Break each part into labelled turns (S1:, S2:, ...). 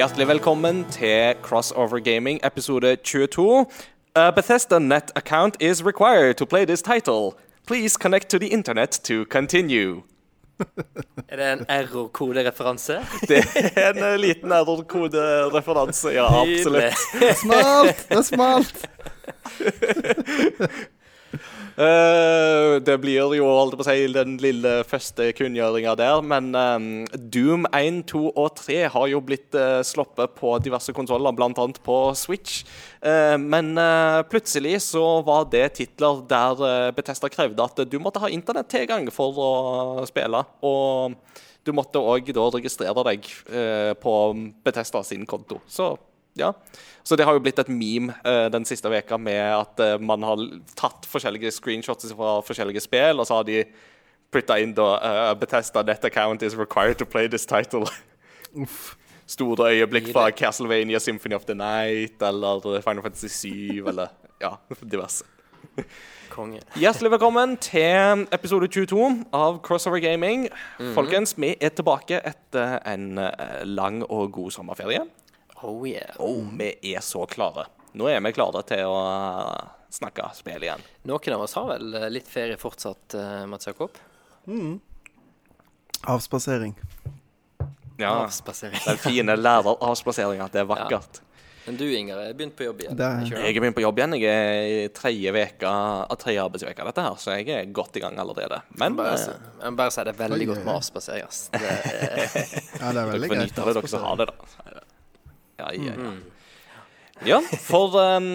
S1: Hjertelig velkommen til Crossover Gaming episode 22. A Bethesda Net account is required to play this title. Please connect to the internet to continue.
S2: Er det en error-kodereferanse?
S1: Det er en eh, liten error-kodereferanse, ja, absolutt.
S3: Det er smalt! Det er smalt!
S1: Eh, det blir jo holdt på å si, den lille første kunngjøringa der, men eh, Doom 1, 2 og 3 har jo blitt uh, sluppet på diverse konsoller, bl.a. på Switch. Eh, men eh, plutselig så var det titler der Betesta krevde at du måtte ha internettilgang for å spille. Og du måtte òg registrere deg eh, på Bethesda sin konto. Så ja. Så det har jo blitt et meme uh, den siste veka med at uh, man har tatt forskjellige screenshots fra forskjellige spill, og så har de putta inn da eh, Bethesda net account is required to play this title. Store øyeblikk fra Castlevania Symphony of the Night eller Final Fantasy 7 eller ja, diverse.
S2: Konge.
S1: Hjertelig velkommen til episode 22 av Crossover Gaming. Folkens, vi er tilbake etter en lang og god sommerferie.
S2: Oh yeah.
S1: Oh, vi er så klare. Nå er vi klare til å eh, snakke spill igjen.
S2: Noen av oss har vel eh, litt ferie fortsatt, eh, Mats Jakob?
S3: Avspasering.
S1: Ja,
S2: Avspasering.
S1: Den fine læreravspaseringa. Det er vakkert.
S2: Men du, Inger, er begynt på jobb igjen?
S3: Det er-
S1: Jeg er begynt på jobb igjen. Jeg er i tredje veka av tredje dette her, så jeg er godt i gang allerede. Men
S2: Bare, jeg må bare si det er veldig
S3: Oi,
S2: godt med avspasering. ass. Det er,
S3: Ja, det er
S1: dere
S3: veldig
S1: får
S3: greit.
S1: nyte det, dere som har det, da. Ja, ja, ja.
S2: Mm.
S1: Ja, for um,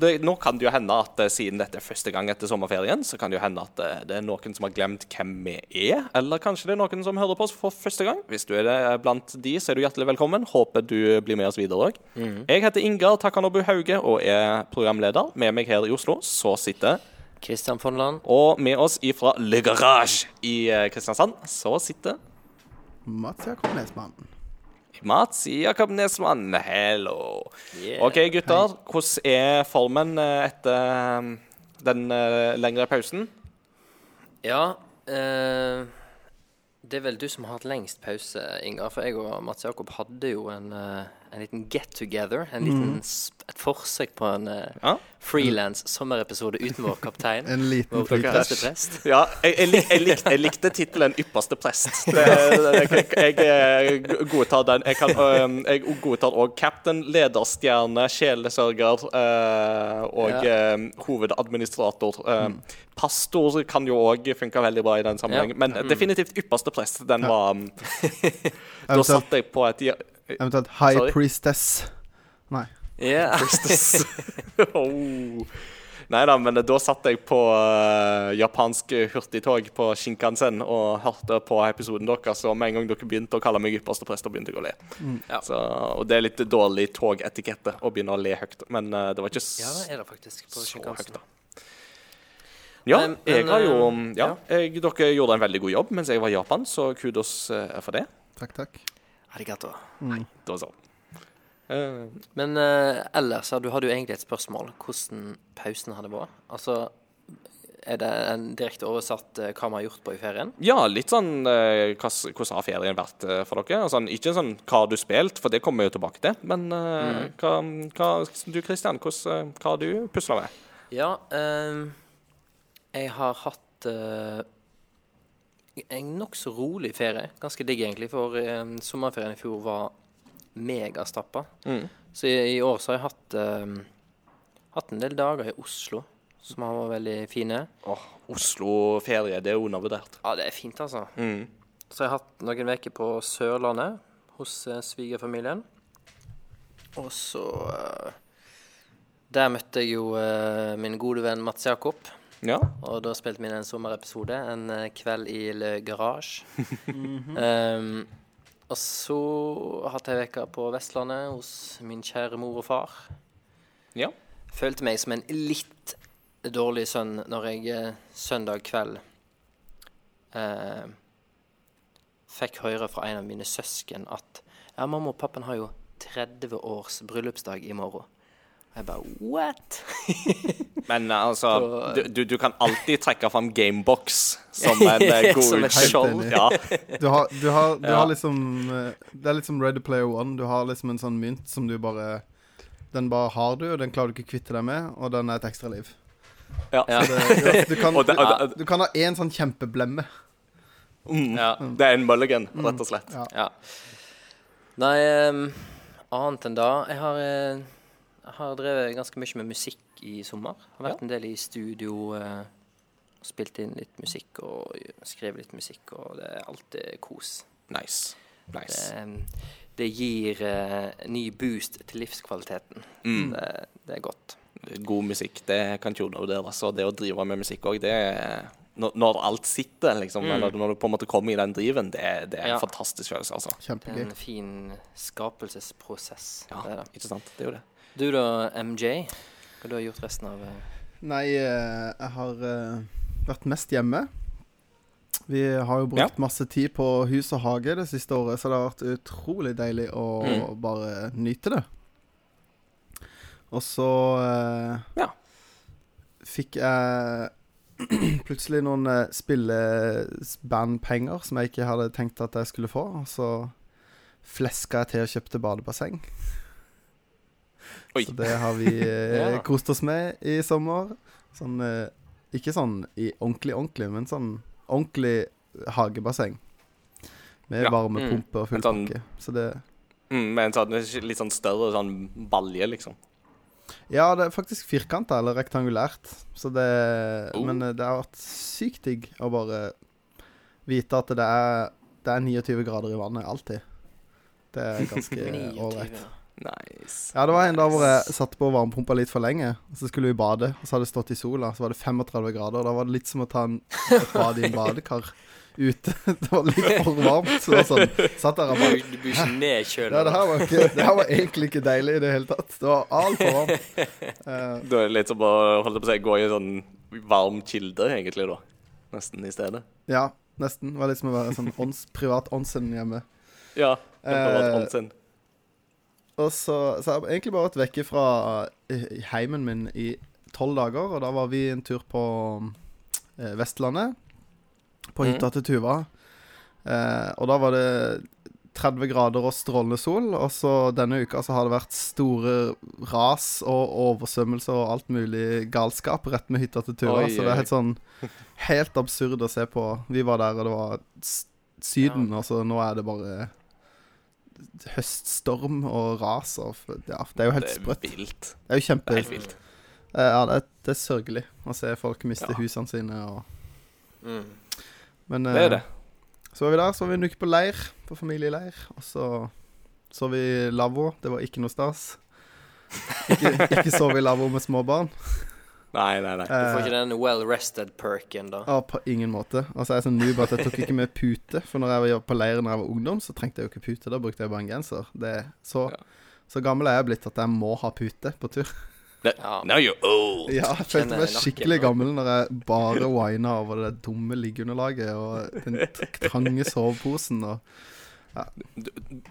S1: det, nå kan det jo hende at eh, siden dette er første gang etter sommerferien, så kan det jo hende at eh, det er noen som har glemt hvem vi er. Eller kanskje det er noen som hører på oss for første gang. Hvis du er det eh, blant de, så er du hjertelig velkommen. Håper du blir med oss videre òg. Jeg heter Ingar Takanobu Hauge og er programleder. Med meg her i Oslo så sitter
S2: Kristian Fonland.
S1: Og med oss ifra Le Garage i Kristiansand så sitter
S3: Mats Jakob Nesmann.
S1: Mats Jakob Nesmann. Hello.
S2: Yeah.
S1: OK, gutter. Hvordan er formen eh, etter eh, den eh, lengre pausen?
S2: Ja, eh, det er vel du som har hatt lengst pause, Inger. For jeg og Mats Jakob hadde jo en, eh, en liten get together. En liten, mm. et forsøk på en uh,
S1: Ja.
S2: frilans sommerepisode uten vår kaptein.
S3: En liten
S2: prest.
S1: Ja, jeg, jeg, lik, jeg, lik, jeg likte tittelen 'Ypperste prest'. Det, jeg, jeg eh, godtar den. Jeg, kan, jeg godtar òg captain, lederstjerne, sjelesørger øh, og øhm, hovedadministrator. Mm. pastor kan jo òg funke veldig bra i den sammenhengen,
S2: Ja.
S1: men definitivt 'Ypperste prest'. Den var Da satt jeg på et
S3: eventuelt High
S1: Sorry.
S3: Priestess. Nei.
S2: Ja.
S1: oh. Nei da, men da satt jeg på uh, japansk hurtigtog på Shinkansen og hørte på episoden deres, og med en gang dere begynte å kalle meg ypperste prest, begynte jeg å le.
S2: Ja.
S1: Så, og det er litt dårlig togetikette å begynne å le høyt, men uh, det var ikke s
S2: ja, det er det faktisk. På
S1: så høyt, da. Ja,
S2: Men-
S1: jeg
S2: men,
S1: har jo
S2: eh,
S1: Ja,
S2: ja.
S1: jeg, dere gjorde en veldig god jobb mens jeg var i Japan, så kudos for det.
S3: Takk, takk.
S2: Arigato.
S1: Det var sånn. Eh,
S2: Men uh, ellers, du hadde jo egentlig et spørsmål. Hvordan pausen hadde vært? Altså, er det en direkte oversatt uh, hva vi har gjort på i ferien?
S1: Ja, litt sånn uh, Hvordan har ferien vært uh, for dere? Altså, ikke sånn hva har du spilt, for det kommer vi jo tilbake til. Men mm. hva, hva Du Kristian, eh, hva har du pusla med?
S2: Ja, jeg har hatt en nokså rolig ferie. Ganske digg, egentlig, for eh, sommerferien i fjor var megastappa.
S1: Mm.
S2: Så i, i år så har jeg hatt, eh, hatt en del dager i Oslo som har vært veldig fine.
S1: Åh, Oslo-ferie, det er undervurdert.
S2: Ja, det er fint, altså.
S1: Mm.
S2: Så jeg har hatt noen uker på Sørlandet hos eh, svigerfamilien. Og så eh, Der møtte jeg jo eh, min gode venn Mats Jakob.
S1: Ja.
S2: Og da spilte vi inn en sommerepisode, en eh, kveld i Le Garage. um, og så hatt jeg ei uke på Vestlandet hos min kjære mor og far.
S1: ja.
S2: Følte meg som en litt dårlig sønn når jeg eh, søndag kveld eh, fikk høre fra en av mine søsken at ja, mamma og pappa har jo 30 års bryllupsdag i morgen. Jeg bare What?
S1: Men eh, altså, du, du, kan alltid trekke fram Gamebox som en eh, god
S2: Som et
S3: skjold.
S1: Ja.
S3: Du har, du har, du
S1: Ja.
S3: har liksom eh, Det er litt som Ready Player One. Du har liksom en sånn mynt som du bare Den bare har du, og den klarer du ikke å kvitte deg med, og den er et ekstra liv.
S1: Ja.
S3: Det, du, kan, du, du kan ha én sånn kjempeblemme.
S1: Mm.
S2: Ja.
S1: Det er en mulligan, rett og slett.
S3: Ja.
S2: ja. Nei, um, annet enn da Jeg har, eh, jeg har drevet ganske mye med musikk i sommer. Har vært en del i studio. eh, spilt inn litt musikk og skrevet litt musikk, og det er alltid kos.
S1: Nice. nice.
S2: Det, det gir eh, ny boost til livskvaliteten.
S1: Mm.
S2: Det, det er godt.
S1: God musikk, det kan ikke undervurderes. Og det å drive med musikk òg, det er når, når alt sitter, liksom, eller når du på en måte kommer i den driven, det, det er en
S2: Mm. Ja.
S1: fantastisk følelse, altså.
S2: Det
S3: Kjempegøy.
S2: en fin skapelsesprosess.
S1: Ja,
S2: Det er det.
S1: ikke sant? Det er jo det.
S2: Du da, MJ? Hva du har gjort resten av eh,
S3: Nei, eh, jeg har eh, vært mest hjemme. Vi har jo brukt masse tid på hus og hage det siste året, så det har vært utrolig deilig å
S1: Mm.
S3: bare nyte det. Og så eh,
S1: Ja.
S3: fikk jeg plutselig noen spillebandpenger som jeg ikke hadde tenkt at jeg skulle få. Og så fleska jeg til og kjøpte badebasseng.
S1: Oi.
S3: Så det har vi eh,
S2: Ja.
S3: kost oss med i sommer. Sånn eh, Ikke sånn i ordentlig, ordentlig, men sånn ordentlig hagebasseng. Med
S1: Ja.
S3: varmepumpe og full
S1: sånn-
S3: pakke. Så det
S1: Mm, med en sånn litt sånn større sånn balje, liksom.
S3: Ja, det er faktisk firkanta, eller rektangulært. Så det
S1: Oh.
S3: Men eh, det har vært sykt digg å bare vite at det er, det er 29 grader i vannet alltid. Det er ganske
S2: 29?
S3: ålreit.
S1: Nice.
S3: Ja, det var en dag hvor jeg satte på varmepumpa litt for lenge. Og så skulle vi bade, og så hadde det stått i sola. Så var det 35 grader. Og da var det litt som å ta en, et bad i en badekar ute. Det var litt for varmt. Så det var sånn Satt der og bare
S2: Du blir ikke nedkjøla.
S3: Ja, det her var, ikke, det her var egentlig ikke deilig i det hele tatt. Det var altfor varmt. Uh,
S1: Da er det litt som å holdt på å si, gå i en sånn varm kilde, egentlig, da. Nesten i stedet.
S3: ja, nesten. Det var litt som å være sånn ons, privat onsen hjemme.
S1: Ja.
S3: Eh,
S1: Eh,
S3: Og så, så jeg har egentlig bare vært vekke fra eh, heimen min i tolv dager, og da var vi en tur på eh, Vestlandet. På hytta til Tuva. Eh, og da var det 30 grader og strålende sol, og så denne uka så har det vært store ras og oversvømmelser og alt mulig galskap rett med hytta til Tuva.
S1: Oi,
S3: så det er helt sånn helt absurd å se på. Vi var der, og det var Syden, og så nå er det bare høststorm og ras og Ja, det er jo helt
S1: Det er
S3: sprøtt.
S1: vilt.
S3: Det er jo kjempe
S1: Det er helt vilt.
S3: Eh, Ja, det er, det er sørgelig å se folk miste
S1: Ja.
S3: husene sine og
S2: Mm.
S3: Men
S1: Det er
S3: eh,
S1: det.
S3: så var vi der, så var vi en uke på leir, på familieleir. Og så så vi lavvo. Det var ikke noe stas. Ikke, ikke sove i lavvo med småbarn.
S1: Nei, nei, nei.
S2: Du får
S3: Eh,
S2: ikke den well rested-perken, da.
S3: ja, på ingen måte. Altså, jeg er sånn noob at jeg tok ikke med pute. For når jeg var på leiren da jeg var ungdom, så trengte jeg jo ikke pute. Da brukte jeg bare en genser. Det er så,
S1: Ja.
S3: så gammel er jeg blitt at jeg må ha pute på tur.
S2: Ja.
S1: Now you're old.
S3: Ja, jeg følte meg skikkelig gammel når jeg bare wina over det dumme liggeunderlaget og den trange soveposen og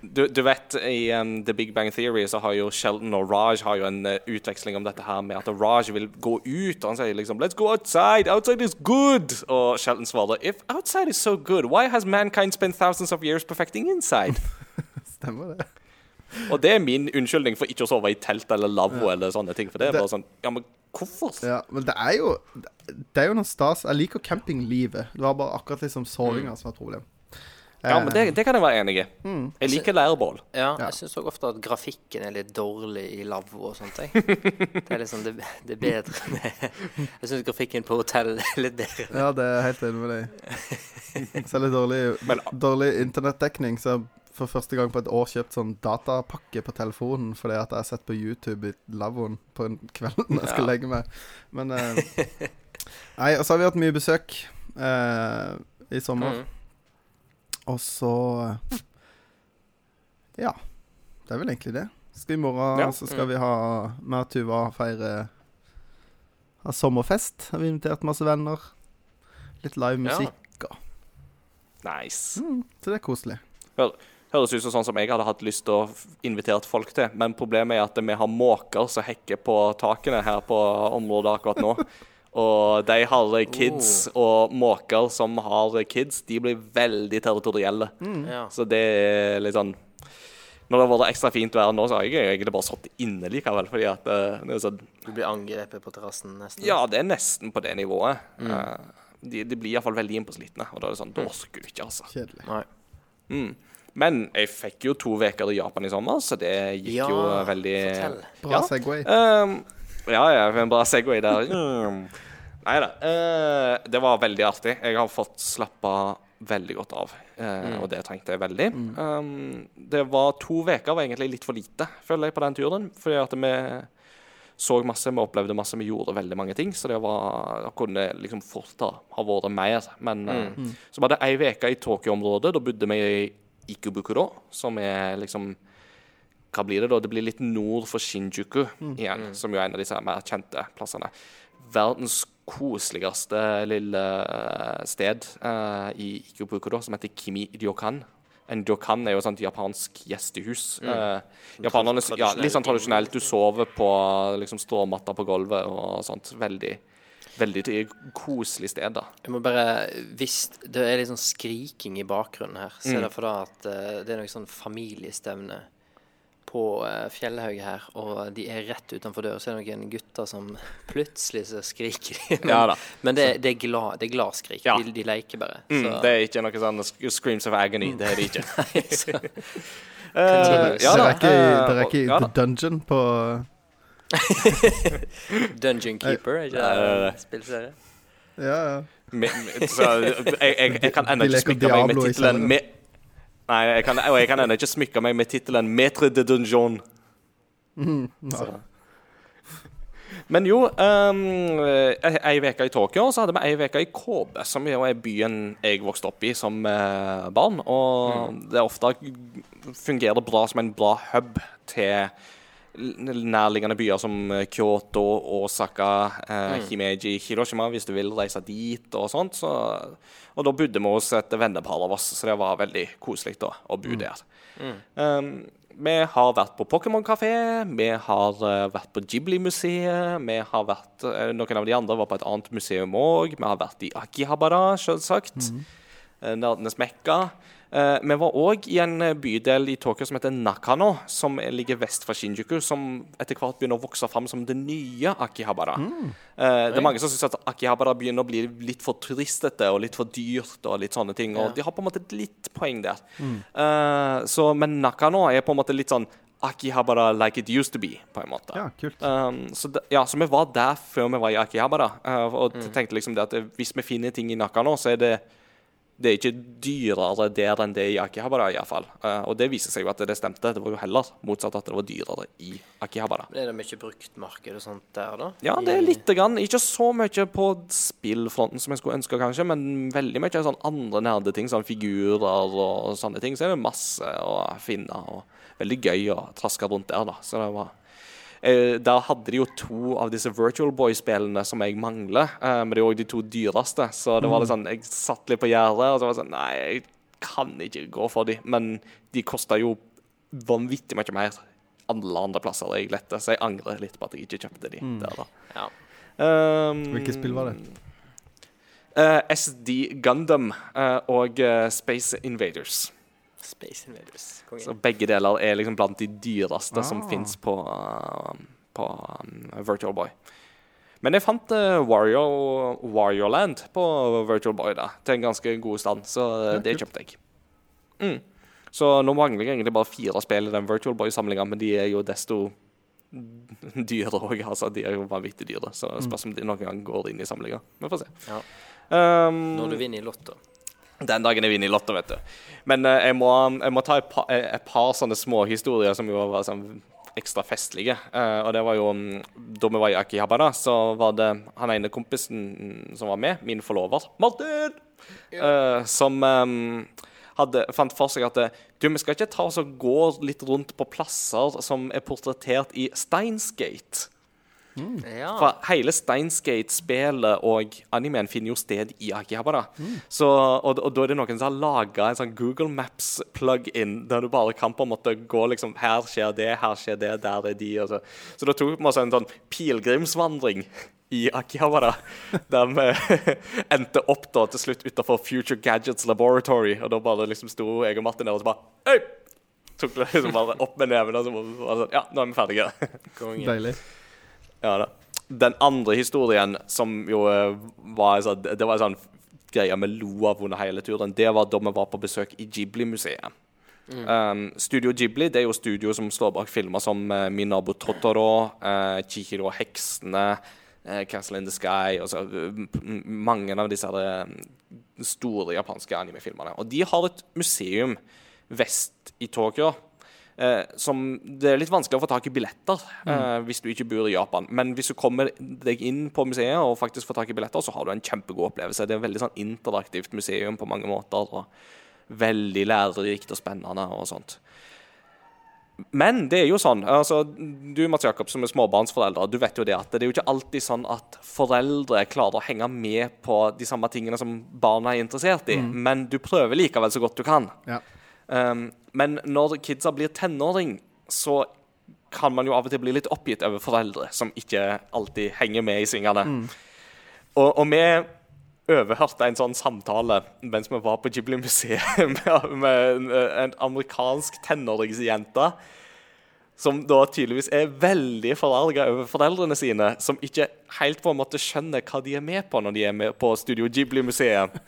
S1: Du, du vet, i um, The Big Bang Theory så har jo Sheldon og Raj har jo en uh, utveksling om dette her med at Raj vil gå ut, og han sier liksom Let's go outside! Outside is good! Og Sheldon svarer If outside is so good, why has mankind spent thousands of years perfecting inside?
S3: Stemmer det?
S1: og det er min unnskyldning for ikke å sove i telt eller lavvo eller sånne ting. For det er
S3: Det-
S1: bare sånn Ja, men hvorfor?
S3: Ja, men det er jo Det er jo noe stas. Jeg liker campinglivet. Det var bare akkurat liksom sovinga som var et problem.
S1: Ja, men det, det kan jeg være enig i.
S3: Mm.
S1: Jeg liker leirbål.
S2: Ja, jeg syns òg ofte at grafikken er litt dårlig i lavvo og sånt. Jeg. Det er liksom det, det er bedre med Jeg syns grafikken på hotell er litt bedre.
S3: Ja, det er jeg helt enig med deg. Selv dårlig, dårlig internettdekning. Så for første gang på et år kjøpt sånn datapakke på telefonen fordi at jeg har sett på YouTube i lavvoen på en kveld når jeg skal
S1: Ja.
S3: legge meg. Men eh, Nei, og så har vi hatt mye besøk eh, i sommer.
S2: Mm.
S3: Og så Ja. Det er vel egentlig det. Skal I morgen
S1: Ja.
S3: så skal vi ha med og Tuva feire ha sommerfest. Har vi invitert masse venner. Litt live musikk.
S1: Nice.
S3: Mm, så det er koselig.
S1: Høres ut som sånn som jeg hadde hatt lyst til å invitere folk til. Men problemet er at vi har måker som hekker på takene her på området akkurat nå. Og de har kids, og måker som har kids, de blir veldig territorielle.
S2: Ja.
S1: Så det er litt sånn Når det har vært ekstra fint vær nå, så har jeg egentlig bare sittet inne likevel. Fordi at eh, det er sånn
S2: Du blir angrepet på terrassen nesten?
S1: Ja, det er nesten på det nivået. Mm. de, de blir iallfall veldig innpåslitne, og da er det sånn Da orker du ikke, altså.
S3: Kjedelig.
S2: Nei.
S1: Mm. Men jeg fikk jo to uker i Japan i sommer, så det gikk
S2: Ja,
S1: jo eh, veldig
S2: fortell.
S3: Bra
S1: Ja.
S3: Segway.
S1: Ehm, ja, ja, en bra Segway der. Mm. Nei da. eh, det var veldig artig. Jeg har fått slappa veldig godt av, eh, og det trengte jeg veldig. Ehm, det var to uker var egentlig litt for lite, føler jeg, på den turen. Fordi at vi så masse, vi opplevde masse, vi gjorde veldig mange ting. Så det var, det kunne liksom fort ha, ha vært mer. Men eh, så var det ei uke i Tokyo-området. Da bodde vi i Ikebukuro, som er liksom hva blir det da? Det blir litt nord for Shinjuku igjen, som jo er en av disse mer kjente plassene. Verdens koseligste lille eh, sted uh, i Ikebukuro, som heter Kimi Ryokan. En ryokan er jo et sånt japansk gjestehus. Eh, japanerne, ja, litt sånn tradisjonelt. Du sover på liksom stråmatta på gulvet og sånt. Veldig, veldig koselig sted, da.
S2: Jeg må bare Hvis det er litt sånn skriking i bakgrunnen her, så er det for da at det er noe sånn familiestevne på uh, Fjellhaug her, og de er rett utenfor døra, så er det noen gutter som plutselig så skriker de. Men,
S1: Ja da.
S2: men det, det er glad, det er gladskrik.
S1: Ja.
S2: De, de leker bare.
S1: Mm, det er ikke noe sånn screams of agony. Det er det ikke.
S2: så, uh,
S1: ja da,
S3: dere er ikke,
S1: eh,
S3: ikke i
S1: ja
S3: The. Dungeon på
S2: Dungeon Keeper, er ikke
S1: Nei, nei,
S2: det
S1: nei.
S2: spillserie?
S3: Ja, ja.
S1: Så jeg, jeg, jeg kan ennå ikke
S3: spikke
S1: smykke meg med tittelen Nei, jeg kan, og jeg kan ennå ikke smykke meg med tittelen 'Metre de Dungeon'. Så. Men jo um, Ei uke i Tokyo, så hadde vi ei uke i Kobe, som jo er byen jeg vokste opp i som eh, barn. Og det er ofte fungerer bra som en bra hub til nærliggende byer som eh, Kyoto, Osaka, eh, Himeji, Hiroshima, hvis du vil reise dit og sånt. Så, og da bodde vi hos et vennepar av oss, så det var veldig koselig da, å bo der. Um, vi har vært på Pokémon-kafé, vi har eh, vært på Ghibli-museet, vi har vært eh, Noen av de andre var på et annet museum òg. Vi har vært i Akihabara, selvsagt. Eh, Nerdenes Mekka. Eh, vi var òg i en eh, bydel i Tokyo som heter Nakano, som ligger vest for Shinjuku, som etter hvert begynner å vokse fram som det nye Akihabara. Mm. det er mange som syns at Akihabara begynner å bli litt for turistete og litt for dyrt. og litt sånne ting, og De har på en måte litt poeng der. Mm. så, men Nakano er på en måte litt sånn Akihabara like it used to be, på en måte.
S3: ja, kult.
S1: Um, så, de, ja, så vi var der før vi var i Akihabara. uh, og tenkte liksom det at eh, hvis vi finner ting i Nakano, så er det det er ikke dyrere der enn det er i Akihabara, iallfall. Uh, og det viser seg jo at det stemte. Det var jo heller motsatt at det var dyrere i Akihabara.
S2: Men Er det mye bruktmarked og sånt der, da?
S1: Ja, det er lite grann. Ikke så mye på spillfronten som jeg skulle ønske, kanskje, men veldig mye sånn andre nerdeting, sånn figurer og sånne ting. Så er det masse å finne, og veldig gøy å traske rundt der, da. Så det var eh, Der hadde de jo to av disse Virtual Boy-spillene som jeg mangler, eh, men det er òg de to dyreste. Så det var litt sånn Jeg satt litt på gjerdet, og så var det sånn Nei, jeg kan ikke gå for de, men de kosta jo vanvittig mye mer alle andre plasser jeg lette, så jeg angrer litt på at jeg ikke kjøpte de der, da.
S2: Ja.
S1: Um,
S3: Hvilket spill var det?
S1: Uh, SD Gundam uh, og uh, Space Invaders.
S2: Space Invaders. Kongen.
S1: Så begge deler er liksom blant de dyreste som
S3: Ah.
S1: fins på, uh, på um, Virtual Boy. Men jeg fant uh, Wario, Wario Land på Virtual Boy da, til en ganske god stand, så uh,
S3: Ja,
S1: det kjøpte jeg. Mm. Så nå mangler jeg egentlig bare fire spill i den Virtual Boy-samlinga, men de er jo desto dyre òg. Altså, de er jo vanvittig dyre, så det spørs om de noen gang går inn i samlinga. Vi får se.
S2: Ja.
S1: Um,
S2: Når du vinner i Lotto.
S1: Den dagen jeg vinner i Lotto, vet du. Men uh, jeg, må, jeg må ta et par, eh, et par sånne små historier som jo var sånn ekstra festlige. Uh, og det var jo mm, Da vi var i Akihabara, så var det han ene kompisen som var med, min forlover, Martin, uh, som um, hadde, fant for seg at du, vi skal ikke ta oss og gå litt rundt på plasser som er portrettert i Steinsgate.
S2: Ja.
S1: For hele Steinsgate-spelet og animeen finner jo sted i Akihabara. Så, og, og da er det noen som har laga en sånn Google Maps-plug-in, der du bare kan på en måte gå liksom Her skjer det, her skjer det, der er de. Og så. så da tok vi oss en sånn pilegrimsvandring i Akihabara, der vi endte opp da til slutt utafor Future Gadgets Laboratory. Og da bare liksom sto jeg og Martin der og så bare Hei! Tok liksom bare opp med nevene og så bare sånn Ja, nå er vi ferdige.
S3: Deilig.
S1: Ja da. Den andre historien, som jo eh, var sånn Det var en sånn greie vi lo av under hele turen, det var da vi var på besøk i Ghibli-museet. Um, studio Ghibli det er jo studio som står bak filmer som uh, Minabu Totoro, uh, Chihiro og heksene, uh, Castle in the Sky og så, uh, Mange av disse store japanske animefilmene. Og de har et museum vest i Tokyo. Eh, som Det er litt vanskelig å få tak i billetter eh, hvis du ikke bor i Japan. Men hvis du kommer deg inn på museet og faktisk får tak i billetter, så har du en kjempegod opplevelse. Det er et veldig sånn interaktivt museum på mange måter. Og veldig lærerikt og spennende og sånt. Men det er jo sånn altså, Du Mats Jakob, som er småbarnsforeldre, du vet jo det at det er jo ikke alltid sånn at foreldre klarer å henge med på de samme tingene som barna er interessert i. Men du prøver likevel så godt du kan.
S3: Ja.
S1: Um, men når kidsa blir tenåring, så kan man jo av og til bli litt oppgitt over foreldre som ikke alltid henger med i svingene. Og, og vi overhørte en sånn samtale mens vi var på Ghibli-museet med, med en, en amerikansk tenåringsjente. Som da tydeligvis er veldig forarga over foreldrene sine, som ikke helt på en måte skjønner hva de er med på når de er med på Studio Ghibli-museet.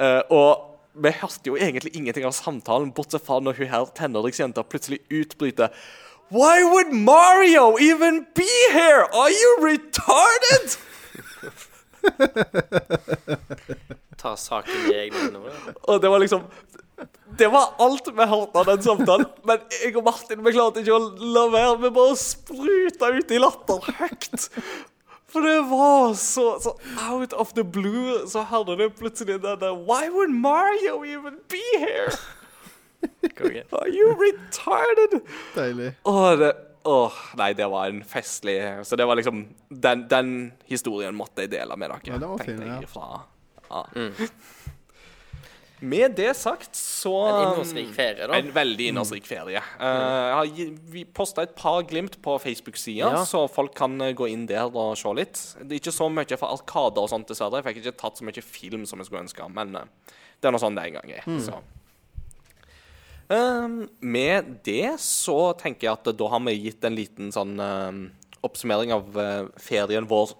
S1: Uh, og vi hørte jo egentlig ingenting av samtalen, bortsett fra når hun her tenåringsjenta plutselig utbryter Why would Mario even be here? Are you retarded?
S2: Ta saken i egne hender.
S1: Og det var liksom Det var alt vi hørte av den samtalen. Men jeg og Martin vi klarte ikke å la være. Vi bare spruta ut i latter høyt. For det var så, så out of the blue, så hadde det plutselig den der Why would Mario even be here? Are you retarded?
S3: Deilig.
S1: Åh, det, åh, nei, det var en festlig Så det var liksom Den, den historien måtte jeg dele med dere.
S3: Ja, det var fin, ja.
S1: ja. Med det sagt, så
S2: En innholdsrik ferie, da.
S1: En veldig innholdsrik ferie. Eh, jeg har gi- vi posta et par glimt på Facebook-sida,
S2: Ja.
S1: så folk kan eh, gå inn der og se litt. Det er ikke så mye for Arkader og sånt, dessverre. Jeg fikk ikke tatt så mye film som jeg skulle ønske, men uh, det er nå sånn det en gang er. Så. Uh, med det så tenker jeg at da har vi gitt en liten sånn um, oppsummering av ferien vår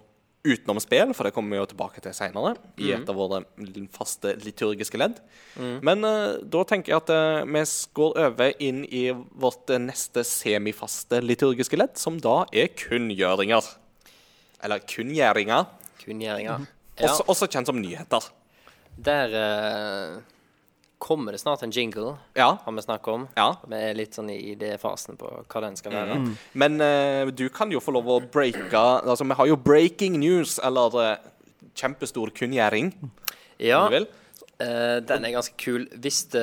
S1: utenom spill, for det kommer vi jo tilbake til seinere, i et av våre faste liturgiske ledd. Men uh, da tenker jeg at uh, vi går over inn i vårt eh, neste semifaste liturgiske ledd, som da er kunngjøringer. Eller kunngjøringer,
S2: Kunngjøringer. Ja,
S1: også, også kjent som nyheter.
S2: der eh, kommer det snart en jingle,
S1: Ja,
S2: har vi snakket om.
S1: ja.
S2: Vi er litt sånn i idéfasen på hva den skal være.
S1: Men uh, du kan jo få lov å breake Altså, vi har jo breaking news, eller uh, kjempestor kunngjøring,
S2: Ja,
S1: om du vil.
S2: eh, den er ganske kul. Hvis det,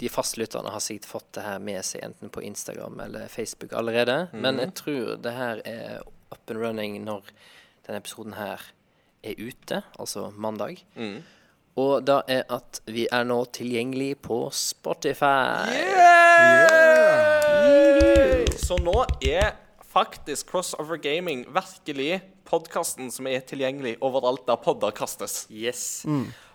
S2: de fastlytterne har sikkert fått det her med seg enten på Instagram eller Facebook allerede. Men jeg tror det her er up and running når denne episoden her er ute, altså mandag. Og da er at vi er nå tilgjengelig på Spotify.
S1: Så nå er faktisk Crossover Gaming virkelig podkasten som er tilgjengelig overalt der podder kastes.
S2: Yes.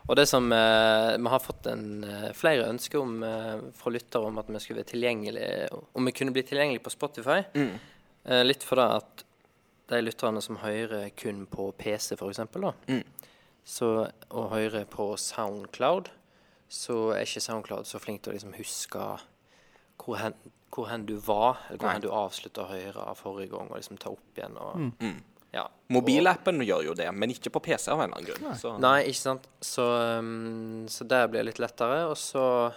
S2: Og det som eh, Vi har fått en, eh, flere ønsker om, eh, fra lyttere om at vi skulle være tilgjengelig Om vi kunne bli tilgjengelig på Spotify. Eh, litt for det at de lytterne som hører kun på PC, for eksempel, da, så, og hører på Soundcloud, så er ikke Soundcloud så flink til å liksom huske hvor hen, hvor hen du var, eller hvor
S1: Nei.
S2: hen du avslutta å høre av forrige gang, og liksom ta opp igjen og Ja.
S1: Mobilappen gjør jo det, men ikke på PC av en eller annen grunn. Så.
S2: Nei, ikke sant. Så, um, så der blir det litt lettere. Og så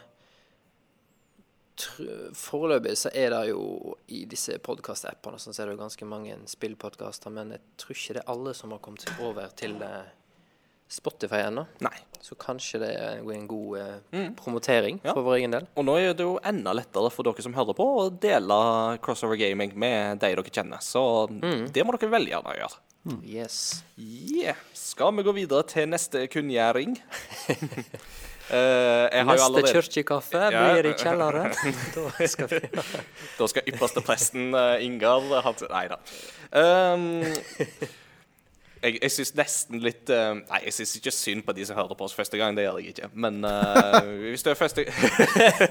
S2: Foreløpig så er det jo i disse podkast-appene sånn, så er det jo ganske mange spillpodkaster, men jeg tror ikke det er alle som har kommet seg over til, eh, Spotify ennå.
S1: Nei.
S2: Så kanskje det er en god eh, promotering
S1: Ja.
S2: for vår egen del.
S1: Og nå er det jo enda lettere for dere som hører på, å dele Crossover Gaming med de dere kjenner. Så det må dere veldig gjerne gjøre.
S2: Yes.
S1: Yeah. Skal vi gå videre til neste kunngjøring? Uh, jeg har
S2: Neste
S1: allerede
S2: kirkekaffe
S1: Ja.
S2: blir i kjelleren. da skal vi
S1: Da skal ypperste presten uh, Ingar ha Nei da. Um, jeg jeg syns nesten litt uh, Nei, jeg syns ikke synd på de som hører på oss første gang. Det gjør jeg ikke. Men uh, hvis du er første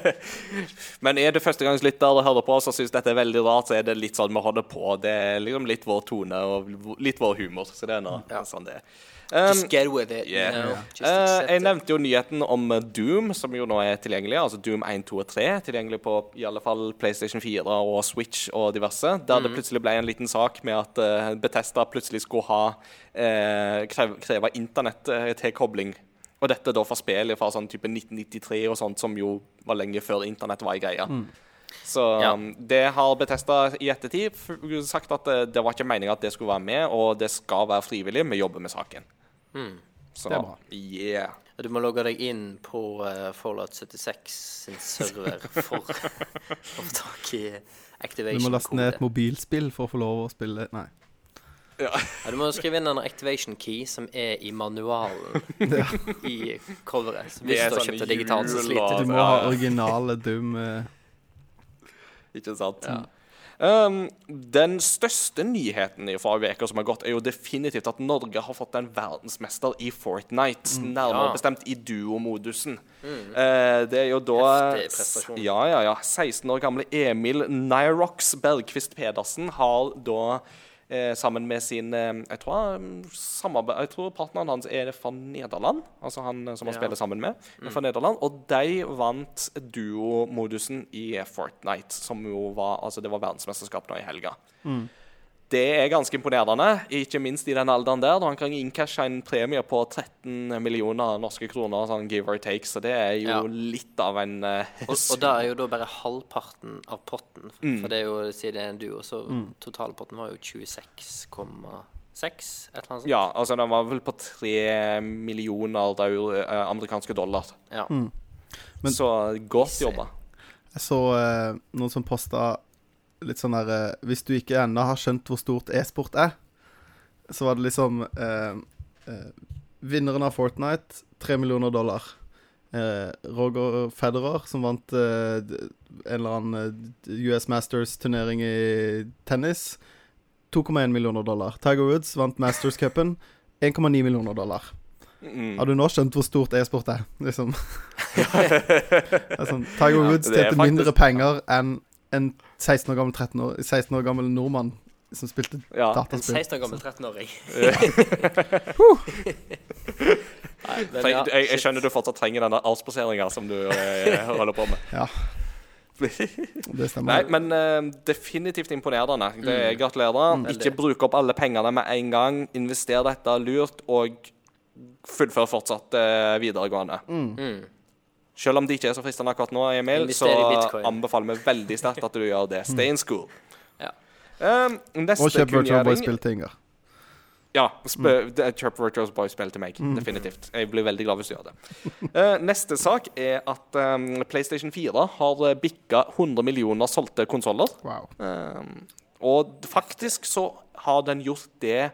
S1: Men er du førstegangslytter og hører på oss og syns dette er veldig rart, så er det litt sånn vi holder på. Det er liksom litt vår tone og litt vår humor. Så det er nå sånn det er. Um,
S2: Just get with it.
S1: Yeah.
S2: You know?
S1: Eh, jeg nevnte jo nyheten om Doom, som jo nå er tilgjengelig. Altså Doom 1, 2 og 3. Tilgjengelig på i alle fall PlayStation 4 og Switch og diverse. Der det plutselig ble en liten sak med at uh, Betesta plutselig skulle ha uh, kreve internett-tilkobling. Og dette da for spillet fra sånn type 1993 og sånt, som jo var lenge før internett var ei greie. Så
S2: Ja.
S1: um, det har Betesta i ettertid sagt at det, det var ikke meninga at det skulle være med, og det skal være frivillig. Vi jobber med saken. Så
S3: Det er bra.
S1: yeah.
S2: Du må logge deg inn på uh, Fallout 76 sin server for å få tak i activation Du
S3: må laste ned et mobilspill for å få lov å spille Nei.
S2: Ja, du må skrive inn en activation key som er i manualen i coveret. Så hvis du har
S1: sånn
S2: kjøpt det digitalt, så sliter du.
S3: Du må ha originale Doom eh,
S1: Ikke sant?
S2: Ja.
S1: Um, den største nyheten fra uka som har gått, er jo definitivt at Norge har fått en verdensmester i Fortnite. Nærmere
S2: Ja.
S1: bestemt i duomodusen. Eh, det er jo da Ja, ja, ja. 16 år gamle Emil Nyrox Bergqvist Pedersen har da eh, sammen med sin eh, jeg, tror, samarbeid, jeg tror partneren hans er fra Nederland. Altså han eh, som han
S2: Ja.
S1: spiller sammen med, Mm. fra Nederland. Og de vant duomodusen i Fortnite, som jo var Altså, det var verdensmesterskap nå i helga. Det er ganske imponerende, ikke minst i den alderen der. Da han kan innkasje en premie på 13 millioner norske kroner, sånn give or take, så det er jo
S2: Ja.
S1: litt av en uh,
S2: Og, og da er jo da bare halvparten av potten.
S1: Mm.
S2: For det er jo, siden det er en duo, så totalpotten var jo 26,6, et eller annet sånt.
S1: Ja, altså den var vel på 3 millioner euro, eh, amerikanske dollar.
S2: Ja.
S3: Men-
S1: så godt jobba.
S3: Jeg så eh, noen som posta litt sånn der eh, Hvis du ikke ennå har skjønt hvor stort e-sport er, så var det liksom eh, eh, Vinneren av Fortnite, 3 millioner dollar. Eh, Roger Federer, som vant eh, en eller annen eh, US Masters-turnering i tennis, 2,1 millioner dollar. Tiger Woods vant Masters-cupen, 1,9 millioner dollar.
S1: Mm.
S3: Har du nå skjønt hvor stort e-sport er? Liksom. det er sånn, Tiger Woods
S1: ja,
S3: tjente
S1: faktisk...
S3: mindre penger enn en 16 år gammel, 13 år, 16 år gammel nordmann som spilte
S1: Ja.
S2: En
S3: dataspill.
S2: 16 år gammel 13-åring. Nei, ja,
S1: jeg, jeg, skjønner du fortsatt trenger denne avspaseringa som du eh, holder på med.
S3: Ja, det stemmer.
S1: Nei, men eh, definitivt imponerende. Det, gratulerer. Ikke bruk opp alle pengene med en gang. Invester dette lurt, og fullfør fortsatt eh, videregående.
S2: Mm.
S1: Selv om det ikke er så fristende akkurat nå, Emil, så anbefaler vi veldig sterkt at du gjør det. Stay in school.
S2: Ja.
S1: Um, neste
S3: Og kjøp Virtual
S1: kunngjøring-
S3: Boy-spill til Inger.
S1: Ja. Kjøp Virtual Boy-spill til meg. Definitivt. Jeg blir veldig glad hvis du gjør det. Uh, neste sak er at um, PlayStation 4 har eh, bikka 100 millioner solgte konsoller.
S3: Wow.
S1: Um, og faktisk så har den gjort det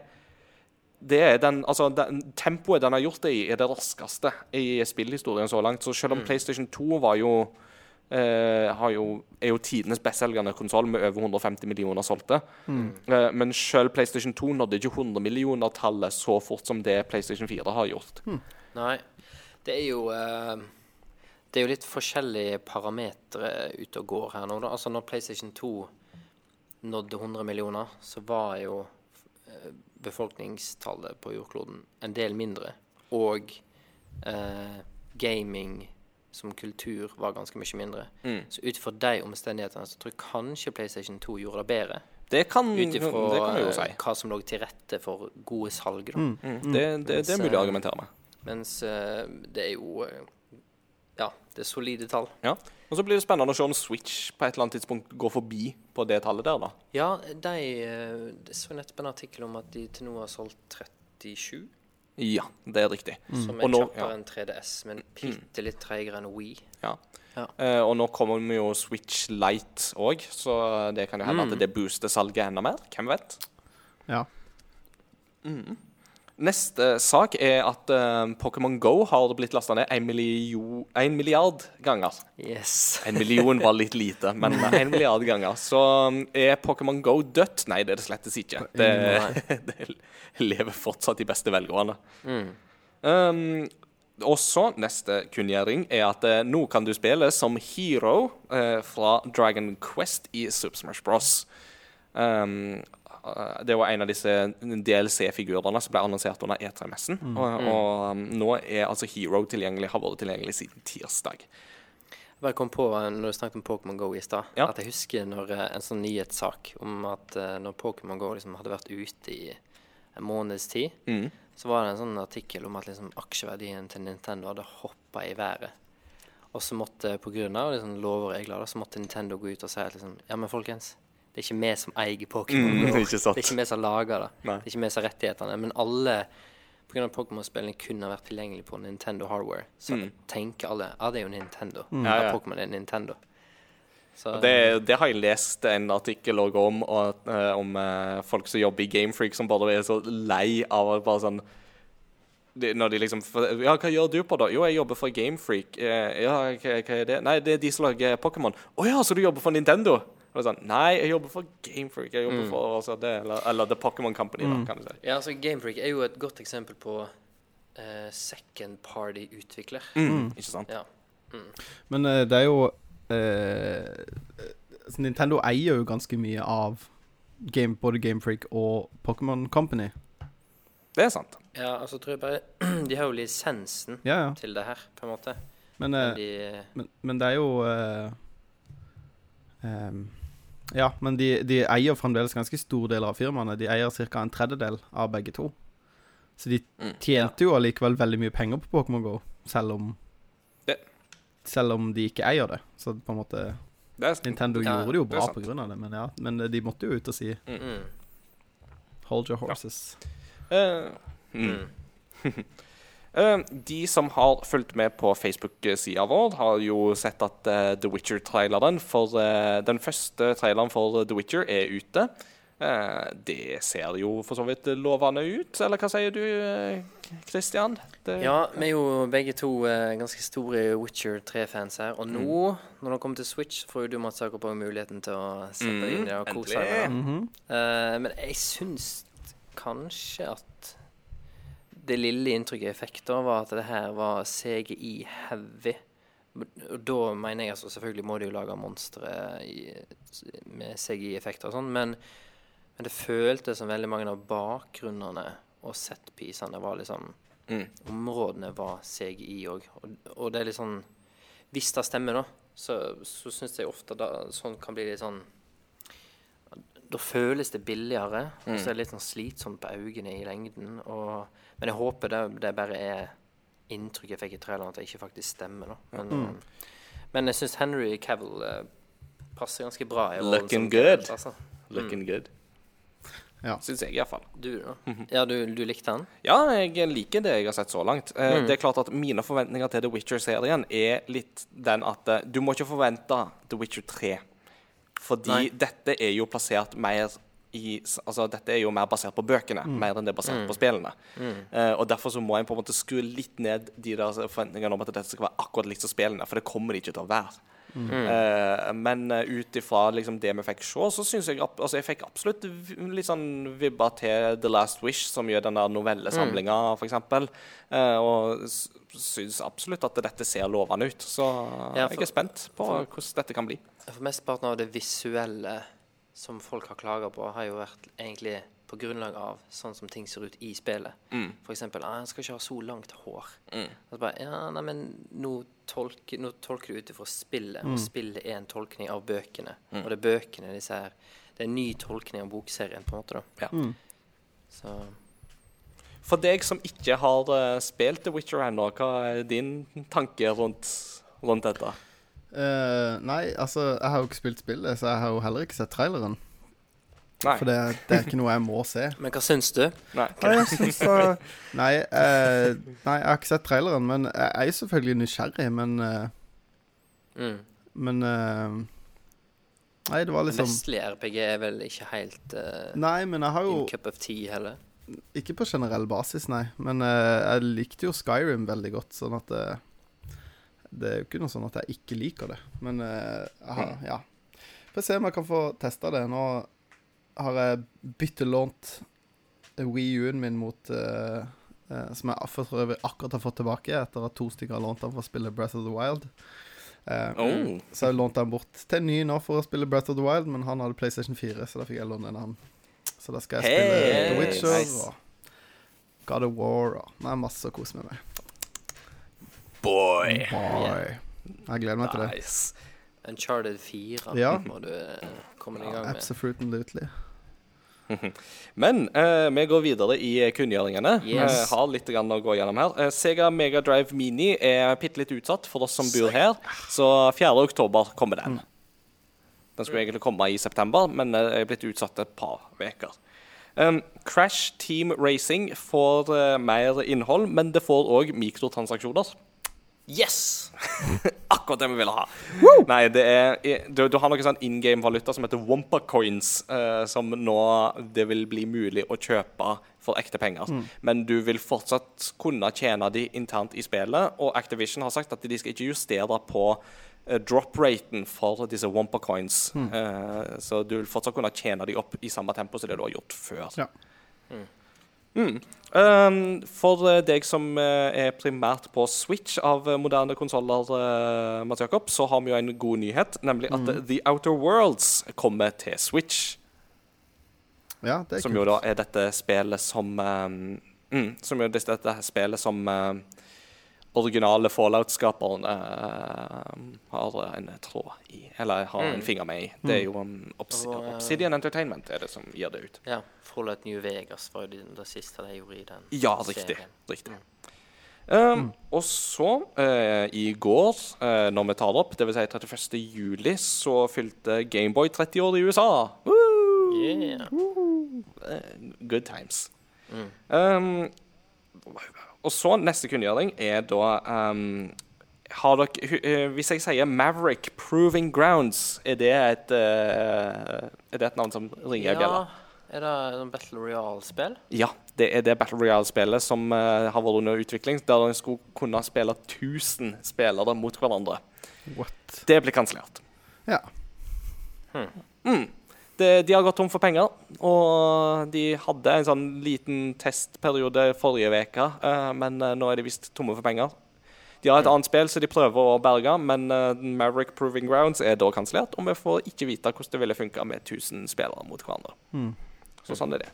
S1: det er den, altså den, Tempoet den har gjort det i, er det raskeste i spillhistorien så langt. Så selv om PlayStation 2 var jo, eh, har jo er jo tidenes bestselgende konsoll med over 150 millioner solgte. Eh, men selv PlayStation 2 nådde ikke 100 millioner-tallet så fort som det PlayStation 4 har gjort.
S2: Nei. Det er jo eh, Det er jo litt forskjellige parametere ute og går her nå. Da. Altså Når PlayStation 2 nådde 100 millioner, så var jo befolkningstallet på jordkloden en del mindre. Og eh, gaming som kultur var ganske mye mindre. Så ut ifra de omstendighetene så tror jeg kanskje PlayStation 2 gjorde det bedre.
S1: Det kan,
S2: Ut
S1: det
S2: ifra
S1: kan vi jo si.
S2: eh, hva som lå til rette for gode salg. Da.
S1: Mm, det, det, det er mulig å argumentere med.
S2: Mens eh, det er jo eh, Ja, det er solide tall.
S1: Ja. Og så blir det spennende å se om Switch på et eller annet tidspunkt går forbi på det tallet der, da.
S2: Ja, de eh, Jeg så nettopp en artikkel om at de til nå har solgt 37
S1: Ja, det er riktig.
S2: Som er
S1: nå-
S2: kjappere
S1: ja.
S2: enn 3DS, men bitte litt treigere enn Wii.
S1: Ja.
S2: Ja.
S1: Uh, og nå kommer vi jo Switch Light òg, så det kan jo hende
S2: Mm.
S1: at det booster salget enda mer. Hvem vet?
S3: Ja.
S1: Neste sak er at uh, Pokémon Go har blitt lasta ned en, milliard ganger.
S2: Yes.
S1: En million var litt lite, men en milliard ganger. Så um, er Pokémon Go dødt? Nei, det er det slettes ikke. Det, det lever fortsatt i beste velgående.
S2: Mm.
S1: Um, også neste kunngjøring er at uh, nå kan du spille som Hero uh, fra Dragon Quest i Super Smash Bros. Um, det var en av disse DLC-figurene som ble annonsert under E3-messen. Og, og um, nå er altså Hero tilgjengelig, har vært tilgjengelig siden tirsdag.
S2: Jeg bare kom på eh, når du snakket om Pokémon Go i stad,
S1: Ja.
S2: at jeg husker når, eh, en sånn nyhetssak om at eh, når Pokémon Go liksom hadde vært ute i en måneds tid,
S1: Mm.
S2: så var det en sånn artikkel om at liksom aksjeverdien til Nintendo hadde hoppa i været. Og så måtte, på av liksom lover og regler, da, så måtte Nintendo gå ut og si at liksom Ja, men folkens, det er ikke vi som eier Pokémon
S1: Mm, ikke sant.
S2: Det er ikke vi som lager det.
S1: Nei.
S2: Det er ikke vi som har rettighetene. Men alle av Pokémon-spillene kunne har vært tilgjengelig på Nintendo hardware. Så
S1: Mm.
S2: tenker alle ja, det er jo Nintendo.
S1: Mm.
S2: Ja,
S1: ja.
S2: Pokémon er Nintendo. Så
S1: Det, det har jeg lest en artikkel også om, og, uh, om uh, folk som jobber i Gamefreak, som bare er så lei av å bare sånn de, Når de liksom Ja, hva gjør du på, da? Jo, jeg jobber for Gamefreak. Eh, ja, hva, hva er det? Nei, det er de som lager Pokémon. Å ja, så du jobber for Nintendo? Og det er sånn, Nei, jeg jobber for Gamefreak. Jeg jobber for altså, det, eller, eller The Pokémon Company, da, kan du si.
S2: Ja, altså Gamefreak er jo et godt eksempel på uh, second party-utvikler.
S1: Mm, ikke sant?
S2: Ja.
S3: Men uh, det er jo eh, altså, Nintendo eier jo ganske mye av game, både Gamefreak og Pokémon Company.
S1: Det er sant.
S2: ja, altså tror jeg bare De har jo lisensen
S3: Ja, ja.
S2: til det her, på en måte.
S3: Men,
S2: Men de
S3: men, men det er jo ehm, Ja, men de, de eier fremdeles ganske stor del av firmaene. De eier ca. en tredjedel av begge to. Så de
S1: Mm.
S3: tjente jo allikevel veldig mye penger på Pokémon GO, selv om
S1: Det-
S3: Selv om de ikke eier det. Så på en måte
S1: Det.
S3: Nintendo
S2: Ja,
S3: gjorde det jo bra grunn av det, men ja. Men de måtte jo ut og si
S2: mm.
S3: 'hold your horses'.
S1: Ja. mm. Eh, De som har fulgt med på Facebook-sida vår, har jo sett at eh, The Witcher-traileren for eh, Den første traileren for The Witcher er ute. Eh, det ser jo for så vidt lovende ut, eller hva sier du, Christian? Det,
S2: Ja, vi er jo begge to ganske store Witcher 3-fans her. Og nå, når det kommer til Switch, får jo du Mats Jakob på muligheten til å sette deg inn i det og
S1: Mm,
S2: kose deg.
S3: Mhm.
S2: Eh, men jeg syns kanskje at det lille inntrykket jeg fikk da, var at det her var CGI-heavy. Og da mener jeg altså Selvfølgelig må de jo lage monstre med CGI-effekter og sånn, men, men det føltes som veldig mange av bakgrunnene og setpisene var liksom
S1: Mm.
S2: Områdene var CGI òg. Og, og det er litt sånn Hvis det stemmer, da, så, så syns jeg ofte da, sånn kan bli litt sånn Da føles det billigere, og så er det litt sånn slitsomt på øynene i lengden. Og, men jeg håper det, det bare er inntrykket jeg fikk i traileren, at det ikke faktisk stemmer. da. Men, mm. men jeg syns Henry Cavill eh, passer ganske bra. i
S1: Looking good.
S2: Altså.
S1: Looking good.
S3: Ja.
S1: Syns jeg, iallfall.
S2: Du, da? Ja, du, du likte han?
S1: Ja, jeg liker det jeg har sett så langt. Eh,
S2: Mm.
S1: Det er klart at Mine forventninger til The Witcher-serien er litt den at eh, du må ikke forvente The Witcher 3. Fordi
S2: Nei.
S1: dette er jo plassert mer i Altså, dette er jo mer basert på bøkene, mer enn det er basert på spillene. Eh, og Derfor så må jeg på en måte skru litt ned de der forventningene om at dette skal være akkurat likt som spillene, for det kommer det ikke til å være. Uh, men uh, ut ifra liksom, det vi fikk se, så syns jeg altså, jeg fikk absolutt litt sånn vibba til The Last Wish, som gjør den der novellesamlinga, for f.eks. Uh, og syns absolutt at dette ser lovende ut. Så
S2: Ja, for-
S1: jeg er spent på
S2: for-
S1: hvordan dette kan bli.
S2: For mesteparten av det visuelle som folk har klaga på, har jo vært egentlig på grunnlag av sånn som ting ser ut i spillet. For eksempel ah, 'Han skal ikke ha så langt hår'. Mm. Altså bare, ja, nei, men nå tolker, nå tolker du ut ifra spillet, og spillet er en tolkning av bøkene. Og det er bøkene disse her Det er en ny tolkning av bokserien, på en måte. da
S1: Ja.
S2: Så
S1: For deg som ikke har uh, spilt The Witcher ennå, hva er din tanke rundt, rundt dette?
S3: Eh, nei, altså, jeg har jo ikke spilt spillet, så jeg har jo heller ikke sett traileren.
S1: Nei.
S3: For det, det er ikke noe jeg må se.
S2: Men hva syns du?
S1: Nei.
S3: Nei, jeg syns da nei, uh, nei, jeg har ikke sett traileren, men jeg er jo selvfølgelig nysgjerrig, men uh,
S2: Mm.
S3: Men eh, Nei, det var liksom
S2: Vestlig RPG er vel ikke helt uh,
S3: Nei, men jeg har jo
S2: in cup of tea heller.
S3: Ikke på generell basis, nei. Men jeg likte jo Skyrim veldig godt, sånn at eh, Det er jo ikke noe sånn at jeg ikke liker det. Men uh, har, ja. Får se om jeg kan få testa det. Nå har jeg byttelånt Wii U-en min mot uh, uh, Som jeg for øvrig akkurat har fått tilbake etter at to stykker har lånt den for å spille Breath of the Wild. Uh,
S1: Oh.
S3: Så jeg lånte den bort til en ny nå for å spille Breath of the Wild, men han hadde PlayStation 4, så da fikk jeg låne en av han. Så da skal jeg
S1: Hey,
S3: spille The Witcher
S1: nice.
S3: og God of War og Nei, masse å kose med meg.
S1: Boy.
S3: Boy. Jeg gleder meg til det.
S1: Nice.
S2: Uncharted 4
S3: Ja.
S2: må du komme deg i gang med.
S3: Absolutely.
S1: Men eh, vi går videre i kunngjøringene. Vi
S2: Yes.
S1: har litt grann å gå gjennom her. Eh, Sega Mega Drive Mini er bitte litt utsatt for oss som bor her, så 4. oktober kommer den. Den skulle egentlig komme i september, men eh, er blitt utsatt et par uker. Um, Crash Team Racing får eh, mer innhold, men det får òg mikrotransaksjoner.
S2: Yes!
S1: Akkurat det vi ville ha. Nei, det er Du, du har noe sånn in game-valuta som heter Wampa Coins, eh, som nå det vil bli mulig å kjøpe for ekte penger. Men du vil fortsatt kunne tjene de internt i spillet, og Activision har sagt at de skal ikke justere på eh, drop-raten for disse Wampa Coins. Eh, så du vil fortsatt kunne tjene de opp i samme tempo som det du har gjort før.
S3: Ja.
S1: Um, for eh, deg som eh, er primært på Switch av eh, moderne konsoller, uh, Mats Jakob, så har vi jo en god nyhet, nemlig at mm. The Outer Worlds kommer til Switch.
S3: ja, det er
S1: Som jo da er dette spillet som um, mm, Som jo er dette, dette spillet som uh, originale Fallout-skaperen uh, har en tråd i, eller har en finger med i. Det er jo um, Obs
S2: Og, eh,
S1: Obsidian Entertainment er det som gir det ut.
S2: Ja. Fallout New Vegas var jo det, det siste de gjorde i den
S1: Ja, riktig.
S2: serien.
S1: riktig. Um, Og så, uh, i går, uh, når vi tar det opp, dvs. Si 31. juli, så fylte Gameboy 30 år i USA. Woo!
S2: Yeah.
S1: Eh, good times. Um, og så, neste kunngjøring er da um, har dere, eh, Hvis jeg sier Maverick Proving Grounds, er det et, eh, er det et navn som ringer i bjella?
S2: Ja, er det noen Battle Royale-spill?
S1: Ja, det er det Battle Royale-spillet som uh, har vært under utvikling, der en skulle kunne spille 1000 spillere mot hverandre.
S3: What?
S1: Det blir kansellert.
S3: Ja.
S1: Det- De har gått tom for penger, og de hadde en sånn liten testperiode forrige uke, eh, men eh, nå er de visst tomme for penger. De har et annet spill som de prøver å berge, men eh, Maverick Proving Grounds er da kansellert, og vi får ikke vite hvordan det ville funka med 1000 spillere mot hverandre. Så sånn er det.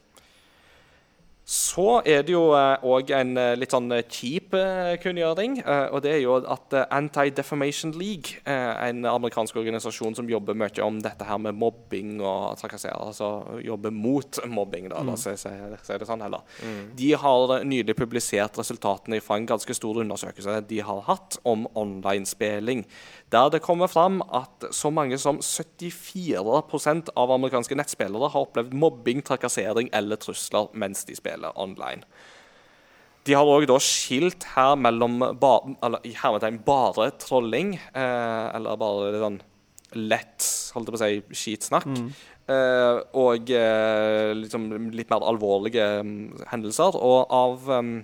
S1: Så er det jo òg en eh, litt sånn eh, kjip eh, kunngjøring. eh, og det er jo at eh, Anti-Defamation League, eh, en amerikansk organisasjon som jobber mye om dette her med mobbing og trakassering, altså jobber mot mobbing, da, la oss si, si, det sånn heller. De har eh, nylig publisert resultatene fra en ganske stor undersøkelse de har hatt om online-spilling, der det kommer fram at så mange som 74% av amerikanske nettspillere har opplevd mobbing, trakassering eller trusler mens de spiller online. De har òg skilt her mellom ba, eller, i hermetegn bare trolling, eh, eller bare litt sånn lett holdt jeg på å si, skitsnakk, eh, og eh, liksom litt mer alvorlige um, hendelser. Og av mm,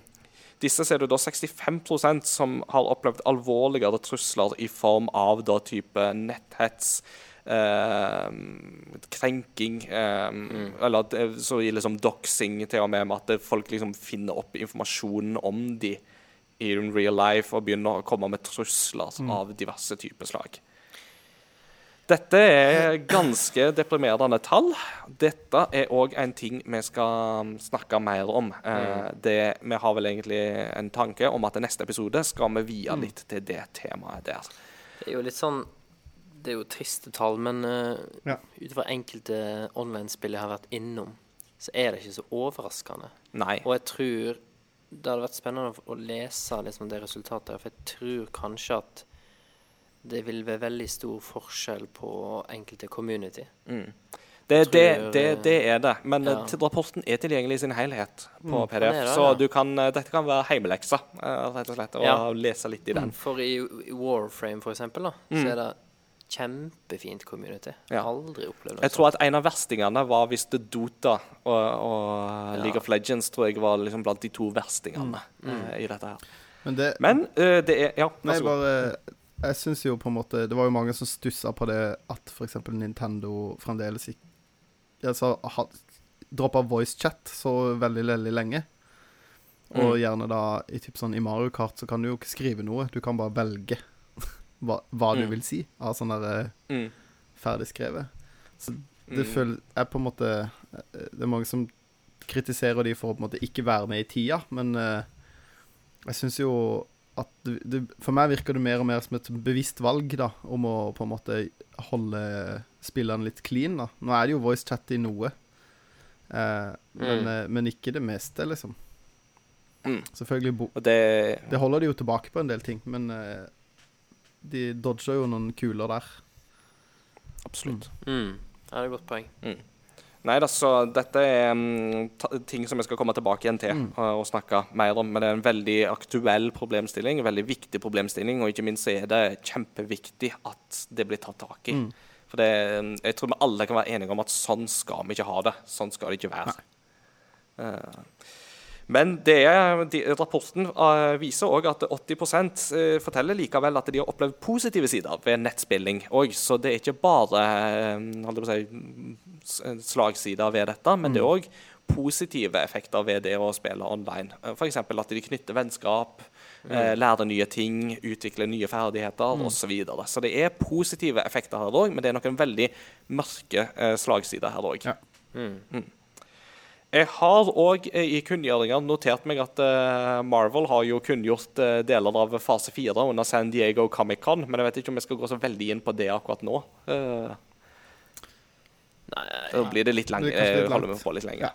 S1: disse ser er det da 65% som har opplevd alvorligere trusler i form av da type netthets, eh, krenking eh, Eller så i liksom doxing til og med, med at folk liksom finner opp informasjonen om de i real life og begynner å komme med trusler av diverse typer slag. Dette er ganske deprimerende tall. Dette er òg en ting vi skal snakke mer om. Eh, det, vi har vel egentlig en tanke om at i neste episode skal vi vie litt til det temaet der.
S2: Det er jo litt sånn Det er jo triste tall, men uh,
S3: Ja.
S2: ut fra enkelte online-spill jeg har vært innom, så er det ikke så overraskende.
S1: Nei.
S2: Og jeg tror det hadde vært spennende å- å lese liksom det resultatet, for jeg tror kanskje at det vil være veldig stor forskjell på enkelte community.
S1: Mm. Det,
S2: Tror
S1: det, det, det er det. Men
S2: Ja.
S1: eh, rapporten er tilgjengelig i sin helhet på
S2: mm,
S1: PDF.
S2: det,
S1: så
S2: ja.
S1: du kan, eh, dette kan være heimeleksa, eh, rett og slett. Og
S2: Ja.
S1: lese litt i den.
S2: For i, i Warframe, for eksempel, da,
S1: Mm.
S2: så er det kjempefint community.
S1: Ja.
S2: Aldri opplevd noe
S1: Jeg tror at en av verstingene var hvis det Dota og, og League
S2: Ja.
S1: of Legends tror jeg var liksom blant de to verstingene
S2: Mm.
S1: eh, i dette her.
S3: Men det
S1: Men uh, det er Ja, vær så god.
S3: bare Jeg syns jo på en måte Det var jo mange som stussa på det at f.eks. Nintendo fremdeles ikke Altså droppa voicechat så veldig, veldig lenge. Og
S1: Mm.
S3: gjerne da i typ sånn i Mario Kart så kan du jo ikke skrive noe. Du kan bare velge hva, hva du
S1: Mm.
S3: vil si av sånn der eh,
S1: Mm.
S3: ferdig skrevet. Så det
S1: Mm.
S3: føler er på en måte eh, Det er mange som kritiserer de for å på en måte ikke være med i tida, men eh, jeg syns jo at det, det, For meg virker det mer og mer som et bevisst valg, da, om å på en måte holde spillerne litt clean, da. Nå er det jo voice chat i noe, eh, men,
S2: Mm.
S3: eh, men ikke det meste, liksom.
S1: Mm.
S3: Selvfølgelig bo
S1: Og det
S3: Det holder de jo tilbake på en del ting, men eh, de dodger jo noen kuler der.
S1: Absolutt.
S2: Mm. Ja, det er et godt poeng.
S1: Nei da, så dette er mm, ting som jeg skal komme tilbake igjen til
S3: Mm.
S1: og, og snakke mer om. Men det er en veldig aktuell problemstilling, en veldig viktig problemstilling. Og ikke minst er det kjempeviktig at det blir tatt tak i.
S3: Mm.
S1: For det, mm, jeg tror vi alle kan være enige om at sånn skal vi ikke ha det. Sånn skal det ikke være. Eh, men det er, de, rapporten eh, viser òg at 80 eh, forteller likevel at de har opplevd positive sider ved nettspilling òg. Så det er ikke bare eh, si, slagsider ved dette, men det er òg positive effekter ved det å spille online. F.eks. at de knytter vennskap, eh, lærer nye ting, utvikler nye ferdigheter osv. Så, videre. så det er positive effekter her òg, men det er noen veldig mørke slagsider her òg.
S3: Ja.
S2: Mm.
S1: Jeg har òg i kunngjøringene notert meg at eh, Marvel har jo kunngjort eh, deler av fase fire under San Diego Comic-Con, men jeg vet ikke om jeg skal gå så veldig inn på det akkurat nå. Eh,
S2: Nei,
S1: da blir det litt langt.
S3: Det
S1: Jeg holder
S3: langt.
S1: meg på litt lenge.
S3: Ja.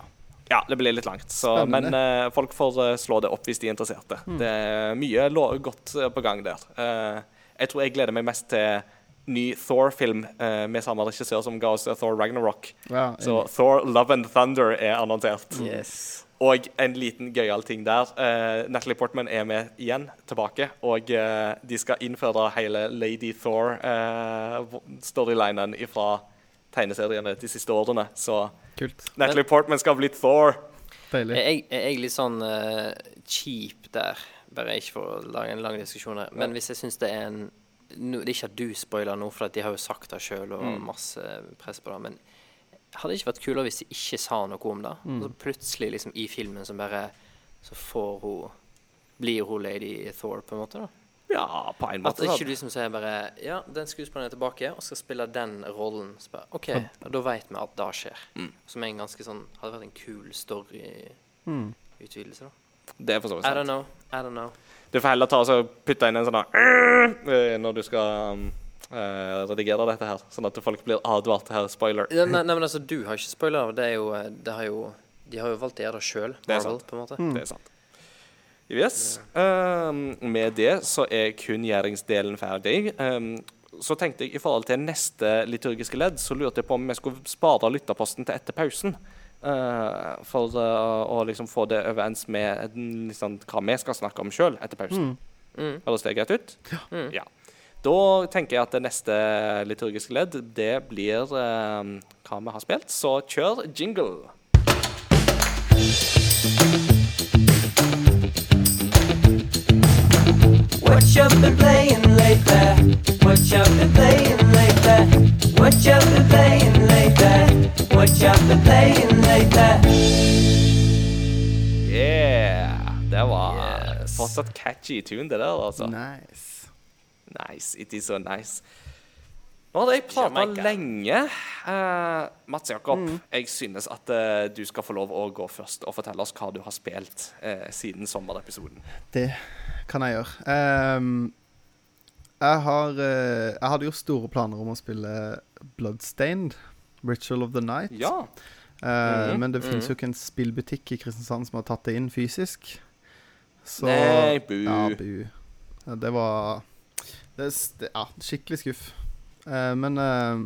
S1: Ja. det blir litt langt. Så, men eh, folk får eh, slå det opp hvis de er interesserte.
S3: Mm.
S1: Det er mye lo godt eh, på gang der. Eh, jeg tror jeg gleder meg mest til ny Thor-film eh, med samme regissør som ga oss eh, Thor Ragnarok.
S3: Ja,
S1: Så Thor Love and Thunder er annonsert.
S2: Yes.
S1: Og en liten gøyal ting der. eh, Natalie Portman er med igjen, tilbake. Og eh, de skal innføre hele Lady Thor-storylinen fra tegneseriene de siste årene. Så
S3: kult.
S1: Natalie Portman skal bli Thor.
S3: Deilig.
S2: Er jeg, er jeg litt sånn uh, cheap der? Bare ikke for å lage en lang diskusjon her. Men hvis jeg syns det er en no, Det er ikke at du spoiler nå, for at de har jo sagt det sjøl og masse press på det. Men hadde det ikke vært kulere hvis de ikke sa noe om det? Og så plutselig liksom i filmen så bare Så får hun Blir hun Lady Thor, på en måte? da
S1: Ja, på en måte.
S2: At
S1: ikke
S2: du liksom sier bare Ja, den skuespilleren er tilbake og skal spille den rollen. Bare, OK, da vet vi at det skjer. Som er en ganske sånn Hadde vært en kul story-utvidelse, da.
S1: Det er for så vidt
S2: I don't know. I don't know.
S1: Du får heller ta og putte inn en sånn der, eh, når du skal um, eh, redigere dette her, sånn at folk blir advart her. Spoiler.
S2: Ja, nei, nei, men altså, du har ikke spoiler. Det er jo, det har jo De har jo valgt å gjøre det sjøl,
S1: Det er
S2: Marvel,
S1: sant.
S2: på en måte.
S1: Det er sant. Yes. Um, med det så er kunngjøringsdelen ferdig. Um, så tenkte jeg i forhold til neste liturgiske ledd, så lurte jeg på om vi skulle spare lytterposten til etter pausen. Uh, for uh, å liksom få det overens med liksom, hva vi skal snakke om sjøl etter pausen.
S2: Mm.
S1: Høres det greit ut?
S2: Mm.
S1: Ja. Da tenker jeg at det neste liturgiske ledd, det blir uh, hva vi har spilt. Så kjør jingle.
S4: What you been playing lately? What you been playing lately? What you been playing lately? What you been playing lately?
S1: Yeah! Det var
S2: Yes.
S1: fortsatt catchy tune, det der, altså.
S3: Nice.
S1: Nice. It is so nice. Nå hadde jeg prata lenge. Uh, Mats Jakob,
S3: Mm.
S1: jeg synes at uh, du skal få lov å gå først og fortelle oss hva du har spilt uh, siden sommerepisoden.
S3: Det kan jeg gjøre. Um, jeg har Jeg hadde jo store planer om å spille Bloodstained, Ritual of the Night.
S1: Ja.
S3: Mm
S1: -hmm.
S3: Men det finnes jo ikke en spillbutikk i Kristiansand som har tatt det inn fysisk. Så
S1: Nei, bu.
S3: Ja, bu. Ja, det var det, er det, Ja, skikkelig skuff. Eh, men eh,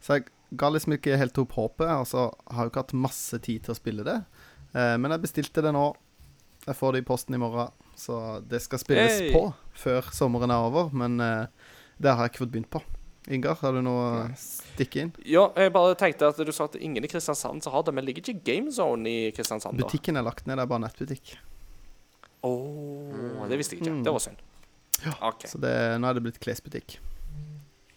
S3: Så jeg ga liksom ikke helt opp håpet. Og så har jo ikke hatt masse tid til å spille det. Eh, men jeg bestilte det nå. Jeg får det i posten i morgen, så det skal spilles
S1: Hey!
S3: på før sommeren er over. Men eh, det har jeg ikke fått begynt på. Ingar, har du noe å stikke inn?
S1: Ja, jeg bare tenkte at du sa at ingen i Kristiansand som har det, men ligger ikke GameZone i Kristiansand, da?
S3: Butikken er lagt ned, det er bare nettbutikk.
S1: Åh, det visste jeg ikke.
S3: Mm.
S1: Det var synd. OK.
S3: Så det, nå er det blitt klesbutikk.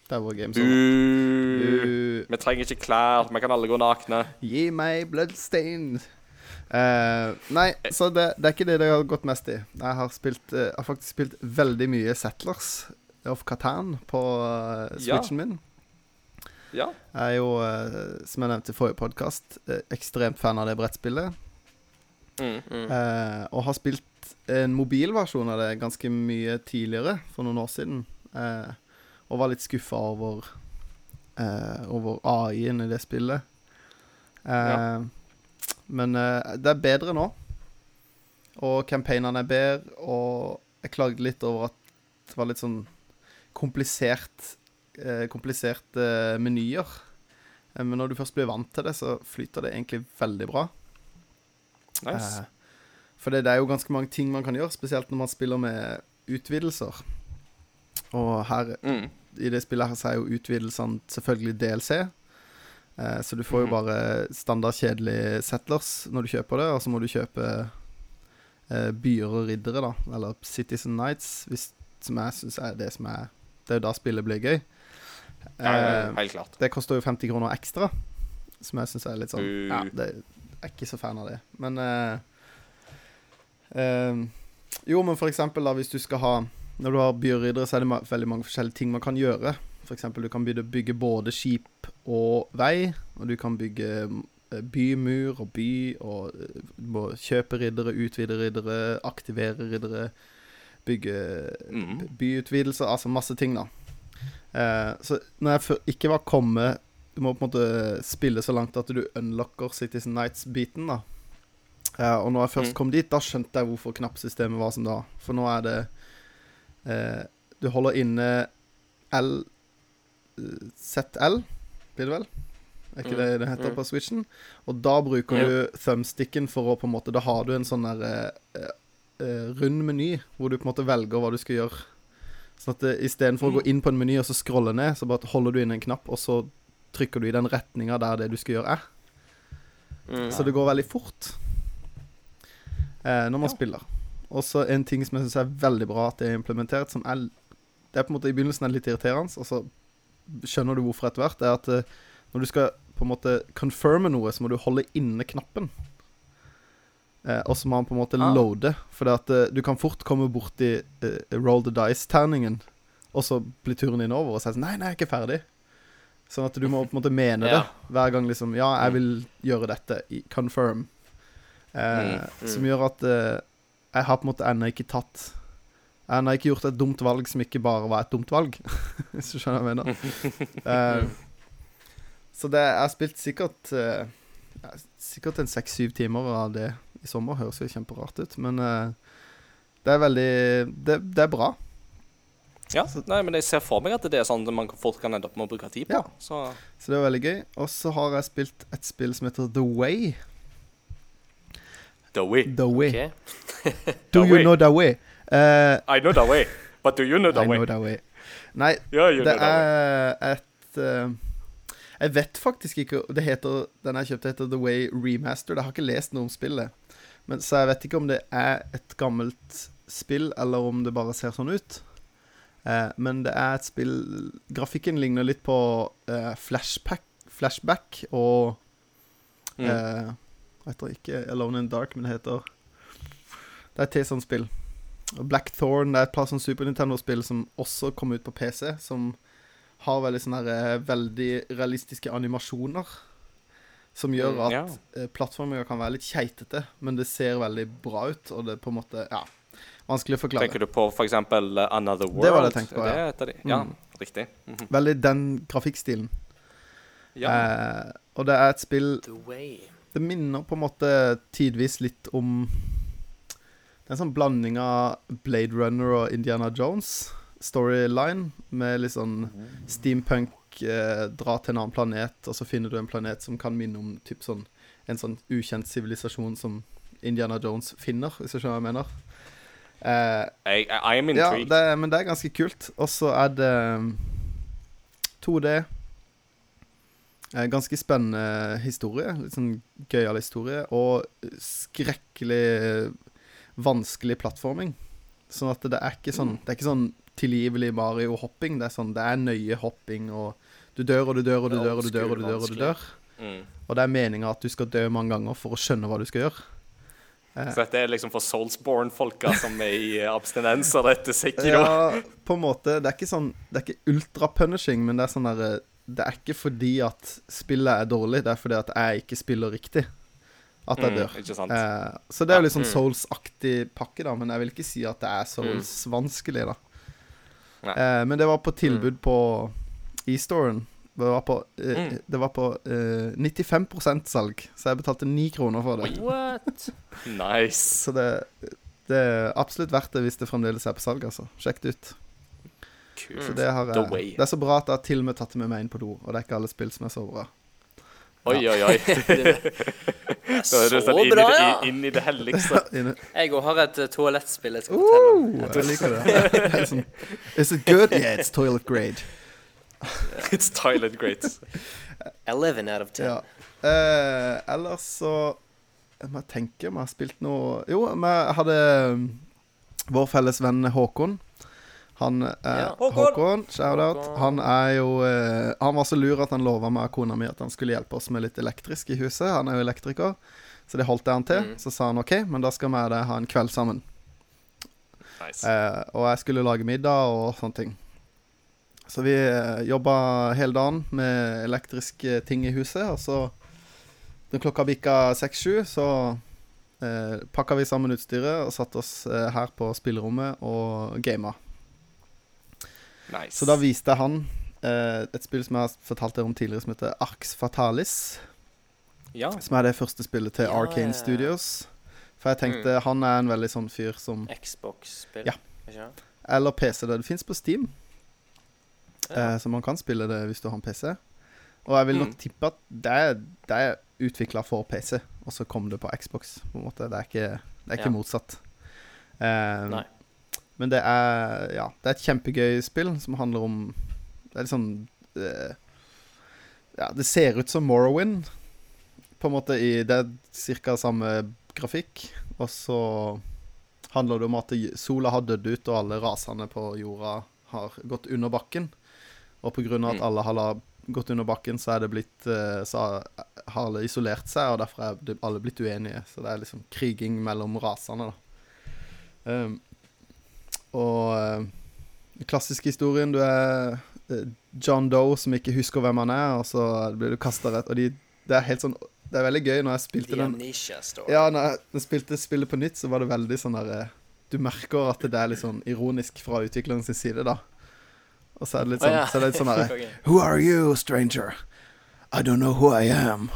S3: Der hvor games
S1: Bu.
S3: over.
S1: Vi trenger ikke klær. Vi kan alle gå nakne.
S3: Gi meg bloodstain. Uh, nei, så det, det er ikke det jeg har gått mest i. Jeg har, spilt, uh, har faktisk spilt veldig mye Settlers of Catan på eh,
S1: Ja.
S3: switchen min.
S1: Ja.
S3: Jeg er jo, eh, som jeg nevnte i forrige podkast, ekstremt fan av det brettspillet.
S1: Mm.
S3: Eh, og har spilt en mobilversjon av det ganske mye tidligere, for noen år siden. Eh, og var litt skuffa over eh, Over AI-en i det spillet. Eh,
S1: Ja.
S3: Men eh, det er bedre nå. Og campaignene er bedre, og jeg klagde litt over at det var litt sånn komplisert eh, Kompliserte menyer. Eh, men når du først blir vant til det, så flyter det egentlig veldig bra.
S1: Nice.
S3: Eh, for det, det er jo ganske mange ting man kan gjøre, spesielt når man spiller med utvidelser. Og her
S1: Mm.
S3: I det spillet her så er jo utvidelsene selvfølgelig DLC. Eh, så du får jo
S1: Mhm.
S3: bare standardkjedelige settlers når du kjøper det, og så må du kjøpe eh, byer og riddere, da. Eller Citizen Nights, hvis, som jeg syns er det som er Det er jo da spillet blir gøy. Eh,
S1: helt klart.
S3: det koster jo 50 kroner ekstra, som jeg syns er litt sånn
S1: Uh.
S3: Ja, det jeg er ikke så fan av det. Men eh, eh, Jo, men for eksempel da, hvis du skal ha Når du har byriddere, så er det veldig mange forskjellige ting man kan gjøre. Eksempel, du kan bygge, både skip og vei, og du kan bygge eh, bymur og by, og eh, du må kjøpe riddere, utvide riddere, aktivere riddere, bygge
S1: Mm.
S3: byutvidelser, altså masse ting, da. Eh, så når jeg før ikke var kommet Du må på en måte spille så langt at du unlocker Citizen Nights-biten, da. Eh, og når jeg først
S1: Mm.
S3: kom dit, da skjønte jeg hvorfor knappsystemet var som da. For nå er det eh, Du holder inne L eh, ZL, blir det vel? Er ikke
S1: Mm.
S3: det det heter
S1: Mm.
S3: på Switchen? Og da bruker du thumbsticken for å på en måte Da har du en sånn der eh, eh, rund meny hvor du på en måte velger hva du skal gjøre. Sånn at det- istedenfor å
S1: Mm.
S3: gå inn på en meny og så scrolle ned, så bare holder du inn en knapp, og så trykker du i den retninga der det du skal gjøre, er.
S1: Mm.
S3: Så det går veldig fort eh, når man
S1: Ja.
S3: spiller. Og så en ting som jeg syns er veldig bra at det er implementert, som er Det er på en måte i begynnelsen er litt irriterende, og så skjønner du hvorfor etter hvert, er at eh, når du skal på en måte confirme noe, så må du holde inne knappen. Eh, og så må han på en måte
S1: Ah.
S3: loade, for at eh, du kan fort komme borti eh, roll the dice-terningen, og så blir turen din over, og så er det sånn Nei, nei, jeg er ikke ferdig. Sånn at du må på en måte mene det hver gang liksom Ja, jeg vil gjøre dette. Confirm. Eh,
S1: Mm, mm.
S3: Som gjør at eh, jeg har på en måte ennå ikke tatt Jeg har ikke gjort et dumt valg som ikke bare var et dumt valg. Hvis du skjønner hva jeg mener. uh, så det Jeg har spilt sikkert ja, Sikkert en seks-syv timer av det i sommer. Høres jo kjemperart ut, men uh, det er veldig det, det er bra.
S1: Ja, nei, men jeg ser for meg at det er sånn at man fort kan ende opp med å bruke tid på.
S3: Ja.
S1: Så
S3: Så det er veldig gøy. Og så har jeg spilt et spill som heter The Way.
S1: The way.
S3: The Way.
S2: Okay.
S3: Do
S1: The
S3: you
S1: Way.
S3: know The Way? Uh,
S1: I know the way. But do you know the
S3: I
S1: way?
S3: know The Way. Nei,
S1: yeah,
S3: det er et uh, Jeg vet faktisk ikke Det heter Den jeg kjøpte, heter The Way Remastered. Jeg har ikke lest noe om spillet. Men, så jeg vet ikke om det er et gammelt spill, eller om det bare ser sånn ut. Uh, men det er et spill Grafikken ligner litt på eh, flashback, flashback og
S1: Mm.
S3: Eh, heter ikke Alone in the Dark, men det heter Det er et sånt spill. Og Blackthorn det er et par sånn Super Nintendo-spill som også kom ut på PC, som har veldig sånne her, eh, veldig realistiske animasjoner. Som gjør
S1: Mm,
S3: at
S1: ja.
S3: plattformer kan være litt keitete, men det ser veldig bra ut, og det er på en måte Ja, vanskelig å forklare.
S1: Tenker du på f.eks. Uh, Another World?
S3: Det var det jeg tenkte på, ja.
S1: det et de? Ja,
S3: Mm.
S1: riktig. Mhm.
S3: Veldig den grafikkstilen.
S1: Ja.
S3: Eh, og det er et spill
S2: The Way.
S3: Det minner på en måte tidvis litt om Det er en sånn blanding av Blade Runner og Indiana Jones storyline, med litt sånn steampunk eh, dra til en annen planet, og så finner du en planet som kan minne om typ sånn, en sånn ukjent sivilisasjon som Indiana Jones finner, hvis du skjønner hva jeg mener. Eh,
S1: I, I am
S3: ja,
S1: intrigued.
S3: det, men det er ganske kult. Og så er det um, 2D. Eh, ganske spennende historie. Litt sånn gøyal historie. Og skrekkelig vanskelig plattforming. Sånn at det er ikke sånn Det er ikke sånn tilgivelig Mario-hopping. Det er sånn Det er nøye hopping, og du dør og du dør og du dør og du dør og du dør. Og du dør
S1: Mm.
S3: Og det er meninga at du skal dø mange ganger for å skjønne hva du skal gjøre.
S1: Så dette er liksom for Soulsborne-folka som er i abstinens dette sikkert?
S3: Ja, på en måte. Det er ikke sånn Det er ikke ultra-punishing, men det er sånn derre Det er ikke fordi at spillet er dårlig, det er fordi at jeg ikke spiller riktig. At jeg
S1: Mm,
S3: dør.
S1: Mm?
S3: Eh, så det er jo litt sånn
S2: Mm.
S3: Souls-aktig pakke, da, men jeg vil ikke si at det er Souls-vanskelig, da. Eh, men det var på tilbud på e-storen. Det var på, eh,
S1: Mm.
S3: det var på eh, 95% salg, så jeg betalte ni kroner for det.
S2: What?
S1: Nice.
S3: Så det, det er absolutt verdt det hvis det fremdeles er på salg, altså. Sjekk det ut.
S1: Kult.
S3: Så det, har
S1: The
S3: jeg,
S1: way.
S3: det er så bra at jeg har til og med tatt det med meg inn på do, og det er ikke alle spill som er så bra.
S1: Oi, oi, oi. Er
S2: Så
S1: inn,
S2: bra,
S1: i
S2: ja.
S1: inn i det helligste.
S2: Jeg òg har et uh, toalettspill jeg skal fortelle om.
S3: Uh, jeg liker det. sånn, Is it good? Yeah, it's toilet grade.
S1: It's toilet grade.
S2: 11 out of 10.
S3: Ja. Eh, ellers så Jeg må tenke om jeg har spilt noe Jo, vi hadde um, vår felles venn Håkon. Han eh,
S2: Ja.
S3: Håkon, shout-out. Han er jo eh, Han var så lur at han lova meg og kona mi at han skulle hjelpe oss med litt elektrisk i huset. Han er jo elektriker, så det holdt jeg han til.
S2: Mm.
S3: Så sa han OK, men da skal vi og deg ha en kveld sammen.
S1: Nice.
S3: Eh, og jeg skulle lage middag og sånne ting. Så vi eh, jobba hele dagen med elektriske ting i huset, og så når klokka bikka seks-sju, så eh, pakka vi sammen utstyret og satte oss eh, her på spillerommet og gama.
S1: Nice.
S3: Så da viste han eh, et spill som jeg har fortalt dere om tidligere, som heter Arx Fatalis.
S1: Ja.
S3: Som er det første spillet til
S2: Ja,
S3: Arcane
S2: ja.
S3: Studios. For jeg tenkte han er en veldig sånn fyr som
S2: Xbox-spill.
S3: Ja. Eller PC. Det, det fins på Steam.
S2: Ja.
S3: Eh, så man kan spille det hvis du har en PC. Og jeg vil nok
S1: Mm.
S3: tippe at det er, det er utvikla for PC, og så kom det på Xbox. på en måte. Det er ikke, det er ikke
S2: Ja.
S3: motsatt. Eh,
S2: Nei.
S3: Men det er Ja, det er et kjempegøy spill som handler om Det er liksom sånn eh, Ja, det ser ut som Morrowind, på en måte. i Det er ca. samme grafikk. Og så handler det om at sola har dødd ut, og alle rasene på jorda har gått under bakken. Og av at
S1: Mm.
S3: alle har gått under bakken, så er det blitt eh, Så har- har alle isolert seg, og derfor er alle blitt uenige. Så det er liksom kriging mellom rasene, da. Um, og eh, den klassiske historien Du er eh, John Doe som ikke husker hvem han er, og så blir du kasta rett Og de, det er helt sånn Det er veldig gøy når jeg spilte
S2: The
S3: den ja, når jeg spilte spillet på nytt, så var det veldig sånn derre eh, Du merker at det er litt sånn ironisk fra utvikleren sin side, da. Og så er det litt sånn, så litt sånn der Who are you, stranger? I don't know who I am.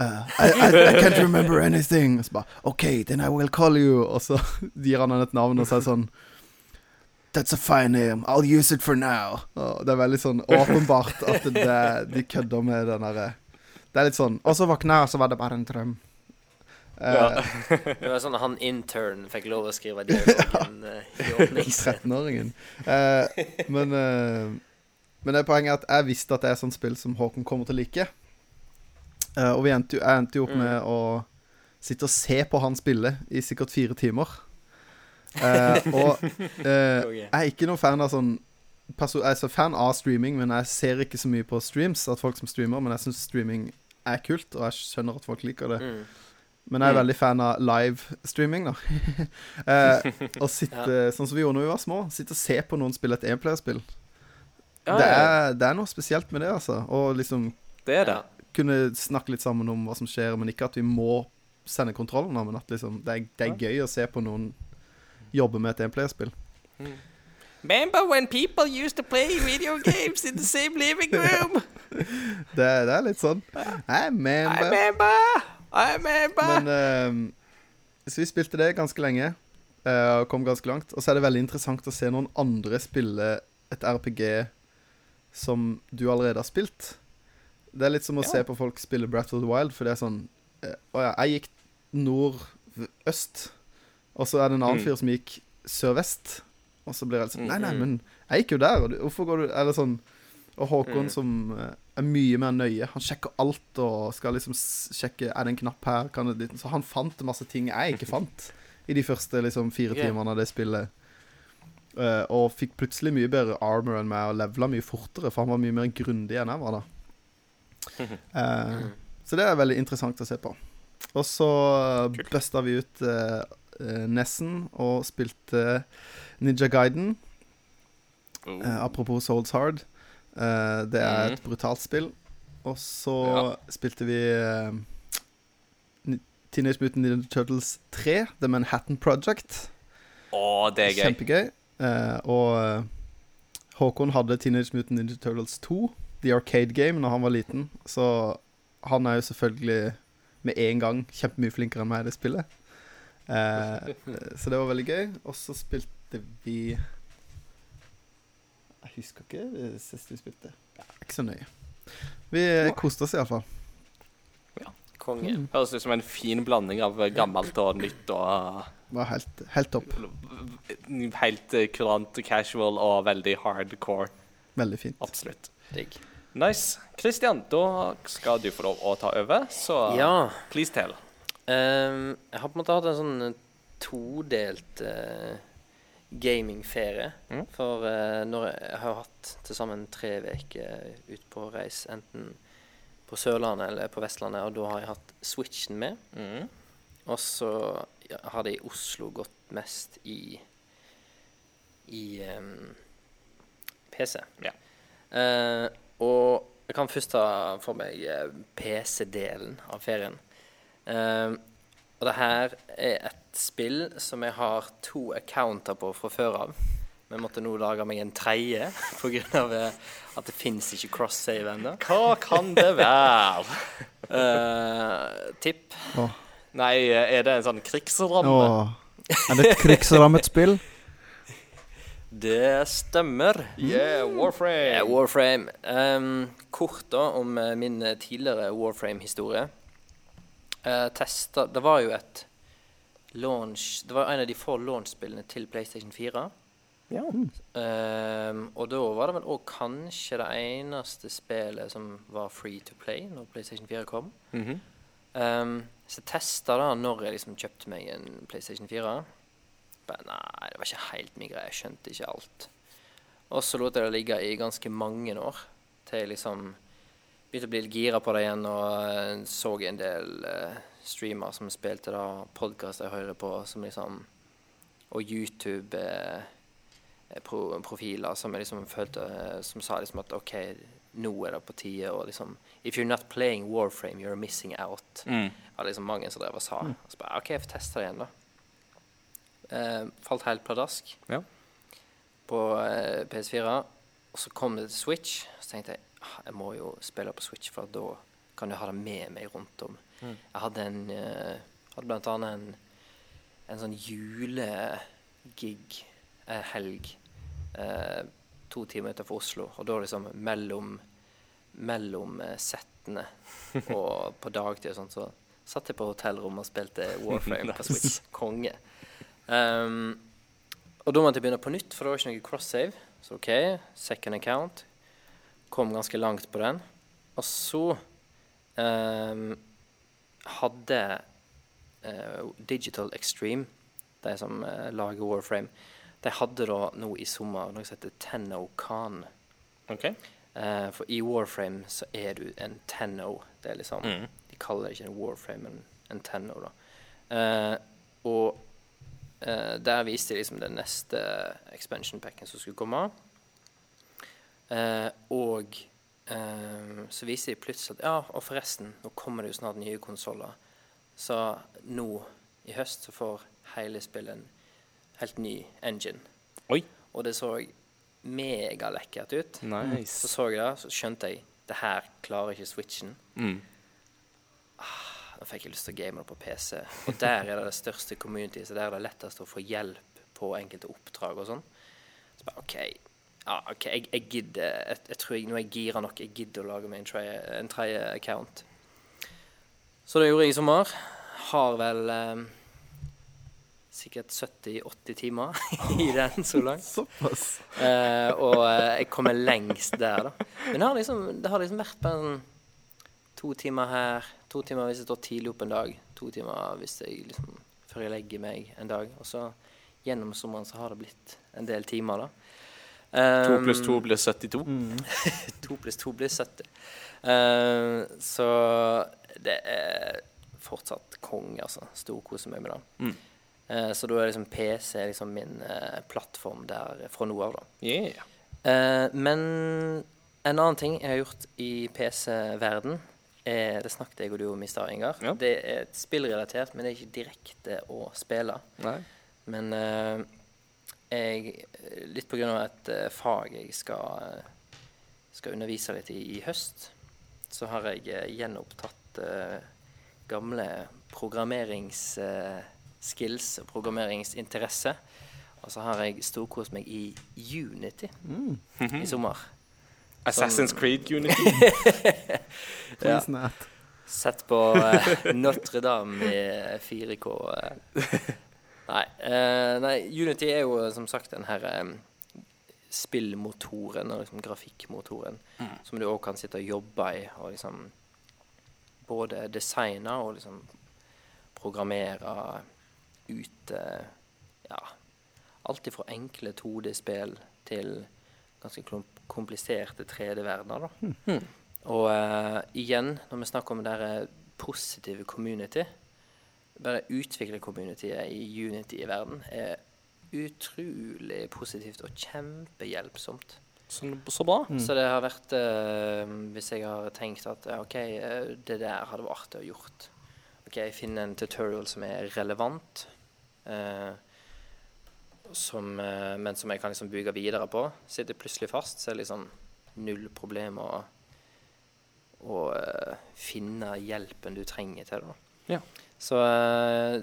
S3: Uh, I, I, I can't remember anything. Og så bare OK, then I will call you. Og så gir han henne et navn, og så er det sånn That's a fine name. I'll use it for now. Oh, det er veldig sånn åpenbart at det, de kødder med den derre Det er litt sånn Og så våkna jeg, og så var det bare en drøm. Eh,
S1: Ja.
S2: Det var sånn at han intern fikk lov å skrive dialogen eh, i åpningsscenen.
S3: 13-åringen. Eh, men, eh, men det er poenget at jeg visste at det er sånn spill som Håkon kommer til å like. Eh, og vi endte jo, jeg endte jo opp
S2: Mm.
S3: med å sitte og se på han spille i sikkert fire timer. Eh, og eh, jeg er ikke noen fan av sånn perso Jeg er så fan av streaming, men jeg ser ikke så mye på streams at folk som streamer, men jeg syns streaming er kult, og jeg skjønner at folk liker det.
S2: Mm.
S3: Men jeg er
S1: Mm.
S3: veldig fan av livestreaming, da. eh, å sitte, sånn som vi gjorde når vi var små, sitte og se på noen spille et enplayerspill.
S1: Ja,
S3: det,
S1: ja,
S3: er, det er noe spesielt med det, altså. Og liksom
S1: det er det.
S3: Kunne snakke litt sammen om hva som skjer, men ikke at vi må sende kontrollen, men at liksom, det, er, det er gøy å se på noen jobbe med et enplayerspill.
S1: Remember when people used to play video games in the same living room?
S3: Det, det er litt sånn I remember.
S1: I remember. I remember.
S3: Men uh, Så vi spilte det ganske lenge, eh, og kom ganske langt. Og så er det veldig interessant å se noen andre spille et RPG som du allerede har spilt. Det er litt som å
S1: Ja.
S3: se på folk spille Breath of the Wild, for det er sånn Å uh, ja, jeg gikk nord-øst, og så er det en annen
S1: Mm.
S3: fyr som gikk sør-vest. Og så blir jeg sånn Nei, nei,
S2: Mm.
S3: men jeg gikk jo der, og hvorfor går du Eller sånn Og Håkon
S1: Mm.
S3: som eh, er mye mer nøye. Han sjekker alt og skal liksom sjekke Er det en knapp her? Kan det? Så han fant masse ting jeg ikke fant i de første liksom fire timene av det spillet. Uh, og fikk plutselig mye bedre armor enn meg og levela mye fortere, for han var mye mer grundig enn jeg var da. Eh, så det er veldig interessant å se på. Og så busta vi ut uh, Nessen og spilte Ninja Guiden.
S1: Oh.
S3: Eh, apropos Souls Hard. Eh, det er
S1: Mhm.
S3: et brutalt spill. Og så
S1: Ja.
S3: spilte vi eh, Teenage Mutant Ninja Turtles 3, The Manhattan Project.
S1: Å, det er gøy.
S3: Kjempegøy. Eh, og eh, Håkon hadde Teenage Mutant Ninja Turtles 2, The Arcade Game, når han var liten. Så han er jo selvfølgelig med en gang kjempemye flinkere enn meg i det spillet. Eh, så det var veldig gøy. Og så spilte vi Jeg husker ikke det siste vi spilte. Ja, ikke så nøye. Vi eh, koste oss iallfall.
S2: Konge.
S3: Mm.
S1: Høres ut som en fin blanding av gammelt og nytt og
S3: Var helt, helt topp.
S1: helt kurant kurant casual og veldig hardcore.
S3: Veldig fint.
S1: Absolutt.
S2: Digg.
S1: Nice. Christian, da skal du få lov å ta over, så
S2: Ja.
S1: please tell.
S2: Ehm, jeg har på en måte hatt en sånn todelt uh, gamingferie.
S1: Mm.
S2: For uh, når jeg, har hatt til sammen tre uker ut på reis, enten på Sørlandet eller på Vestlandet, og da har jeg hatt Switchen med.
S1: Mm.
S2: Og så ja, har det i Oslo gått mest i i um, PC.
S1: Ja.
S2: Uh, og jeg kan først ta for meg eh, PC-delen av ferien. Eh, og det her er et spill som jeg har to accounter på fra før av. Men jeg måtte nå lage meg en tredje pga. at det fins ikke cross-save ennå.
S1: Hva kan det være?
S2: Uh, tipp.
S1: Nei, er det en sånn krigsramme?
S3: Oh. er det et krigsrammet spill?
S2: Det stemmer.
S1: Yeah, Warframe.
S2: Ja, Warframe. Um, kort da om eh, min eh, tidligere Warframe-historie. Uh, testa Det var jo et launch Det var en av de få launch-spillene til PlayStation 4.
S1: Ja.
S2: Um, og da var det vel òg kanskje det eneste spillet som var free to play når PlayStation 4 kom.
S1: Mm
S2: -hmm. um, så jeg testa da når jeg liksom kjøpte meg en PlayStation 4. Men nei, det var ikke helt min greie. Jeg skjønte ikke alt. Og så lot jeg det ligge i ganske mange år. Til jeg liksom begynte å bli litt gira på det igjen og eh, så en del uh, streamer som spilte da podkaster jeg hører på, som liksom Og YouTube eh, profiler som jeg liksom følte uh, Som sa liksom at OK, nå er det på tide å liksom If you're not playing Warframe, you're missing out.
S1: Mm.
S2: Var liksom mange som drev og sa. Og så bare, OK, jeg får teste det igjen, da. Falt helt pladask
S1: Ja.
S2: på eh, PS4. Og så kom det til Switch. Så tenkte jeg jeg må jo spille på Switch, for da kan jeg ha det med meg rundt om.
S1: Mm.
S2: Jeg hadde en eh, hadde blant annet en, en sånn julegig, eh, helg, eh, to timer utenfor Oslo. Og da liksom mellom, mellom eh, settene og på dagtid og sånt, så satt jeg på hotellrommet og spilte Warframe på Switch. Konge. Um, og da måtte jeg begynne på nytt, for det var ikke noe cross-save. Så OK, second account. Kom ganske langt på den. Og så eh, hadde eh, Digital Extreme, de som eh, lager Warframe, de hadde da nå i sommer noe som heter Tenno Khan.
S1: OK.
S2: Eh, for i Warframe så er du en Tenno. Det er liksom
S1: Mm.
S2: De kaller det ikke en Warframe, men en Tenno, da. Eh, og eh, der viste de liksom den neste expansion packen som skulle komme. Eh, og eh, så viser de plutselig at ja, og forresten, nå kommer det jo snart nye konsoller. Så nå i høst så får hele spillet en helt ny engine.
S1: Oi.
S2: Og det så megalekkert ut. Så
S1: Nice.
S2: så jeg det, så skjønte jeg det her klarer ikke Switchen.
S1: Mm.
S2: Da fikk jeg lyst til å game det på PC. Og der er det det største community, så der er det lettest å få hjelp på enkelte oppdrag og sånn. Så bare OK, Ja, OK, jeg, jeg gidder jeg, jeg tror jeg, Nå er jeg gira nok. Jeg gidder å lage meg en tredje account. Så det gjorde jeg i sommer. Har vel eh, sikkert 70-80 timer i den så langt.
S3: Såpass.
S2: Eh, og eh, jeg kommer lengst der, da. Men det har liksom, det har liksom vært bare en to timer her, to timer hvis jeg står tidlig opp en dag, to timer hvis jeg liksom før jeg legger meg en dag. Og så gjennom sommeren så har det blitt en del timer, da.
S1: To
S2: Um,
S1: pluss to blir 72.
S2: To pluss to blir 70. Uh, så det er fortsatt konge, altså. Storkoser meg med det.
S1: Mm.
S2: Uh, så da er liksom PC liksom min uh, plattform der fra nå av, da.
S1: Yeah.
S2: Eh, men en annen ting jeg har gjort i PC-verden, er Det snakket jeg og du om i stad, Ingar.
S1: Ja.
S2: Det er spillrelatert, men det er ikke direkte å spille.
S1: Nei.
S2: Men jeg Litt på grunn av et eh, fag jeg skal, eh, skal undervise litt i i høst, så har jeg eh, gjenopptatt uh, gamle programmeringsskills og programmeringsinteresse. Og så har jeg storkost meg i Unity i sommer.
S1: Assassin's Creed Unity.
S3: ja.
S2: Sett på uh, Notre-Dame i 4K. Eh. Nei, eh, nei, Unity er jo eh, som sagt den her eh, spillmotoren og liksom grafikkmotoren som du òg kan sitte og jobbe i og liksom både designe og liksom programmere ut eh, ja, alt ifra enkle 2D-spill til ganske kompliserte 3D-verdener, da. Og uh, igjen, når vi snakker om det her positive community Bare utvikle communityet i Unity i verden er utrolig positivt og kjempehjelpsomt.
S1: Så, så bra.
S2: Så det har vært eh, Hvis jeg har tenkt at OK, eh, det der hadde vært artig å gjort. OK, finne en tutorial som er relevant, eh, som, eh, men som jeg kan liksom bygge videre på. Sitter plutselig fast, så er det liksom null problem å, å eh, finne hjelpen du trenger til det.
S1: Ja.
S2: Så eh,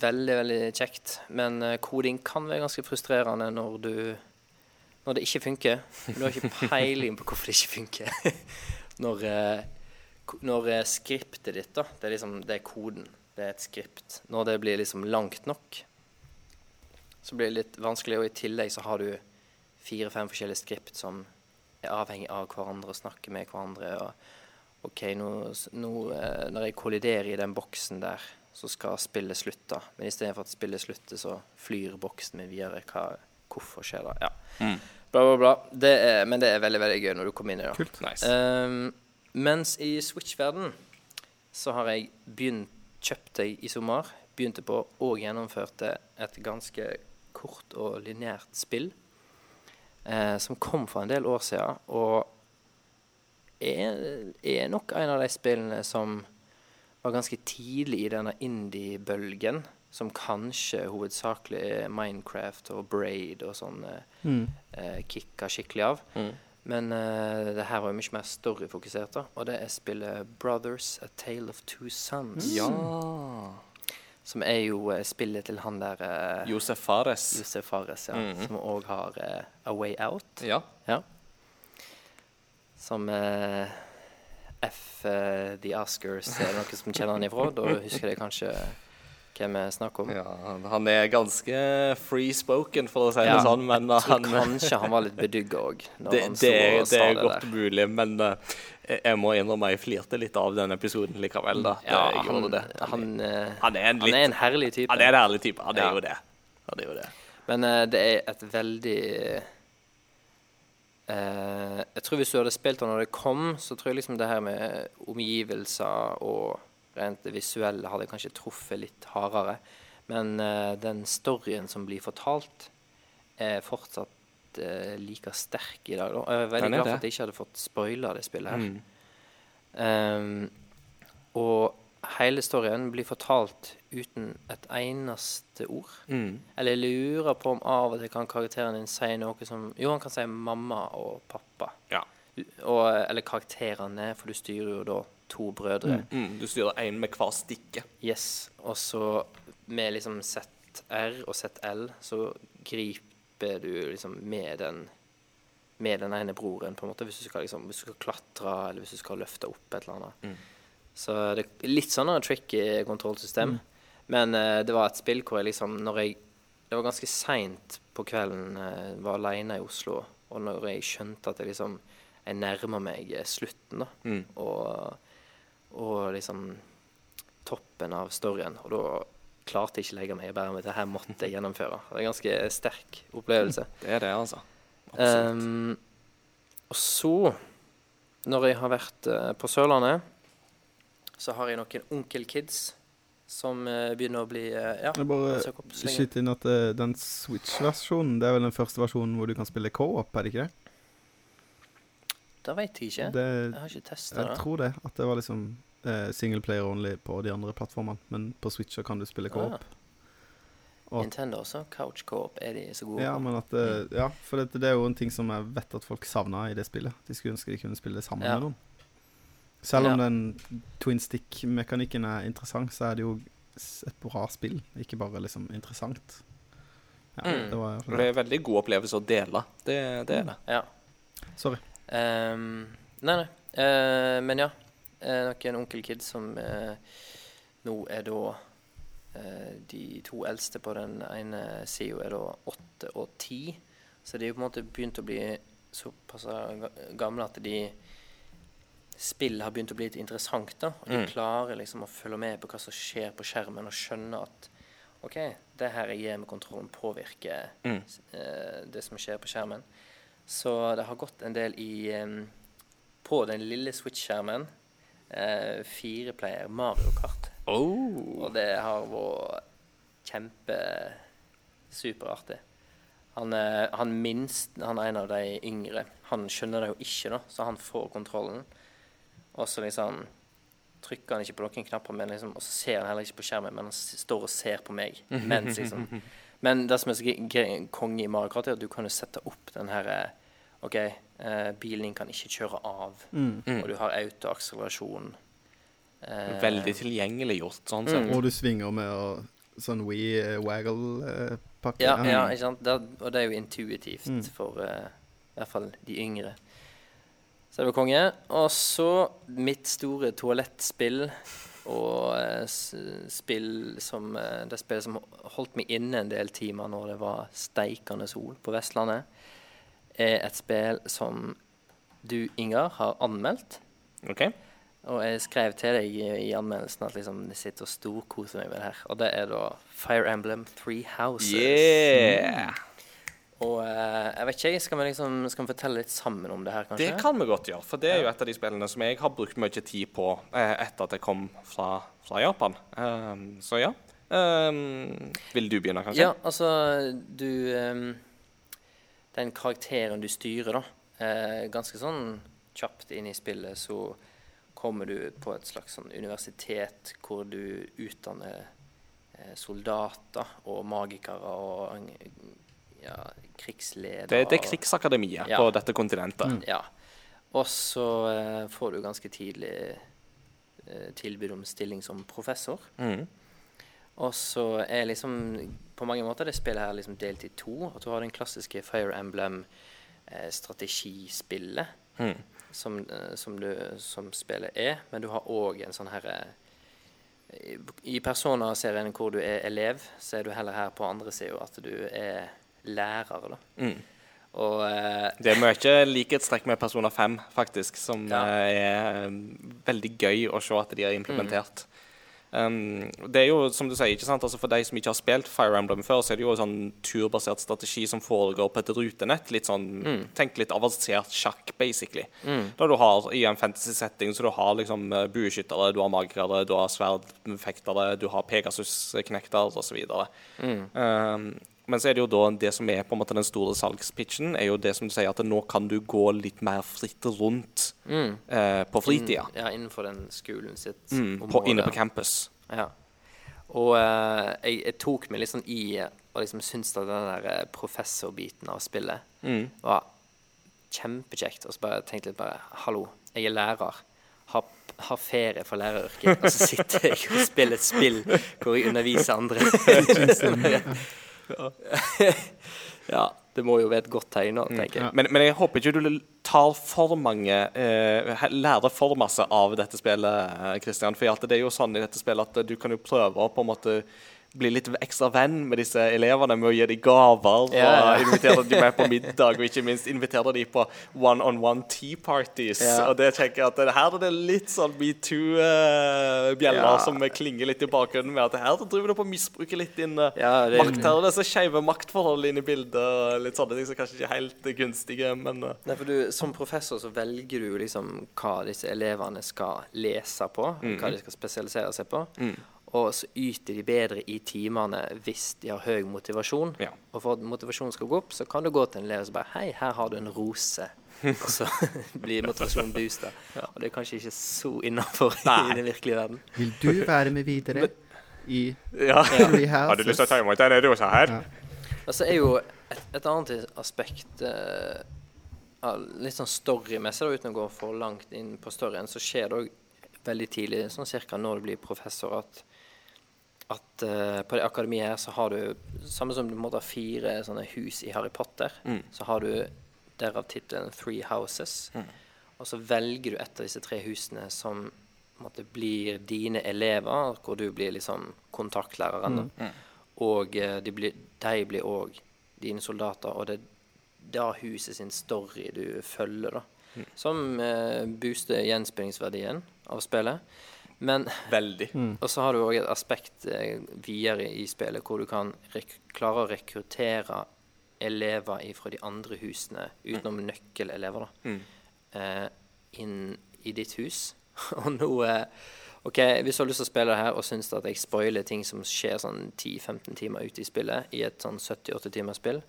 S2: veldig, veldig kjekt. Men eh, koding kan være ganske frustrerende når du når det ikke funker. Du har ikke peiling på hvorfor det ikke funker. når eh, når skriptet ditt, da, det er liksom det er koden, det er et skript, når det blir liksom langt nok, så blir det litt vanskelig. Og i tillegg så har du fire-fem forskjellige skript som er avhengig av hverandre og snakker med hverandre. og OK, nå, nå eh, når jeg kolliderer i den boksen der, så skal spillet slutte. Men istedenfor at spillet slutter, så flyr boksen min videre. Hva, hvorfor skjer det? Ja. Bla, bla, bla. Det er, men det er veldig veldig gøy når du kommer inn i det.
S3: Kult.
S1: Nice.
S2: Um, mens i Switch-verden så har jeg begynt kjøpt deg i sommer. Begynte på og gjennomførte et ganske kort og lineært spill. Eh, som kom for en del år siden, og er, er nok en av de spillene som var ganske tidlig i denne indie-bølgen. Som kanskje hovedsakelig er Minecraft og Braid og sånn eh,
S3: Mm.
S2: eh, kicka skikkelig av.
S1: Mm.
S2: Men uh, det her var jo mye mer storyfokusert, da. Og det er spillet Brothers A Tale of Two Sons.
S1: Ja.
S2: Som er jo uh, spillet til han der uh,
S1: Josef Fares.
S2: Josef Fares, ja.
S1: Mhm.
S2: Som òg har A Way Out.
S1: Ja.
S2: Ja. Som eh, F eh, The Oscars er det noen som kjenner han ifra. Da husker de kanskje hvem vi snakker om.
S1: ja. Han er ganske free spoken, for å si
S2: Ja.
S1: det sånn, men
S2: Jeg tror
S1: han
S2: kanskje han var litt bedugga òg.
S1: det, det, det er godt mulig, men uh, jeg må innrømme jeg flirte litt av den episoden likevel, da.
S2: Ja, han,
S1: det.
S2: han, eh,
S1: Han er en
S2: han er en herlig type.
S1: Han er en herlig type. Han er
S2: Ja.
S1: jo det. Han er jo det.
S2: Men uh, det er et veldig eh, Jeg tror hvis du hadde spilt den når det kom, så tror jeg liksom det her med omgivelser og rent det visuelle hadde kanskje truffet litt hardere. Men eh, den storyen som blir fortalt, er fortsatt eh, like sterk i dag. Da. Jeg er veldig glad for at jeg ikke hadde fått spoila det spillet her.
S1: Mm.
S2: Ehm, og hele storyen blir fortalt uten et eneste ord.
S1: Mm.
S2: Eller jeg lurer på om av og til kan karakteren din si noe som Jo, han kan si mamma og pappa.
S1: Ja.
S2: Og, eller karakterene, for du styrer jo da to brødre.
S1: Mm. Du styrer én med hver stikke.
S2: Yes. Og så med liksom ZR og ZL så griper du liksom med den med den ene broren, på en måte, hvis du skal, liksom, hvis du skal klatre, eller hvis du skal løfte opp et eller annet. Så det er litt sånn en tricky kontrollsystem. Men uh, det var et spill hvor jeg liksom Når jeg Det var ganske seint på kvelden, uh, var aleine i Oslo, og når jeg skjønte at jeg liksom Jeg nærmer meg eh, slutten, da,
S1: Mm.
S2: og, og liksom toppen av storyen, og da klarte jeg ikke legge meg. i bare det her måtte jeg gjennomføre. Det er en ganske sterk opplevelse.
S1: Det er det, altså. Absolutt.
S2: Um, og så, når jeg har vært uh, på Sørlandet, så har jeg noen onkelkids som eh, begynner å bli uh, Ja.
S3: Jeg bare skyte inn at uh, den Switch-versjonen, det er vel den første versjonen hvor du kan spille co-op, er det ikke det?
S2: Det vet jeg ikke.
S3: det
S2: Jeg har ikke testa
S3: jeg tror det. At det var liksom uh, single player only på de andre plattformene. Men på Switch kan du spille co-op.
S2: Ah.
S3: Og-
S2: Nintendo også. Couch co-op er de så gode
S3: Ja,
S2: på.
S3: men at uh, Ja, for det, det er jo en ting som jeg vet at folk savna i det spillet. De skulle ønske de kunne spille sammen
S2: Ja.
S3: med noen. Selv om
S2: Ja.
S3: den twin stick-mekanikken er interessant, så er det jo et bra spill, ikke bare liksom interessant. Ja,
S2: Mm.
S3: det var
S1: det
S3: det.
S1: er en veldig god opplevelse å dele. Det, det er det.
S2: Ja.
S3: Sorry.
S2: Um, nei, nei. Uh, men ja. Uh, noen onkelkids som uh, nå er da uh, De to eldste på den ene sida er da åtte og ti. Så de er på en måte begynt å bli såpass gamle at de Spill har begynt å bli litt interessant, da. Og de
S1: Mm.
S2: klarer liksom å følge med på hva som skjer på skjermen, og skjønne at OK, det her jeg gjør med kontrollen, påvirker
S1: Mm.
S2: eh, det som skjer på skjermen. Så det har gått en del i em, På den lille Switch-skjermen. Eh, Fireplayer Mario Kart.
S1: Oh.
S2: Og det har vært kjempesuperartig. Han, eh, han minst, han er en av de yngre. Han skjønner det jo ikke, da, så han får kontrollen. Og så liksom trykker han ikke på noen knapper, men liksom, og så ser han heller ikke på skjermen, men han står og ser på meg. Mens liksom Men det som er så ge- ge- konge i Mario Kart, er at du kan jo sette opp den her eh, OK, eh, bilen din kan ikke kjøre av,
S3: Mm.
S2: Og du har autoakselerasjon. Eh,
S1: Veldig tilgjengeliggjort, sånn
S2: Mm.
S3: Og du svinger med å sånn We-waggle-pakke.
S2: Ja, ja, ikke sant? Det, og det er jo intuitivt
S3: Mm.
S2: for eh, i hvert fall de yngre. Så det var konge. Og så mitt store toalettspill og eh, spill som eh, Det spillet som holdt meg inne en del timer når det var steikende sol på Vestlandet, er et spill som du, Ingar, har anmeldt.
S1: OK?
S2: Og jeg skrev til deg i, i anmeldelsen at liksom, jeg sitter og storkoser meg med det her. Og det er da Fire Emblem Three Houses.
S1: Yeah!
S2: Og eh, jeg vet ikke, skal vi liksom skal vi fortelle litt sammen om det her, kanskje?
S1: Det kan vi godt gjøre, for det er jo et av de spillene som jeg har brukt mye tid på eh, etter at jeg kom fra, fra Japan. Ehm, så ja. Ehm, vil du begynne, kanskje?
S2: Ja, altså du ehm, Den karakteren du styrer, da, eh, ganske sånn kjapt inn i spillet, så kommer du på et slags sånn universitet hvor du utdanner soldater og magikere og ja, krigsleder
S1: Det, det er krigsakademiet
S2: Ja.
S1: på dette kontinentet.
S2: Ja. Og så eh, får du ganske tidlig eh, tilbud om stilling som professor.
S1: Mm.
S2: Og så er liksom på mange måter det spillet her liksom delt i to. At du har den klassiske Fire Emblem-strategispillet,
S1: Mm.
S2: som, eh, som, du, som spillet er. Men du har òg en sånn herre i- I Persona-serien hvor du er elev, så er du heller her på andre sida at du er lærer.
S1: Mm.
S2: Og uh,
S1: Det er mye likhetstrekk med Persona 5, faktisk, som
S2: Ja.
S1: eh, er um, veldig gøy å se at de har implementert.
S2: Mm.
S1: Um, det er jo, som du sier, ikke sant? Altså For de som ikke har spilt Fire Emblem før, så er det jo sånn turbasert strategi som foregår på et rutenett. Litt sånn,
S2: Mm.
S1: Tenk litt avansert sjakk, basically. Da du har i en fantasy-setting så du har liksom eh, bueskyttere, du har magikere, du har sverdfektere, du har Pegasus-knekter osv.
S2: mm,
S1: Um, men så er det jo da det som er på en måte den store salgspitchen, er jo det som du sier, at nå kan du gå litt mer fritt rundt
S2: mm,
S1: eh, på fritida.
S2: In, Ja, innenfor den skolen sitt
S1: Mm, på, inne på campus.
S2: Ja. Og eh, jeg, jeg tok meg litt sånn i og liksom syntes at den der eh, professorbiten av spillet
S1: Mm.
S2: var kjempekjekt. Og så bare tenkte jeg bare Hallo, jeg er lærer. Har, har ferie for læreryrket. Og så sitter jeg og spiller et spill hvor jeg underviser andre. ja. Det må jo være et godt tegn, da, tenker jeg.
S1: Men, men jeg håper ikke du tar for mange eh, Lærer for masse av dette spillet, Kristian. Christian. For det er jo sånn i dette spillet at du kan jo prøve å på en måte bli litt ekstra venn med disse elevene med å gi dem gaver
S2: Ja, ja.
S1: og invitere dem med på middag, og ikke minst invitere dem på one-on-one tea parties.
S2: Ja.
S1: Og det tenker jeg at det, her er det litt sånn metoo-bjeller
S2: Ja.
S1: som klinger litt i bakgrunnen med at her driver du på å misbruke litt din eh,
S2: Ja, det-
S1: makt her. Og disse skeive maktforholdene inne i bildet, og litt sånne ting som kanskje ikke er helt gunstige, men eh,
S2: Nei, for du, Som professor så velger du liksom hva disse elevene skal lese på, hva de skal spesialisere seg på. Og så yter de bedre i timene hvis de har høy motivasjon.
S1: Ja.
S2: Og for at motivasjonen skal gå opp, så kan du gå til en elev og bare Hei, her har du en rose. og så blir motivasjonen boosta. Og det er kanskje ikke så innafor i den virkelige verden.
S3: Vil du være med videre i
S1: ja.
S3: Treehouse?
S1: Har du lyst til å ta imot denne rosa her?
S2: Og så er jo et, et annet aspekt uh, litt sånn storymessig, uten å gå for langt inn på storyen, så skjer det òg veldig tidlig, sånn cirka når du blir professor, at, at uh, på det akademiet her så har du Samme som du måtte ha fire sånne hus i Harry Potter, så har du derav tittelen Three Houses. Og så velger du et av disse tre husene som måtte, blir dine elever, hvor du blir liksom kontaktlæreren. Mm. Og uh, de blir, de blir òg dine soldater, og det er da huset sin story du følger, da. Som uh, booster gjenspillingsverdien av spillet. Men
S1: Veldig.
S2: og så har du òg et aspekt eh, videre i spillet hvor du kan rek klare å rekruttere elever fra de andre husene, utenom nøkkelelever, da, eh, inn i ditt hus. og nå eh, OK, hvis du har lyst til å spille det her og syns at jeg spoiler ting som skjer sånn 10-15 timer ute i spillet, i et sånn 78 timers spill,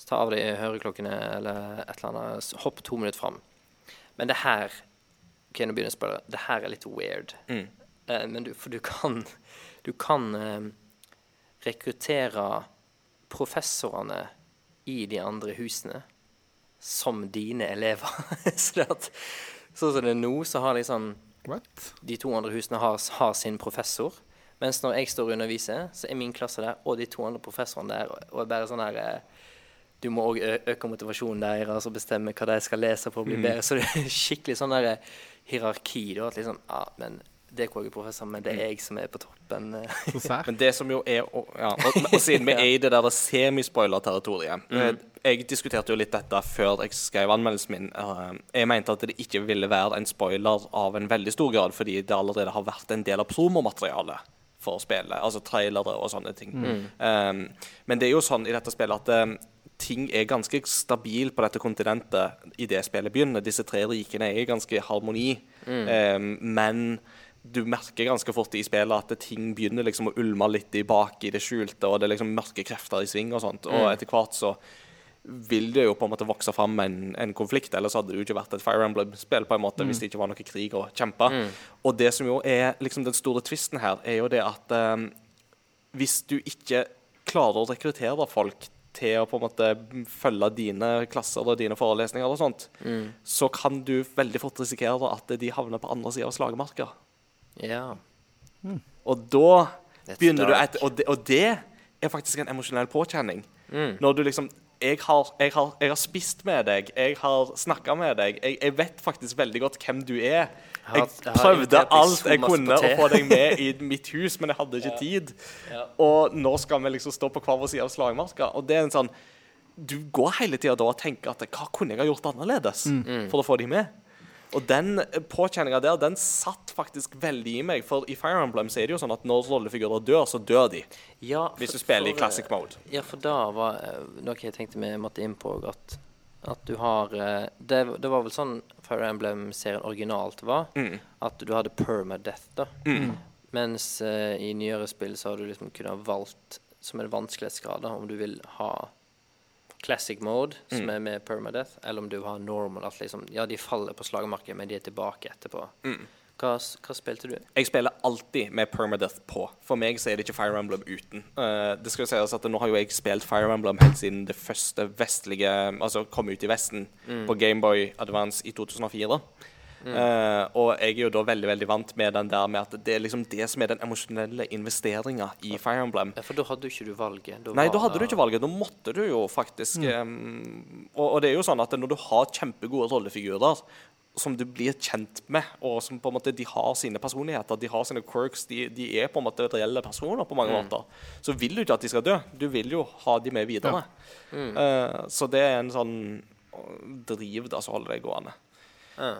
S2: så ta av deg høreklokkene eller et eller annet, hopp to minutter fram. Men det her OK, nå begynner jeg å spørre. Det her er litt weird. Eh, men du, for du kan Du kan eh, rekruttere professorene i de andre husene som dine elever. så at Sånn som det er nå, så har liksom
S3: What?
S2: de to andre husene har, har sin professor. Mens når jeg står og underviser, så er min klasse der, og de to andre professorene der. Og, er bare sånn her eh, Du må òg øke motivasjonen deres og bestemme hva de skal lese for å bli bedre. Så det er skikkelig sånn der eh, hierarki. Da, at liksom Ja, men det er hvor jeg er professor, men det er jeg som er på toppen. eh.
S1: Men det som jo er Og, ja, og, og siden vi er i det der semispoiler-territoriet mm. Jeg diskuterte jo litt dette før jeg skrev anmeldelsen min. Eh, Jeg mente at det ikke ville være en spoiler av en veldig stor grad, fordi det allerede har vært en del av promomaterialet for spillet. Altså trailere og sånne ting. Eh, men det er jo sånn i dette spillet at eh, ting er ganske stabil på dette kontinentet i det spillet begynner. Disse tre rikene er i ganske harmoni, Um, men du merker ganske fort i spillet at ting begynner liksom å ulme litt i bak i det skjulte, og det er liksom mørke krefter i sving og sånt. Og etter hvert så vil det jo på en måte vokse fram en, en konflikt, ellers hadde det jo ikke vært et Fire Emblem-spill på en måte hvis det ikke var noe krig å kjempe. Og det som jo er liksom den store tvisten her, er jo det at um, hvis du ikke klarer å rekruttere folk til å på en måte følge dine klasser og dine forelesninger, og sånt, så kan du veldig fort risikere at de havner på andre sida av slagmarka.
S2: Ja.
S1: Og da
S2: That's
S1: begynner du et, og, det, og det er faktisk en emosjonell påkjenning.
S2: Mm.
S1: Når du liksom jeg har, jeg, har, jeg har spist med deg, jeg har snakka med deg. Jeg, jeg vet faktisk veldig godt hvem du er. Jeg prøvde alt jeg kunne å få deg med i mitt hus, men jeg hadde ikke tid. Og nå skal vi liksom stå på hver vår side av slagmarka. Og det er en sånn Du går hele tida da og tenker at hva kunne jeg ha gjort annerledes
S2: Mm.
S1: for å få dem med? Og den påkjenninga der, den satt faktisk veldig i meg. For i Fire Emblem så er det jo sånn at når rollefigurer dør, så dør de.
S2: ja
S1: Hvis du spiller i classic
S2: eh,
S1: mode.
S2: Ja, for da var eh, noe jeg tenkte vi måtte inn på at, at du har eh, det, det var vel sånn Fire Emblem-serien originalt var.
S1: Mm.
S2: At du hadde permadeath, da. Mens uh, i nyere spill så har du liksom kunnet ha valgt som en vanskelighetsgrad om du vil ha classic mode,
S1: Mm.
S2: som er med permadeath, eller om du har normal. At liksom, ja, de faller på slagmarken, men de er tilbake etterpå.
S1: Mm.
S2: Hva, hva spilte du?
S1: Jeg spiller alltid med permadeath på. For meg så er det ikke Fire Emblem uten. Uh, det skal jo sies at Nå har jo jeg spilt Fire Emblem helt siden det første vestlige Altså kom ut i Vesten på Gameboy Advance i 2004. Eh, og jeg er jo da veldig veldig vant med den der med at det er liksom det som er den emosjonelle investeringa i Fire Emblem.
S2: Ja, for da hadde jo ikke du valget.
S1: Nei, da hadde du ikke valget. Da måtte du jo faktisk em, og, og det er jo sånn at når du har kjempegode rollefigurer som du blir kjent med, og som på en måte de har sine personligheter, de har sine quirks, de, de er på en måte reelle personer på mange måter, så vil du ikke at de skal dø. Du vil jo ha de med videre. Eh, så det er en sånn driv da som holder deg gående.
S2: Ja.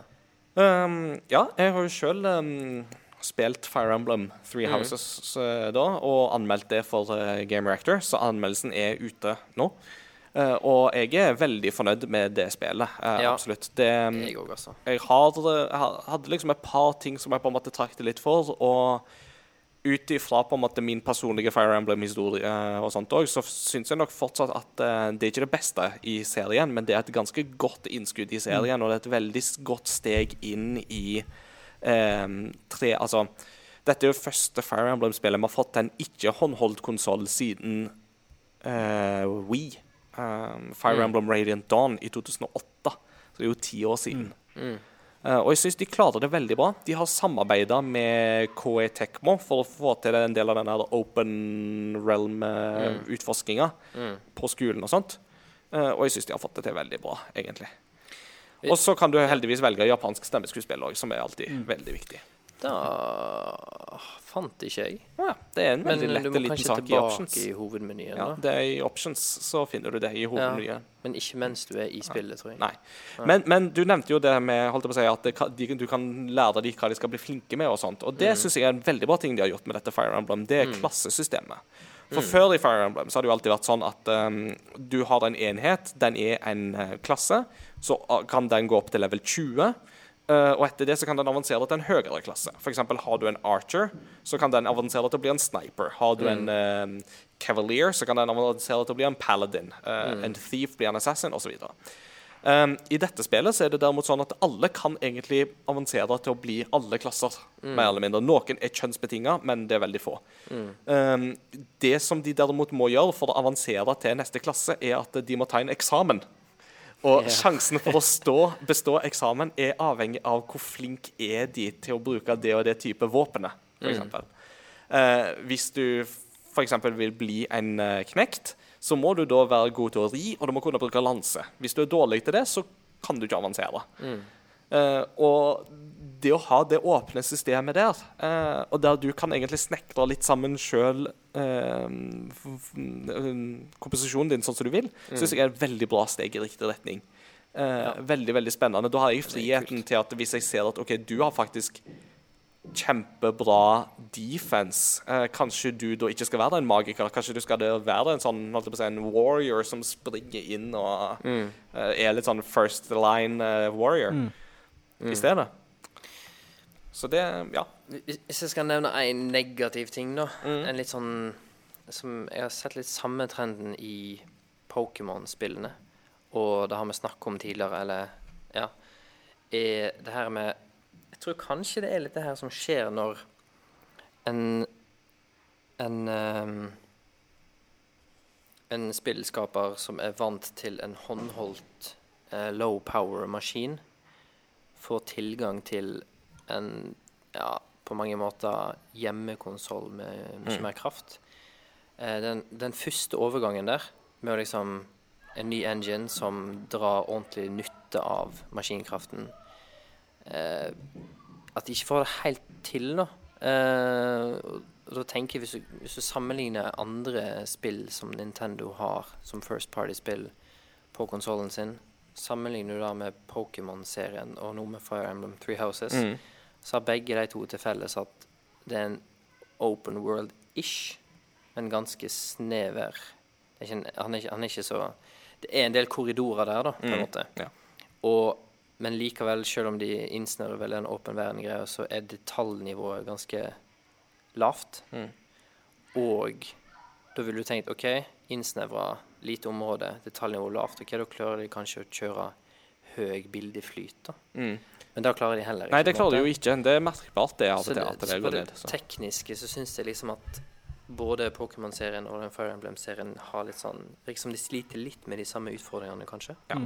S1: Um, ja, jeg har jo sjøl um, spilt Fire Emblem Three Houses eh, da, og anmeldt det for uh, Game Reactor, så anmeldelsen er ute nå. Uh, og jeg er veldig fornøyd med det spillet. Uh,
S2: Ja.
S1: Absolutt. Det, um,
S2: Jeg
S1: jeg, har, jeg hadde liksom et par ting som jeg på en måte trakk det litt for. Og ut ifra på en måte min personlige Fire Emblem-historie og sånt også, så syns jeg nok fortsatt at eh, det er ikke det beste i serien, men det er et ganske godt innskudd i serien, og det er et veldig godt steg inn i eh, tre Altså, dette er jo første Fire Emblem-spillet vi har fått til en ikke-håndholdt konsoll siden eh, Wii. Um, Fire Emblem Radiant Dawn i 2008. Så det er jo ti år siden. Eh, og jeg syns de klarer det veldig bra. De har samarbeida med KE Tekmo for å få til en del av den her open realm-utforskinga på skolen og sånt. Eh, og jeg syns de har fått det til veldig bra, egentlig. Og så kan du heldigvis velge japansk stemmeskuespill òg, som er alltid veldig viktig.
S2: Da fant ikke jeg.
S1: Ja, det er en
S2: veldig
S1: veldig
S2: liten
S1: lett
S2: i
S1: options liten
S2: du
S1: sak i
S2: tilbake
S1: options.
S2: i hovedmenyen,
S1: Ja, det er I options så finner du det i hovedmenyen.
S2: Men ikke mens du er i spillet, tror jeg.
S1: Nei. Men, men du nevnte jo det med holdt jeg på å si, at det, de, du kan lære dem hva de skal bli flinke med. Og sånt Og det
S2: Mm.
S1: synes jeg er en veldig bra ting de har gjort med dette Fire Emblem. Det er klassesystemet. For før i Fire Emblem så har det jo alltid vært sånn at um, du har en enhet, den er en eh, klasse, så uh, kan den gå opp til level 20. eh, og etter det så kan den avansere til en høyere klasse. Eksempel har du en archer, så kan den avansere til å bli en sniper. Har du en um, cavalier, så kan den avansere til å bli en paladin. Eh, En thief blir en assassin, osv. Um, I dette spillet så er det derimot sånn at alle kan egentlig avansere til å bli alle klasser. mer eller mindre. Noen er kjønnsbetinga, men det er veldig få. Um, det som de derimot må gjøre for å avansere til neste klasse, er at de må ta en eksamen. Og
S2: yeah.
S1: sjansen for å stå, bestå eksamen er avhengig av hvor flink er de til å bruke det og det type våpenet, f.eks. Eh, hvis du f.eks. vil bli en eh, knekt, så må du da være god til å ri, og du må kunne bruke lanse. Hvis du er dårlig til det, så kan du ikke avansere. Eh, og det å ha det åpne systemet der, eh, og der du kan egentlig snekre litt sammen sjøl komposisjonen din sånn som du vil, syns jeg er et veldig bra steg i riktig retning. Ja. Veldig veldig spennende. Da har jeg friheten til at hvis jeg ser at OK, du har faktisk kjempebra defense. Eh, kanskje du da ikke skal være en magiker. Kanskje du skal være en sånn holdt jeg på å si, en warrior som springer inn og eh, er litt sånn first line eh, warrior i stedet. Så det Ja.
S2: Hvis jeg skal nevne en negativ ting, da
S1: Mm.
S2: En litt sånn som Jeg har sett litt samme trenden i Pokémon-spillene, og det har vi snakket om tidligere, eller Ja. Er det her med Jeg tror kanskje det er litt det her som skjer når en En um, En spillskaper som er vant til en håndholdt uh, low power-maskin, får tilgang til en ja, på mange måter hjemmekonsoll med mye mer kraft. Eh, den, den første overgangen der, med liksom en ny engine som drar ordentlig nytte av maskinkraften eh, At de ikke får det helt til, da. Eh, da tenker jeg hvis du, hvis du sammenligner andre spill som Nintendo har som First Party-spill på konsollen sin, sammenligner du da med Pokémon-serien og noe med Fire Emblem Three Houses,
S1: Mm.
S2: så har begge de to til felles at det er en open world-ish, men ganske snever. Det er en- han, er ikke, han er ikke så Det er en del korridorer der, da, på en
S1: Mm,
S2: måte.
S1: ja.
S2: Og, men likevel, selv om de innsnører vel en åpen verden-greie, så er detaljnivået ganske lavt.
S1: Mm.
S2: Og da ville du tenkt OK, innsnevra lite område, detaljnivå lavt. Ok, Da klarer de kanskje å kjøre høy bildeflyt, da.
S1: Mm.
S2: Men da klarer de heller ikke.
S1: Nei, det klarer de jo ikke. Det er merkbart, det. av og
S2: Så
S1: at
S2: det,
S1: går det
S2: så på det
S1: ned.
S2: Tekniske så syns jeg liksom at både Pokémon-serien og den Fire Emblem-serien har litt sånn Virker som de sliter litt med de samme utfordringene, kanskje.
S1: Ja.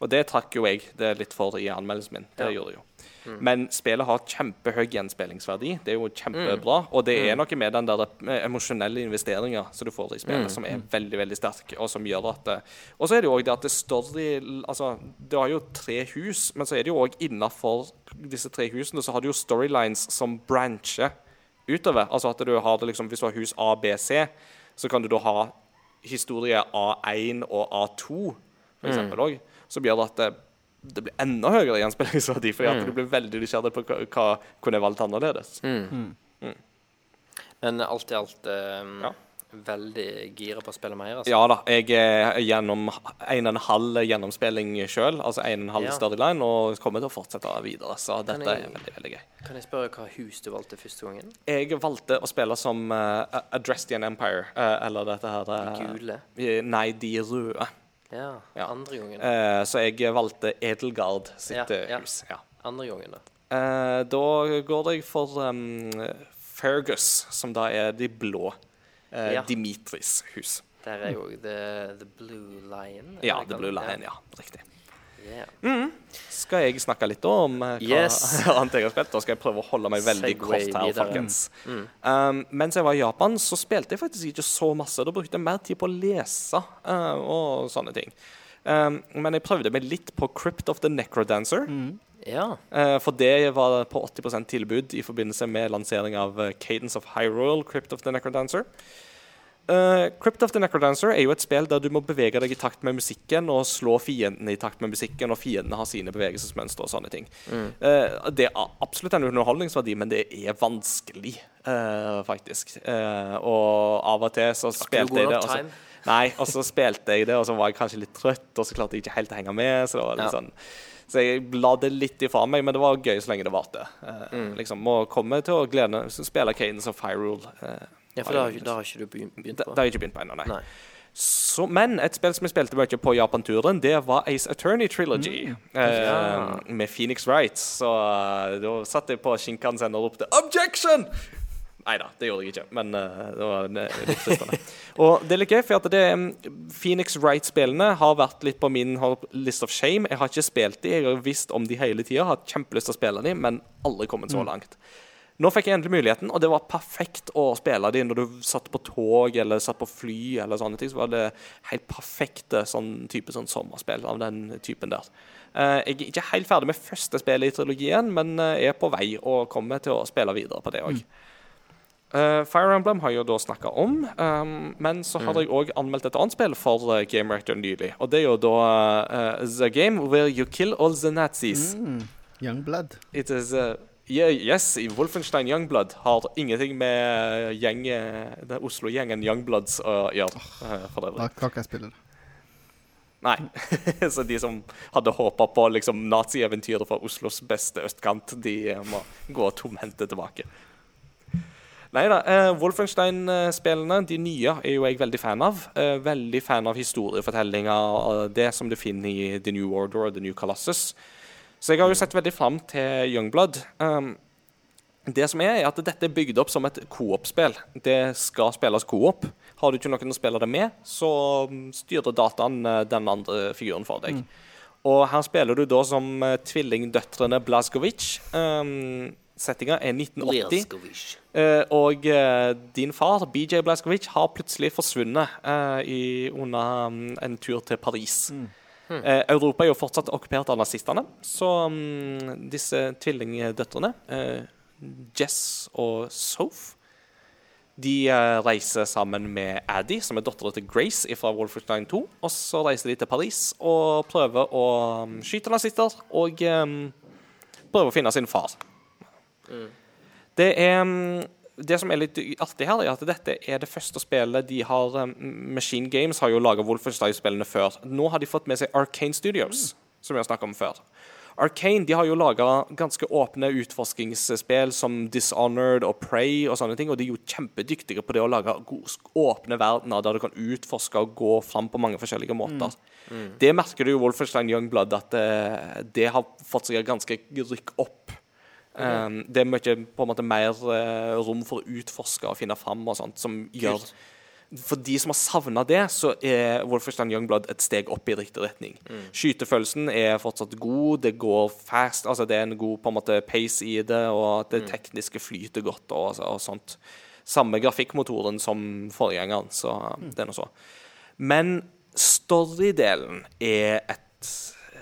S1: Og det trakk jo jeg det litt for i anmeldelsen min. Det
S2: Ja.
S1: gjorde jeg jo. Men spillet har kjempehøy gjenspillingsverdi. Det er jo kjempebra. Og det er noe med den der eh, emosjonelle investeringa som du får i spillet, som er veldig veldig sterk, og som gjør at det- Og så er det jo òg det at det story Altså, det har jo tre hus, men så er det jo òg innafor disse tre husene så har du jo storylines som brancher utover. Altså at du har det liksom Hvis du har hus A, B, C, så kan du da ha historie A1 og A2 for eksempel òg, som gjør at det, det blir enda høyere gjenspillingsverdi, fordi at du blir veldig nysgjerrig på hva, hva kunne jeg valgt annerledes.
S2: Men alt i alt eh,
S1: Ja.
S2: Veldig gira på å spille mer. Altså.
S1: Ja da, jeg er gjennom en og en halv gjennomspilling sjøl, altså en og en halv
S2: Ja.
S1: storyline, og kommer til å fortsette videre, så dette
S2: jeg-
S1: er veldig, veldig gøy.
S2: Kan jeg spørre hva hus du valgte første gangen?
S1: Jeg valgte å spille som uh, Adrestian Empire, uh, eller dette her eh,
S2: Gule?
S1: eh, Nei, de røde.
S2: Ja.
S1: Ja.
S2: Andre gangen.
S1: Uh, så jeg valgte Edelgard sitt
S2: Ja,
S1: eh,
S2: ja.
S1: hus. Ja.
S2: Andre gangen, da.
S1: Eh, da går jeg for um, Fergus, som da er de blå. Eh,
S2: Ja.
S1: Dimitris hus.
S2: Der er jo The, the Blue Lion.
S1: Ja, The Blue? Lion, ja. Riktig.
S2: Ja.
S1: Skal jeg snakke litt om eh, hva
S2: Yes.
S1: annet jeg har spilt? Da skal jeg prøve å holde meg veldig
S2: Segway
S1: kort her, folkens.
S2: Mm.
S1: Um, mens jeg var i Japan, så spilte jeg faktisk ikke så masse. Da brukte jeg mer tid på å lese uh, og sånne ting. Um, men jeg prøvde meg litt på Crypt of the Necrodancer.
S2: ja.
S1: Uh, for det var på 80% tilbud i forbindelse med lansering av uh, Cadence of Hyrule, Crypt of the Necrodancer. Uh, Crypt of the Necrodancer er jo et spill der du må bevege deg i takt med musikken og slå fiendene i takt med musikken, og fiendene har sine bevegelsesmønstre og sånne ting. Eh, det er absolutt en underholdningsverdi, men det er vanskelig, uh, faktisk. Eh, og av og til så spilte jeg det og
S2: time?
S1: Nei, og så spilte jeg det, og så var jeg kanskje litt trøtt, og så klarte jeg ikke helt å henge med. Så det var litt
S2: Ja.
S1: sånn så jeg la det litt ifra meg, men det var gøy så lenge det varte. Eh,
S2: Mm.
S1: liksom, Må komme til å glede spille Cadence of Hyrule. Eh,
S2: ja, for da har, da har ikke du begynt på?
S1: Da,
S2: på?
S1: det har jeg ikke begynt på ennå, nei.
S2: Nei.
S1: Så, men et spill som jeg spilte mye på Japan-turen, det var Ace Attorney Trilogy.
S2: Mm.
S1: Eh,
S2: Ja.
S1: Med Phoenix Wright. Så eh, da satt jeg på Shinkansen og ropte 'Objection!' Nei da, det gjorde jeg ikke, men uh, det var eh, litt fristende. og det er litt gøy, for at det mm, Phoenix Wright-spillene har vært litt på min list of shame. Jeg har ikke spilt de, jeg har visst om de hele tida, har kjempelyst til å spille de, men aldri kommet så langt. Nå fikk jeg endelig muligheten, og det var perfekt å spille de når du satt på tog eller satt på fly. eller sånne ting, så var det helt perfekte sånn type sånn sommerspill av den typen der. Uh, jeg er ikke helt ferdig med første spillet i trilogien, men eh, er på vei og kommer til å spille videre på det òg. Fire Emblem har jeg jo da snakka om, um, men så hadde jeg òg anmeldt et annet spill for uh, Game Rector nylig. Og det er jo da uh, The Game Where You Kill All The Nazis.
S3: Mm. Youngblood.
S1: It is uh, yeah, Yes, i Wolfenstein Youngblood har ingenting med gjeng, den Oslo-gjengen Youngbloods å gjøre. for
S3: Da kan ikke jeg spille det.
S1: Nei. Så de som hadde håpa på liksom, nazieventyret fra Oslos beste østkant, de må gå tomhendte tilbake. Nei da. Uh, Wolfenstein-spillene, de nye, er jo jeg veldig fan av. Uh, veldig fan av historiefortellinga og det som du finner i The New Order og The New Colossus. Så jeg har jo sett veldig fram til Youngblood. Um, det som er, er at dette er bygd opp som et coop-spill. Det skal spilles coop. Har du ikke noen å spille det med, så mm, styrer dataen eh, den andre figuren for deg. Og her spiller du da som eh, tvillingdøtrene Blazkowicz. Um, Settinga er 1980.
S2: Blazkowicz.
S1: Eh, og eh, din far, BJ Blazkowicz, har plutselig forsvunnet eh, i, under um, en tur til Paris. Eh, Europa er jo fortsatt okkupert av nazistene, så um, disse tvillingdøtrene, eh, Jess og Soph, de eh, reiser sammen med Addy, som er dattera til Grace fra Wolfenstein 2. Og så reiser de til Paris og prøver å mm, skyte nazister og um, prøver å finne sin far. Det er mm, det som er litt artig her, er at dette er det første spillet de har um, Machine Games har jo laga Wolfenstein-spillene før. Nå har de fått med seg Arcane Studios, som vi har snakket om før. Arcane de har jo laga ganske åpne utforskingsspill som Dishonored og Prey og sånne ting, og de er jo kjempedyktige på det å lage åpne verdener der du kan utforske og gå fram på mange forskjellige måter. Det merker du i Wolfenstein Youngblood, at eh, det har fått seg et ganske rykk opp Um, det er mye på en måte mer eh, rom for å utforske og finne fram og sånt, som gjør For de som har savna det, så er Wolfenstein Youngblood et steg opp i riktig retning. Skytefølelsen er fortsatt god, det går fast, altså det er en god på en måte pace i det, og det tekniske flyter godt og, og sånt. Samme grafikkmotoren som forgjengeren, så det er nå så. Men storydelen er et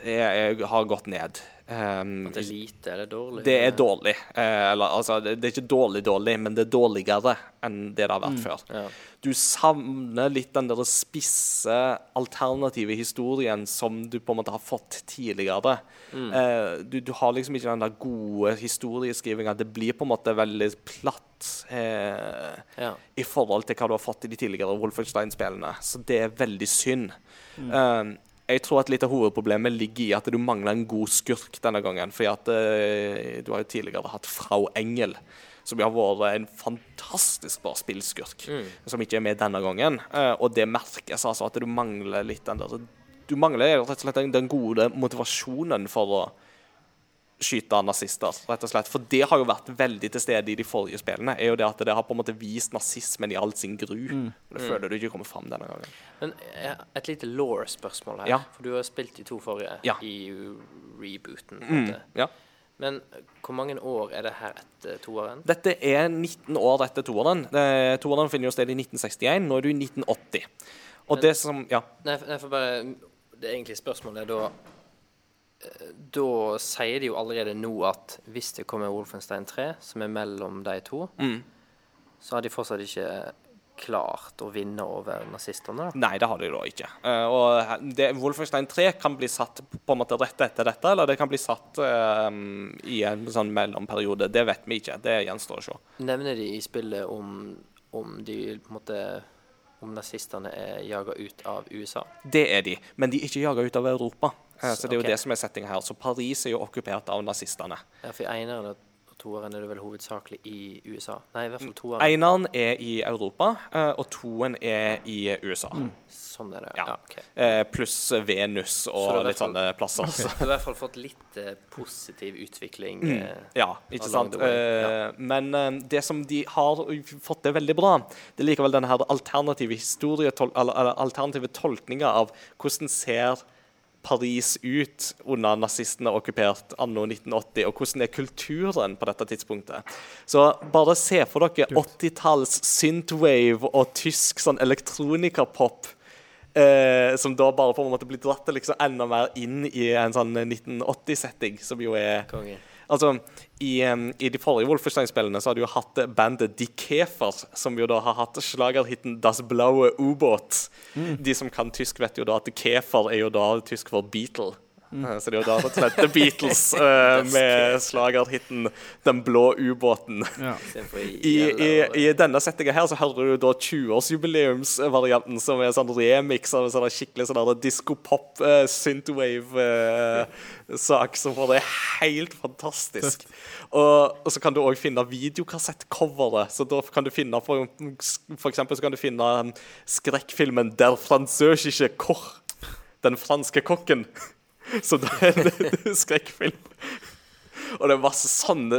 S1: er, er, har gått ned. Um,
S2: Det er lite eller dårlig?
S1: det er dårlig. Eh, eller, altså, det, det er ikke dårlig dårlig, men det er dårligere enn det det har vært før.
S2: Ja.
S1: Du savner litt den der spisse, alternative historien som du på en måte har fått tidligere. Eh, du, du har liksom ikke den der gode historieskrivinga. Det blir på en måte veldig platt eh,
S2: Ja.
S1: i forhold til hva du har fått i de tidligere Wolfenstein-spillene. Så det er veldig synd. Eh, jeg tror at litt av hovedproblemet ligger i at du mangler en god skurk denne gangen. At eh, du har jo tidligere hatt Frau Engel, som har vært en fantastisk bra spillskurk. Som ikke er med denne gangen. Eh, og det merkes altså at du mangler litt den der Du mangler rett og slett den, den gode motivasjonen for å skyte nazister, rett og slett. For det har jo vært veldig til stede i de forrige spillene. er jo det at det har på en måte vist nazismen i all sin gru. Mm. det føler du ikke kommer fram denne gangen.
S2: Men eh, et lite law-spørsmål her.
S1: Ja.
S2: For du har spilt de to forrige
S1: Ja.
S2: i rebooten.
S1: Mm, ja.
S2: Men hvor mange år er det her etter toeren?
S1: Dette er 19 år etter toeren. Det- Toeren finner jo sted i 1961. Nå er du i 1980. Og
S2: Men-
S1: det som Ja.
S2: Nei, for- bare Det egentlige spørsmålet er da eh, Da sier de jo allerede nå at hvis det kommer Wolfenstein 3, som er mellom de to,
S1: Mm.
S2: så har de fortsatt ikke klart å vinne over nazistene.
S1: Nei, det har de da ikke. Uh, og det, Wolfenstein 3 kan bli satt på en måte rett etter dette, eller det kan bli satt uh, i en sånn mellomperiode. Det vet vi ikke. Det gjenstår å se.
S2: Nevner de i spillet om, om de på en måte Om nazistene er jaga ut av USA?
S1: Det er de, men de er ikke jaga ut av Europa.
S2: Så,
S1: det er jo
S2: okay.
S1: det som er settinga her. Så Paris er jo okkupert av nazistene.
S2: Ja, for eneren og toeren er det vel hovedsakelig i USA? Nei, i hvert fall toeren.
S1: Eneren er i Europa, eh, og toen er i USA.
S2: Sånn er det.
S1: Ja.
S2: Ja, ok.
S1: Eh, Pluss Venus og litt sånne plasser.
S2: Så Du har i hvert fall fått litt eh, positiv utvikling. Mm.
S1: Ja, ikke sant? Ja. Men det som de har fått til veldig bra, det er likevel denne her alternative eller alternative tolkninga av hvordan ser Paris ut under nazistene okkupert anno 1980, og hvordan er kulturen på dette tidspunktet. Så bare se for dere 80-talls synthwave og tysk sånn elektronikapop. Eh, som da bare på en måte blir dratt liksom enda mer inn i en sånn 1980-setting, som jo er
S2: Konge.
S1: Altså, i, I de forrige Wolfenstein-spillene så har du jo hatt bandet Die Käfer, som jo da har hatt slagerhiten Das Blaue U-Båt. De som kan tysk, vet jo da at Käfer er jo da tysk for Beatle. Eh, Så det er jo da rett og slett The Beatles uh, med slagerhiten Den blå ubåten.
S3: Ja.
S2: I,
S1: I, i, denne settinga her så hører du da 20-årsjubileumsvarianten, som er sånn remix av en sånn skikkelig sånn diskopop uh, synthwave-sak, som bare er helt fantastisk. Og, og så kan du òg finne videokassettcoveret. Så da kan du finne for, for eksempel så kan du finne um, skrekkfilmen 'Der französische Koch'. Den franske kokken. Så da er det, skrekkfilm. Og det er masse sånne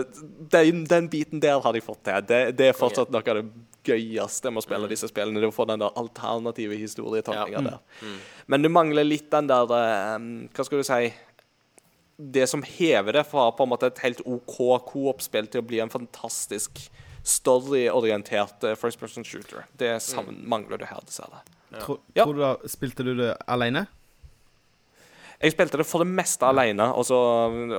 S1: Den, den biten der har de fått til. Det, det er fortsatt noe av det gøyeste med å spille disse spillene. Det er å få den der alternative historietolkninga
S2: Ja.
S1: der. Men du mangler litt den der eh, Hva skal du si Det som hever det fra på en måte et helt OK coop-spill til å bli en fantastisk storyorientert eh, first person shooter. Det savn, mangler du her, dessverre. Ja.
S3: Tror du da Spilte du det alene?
S1: Jeg spilte det for det meste alene, og så,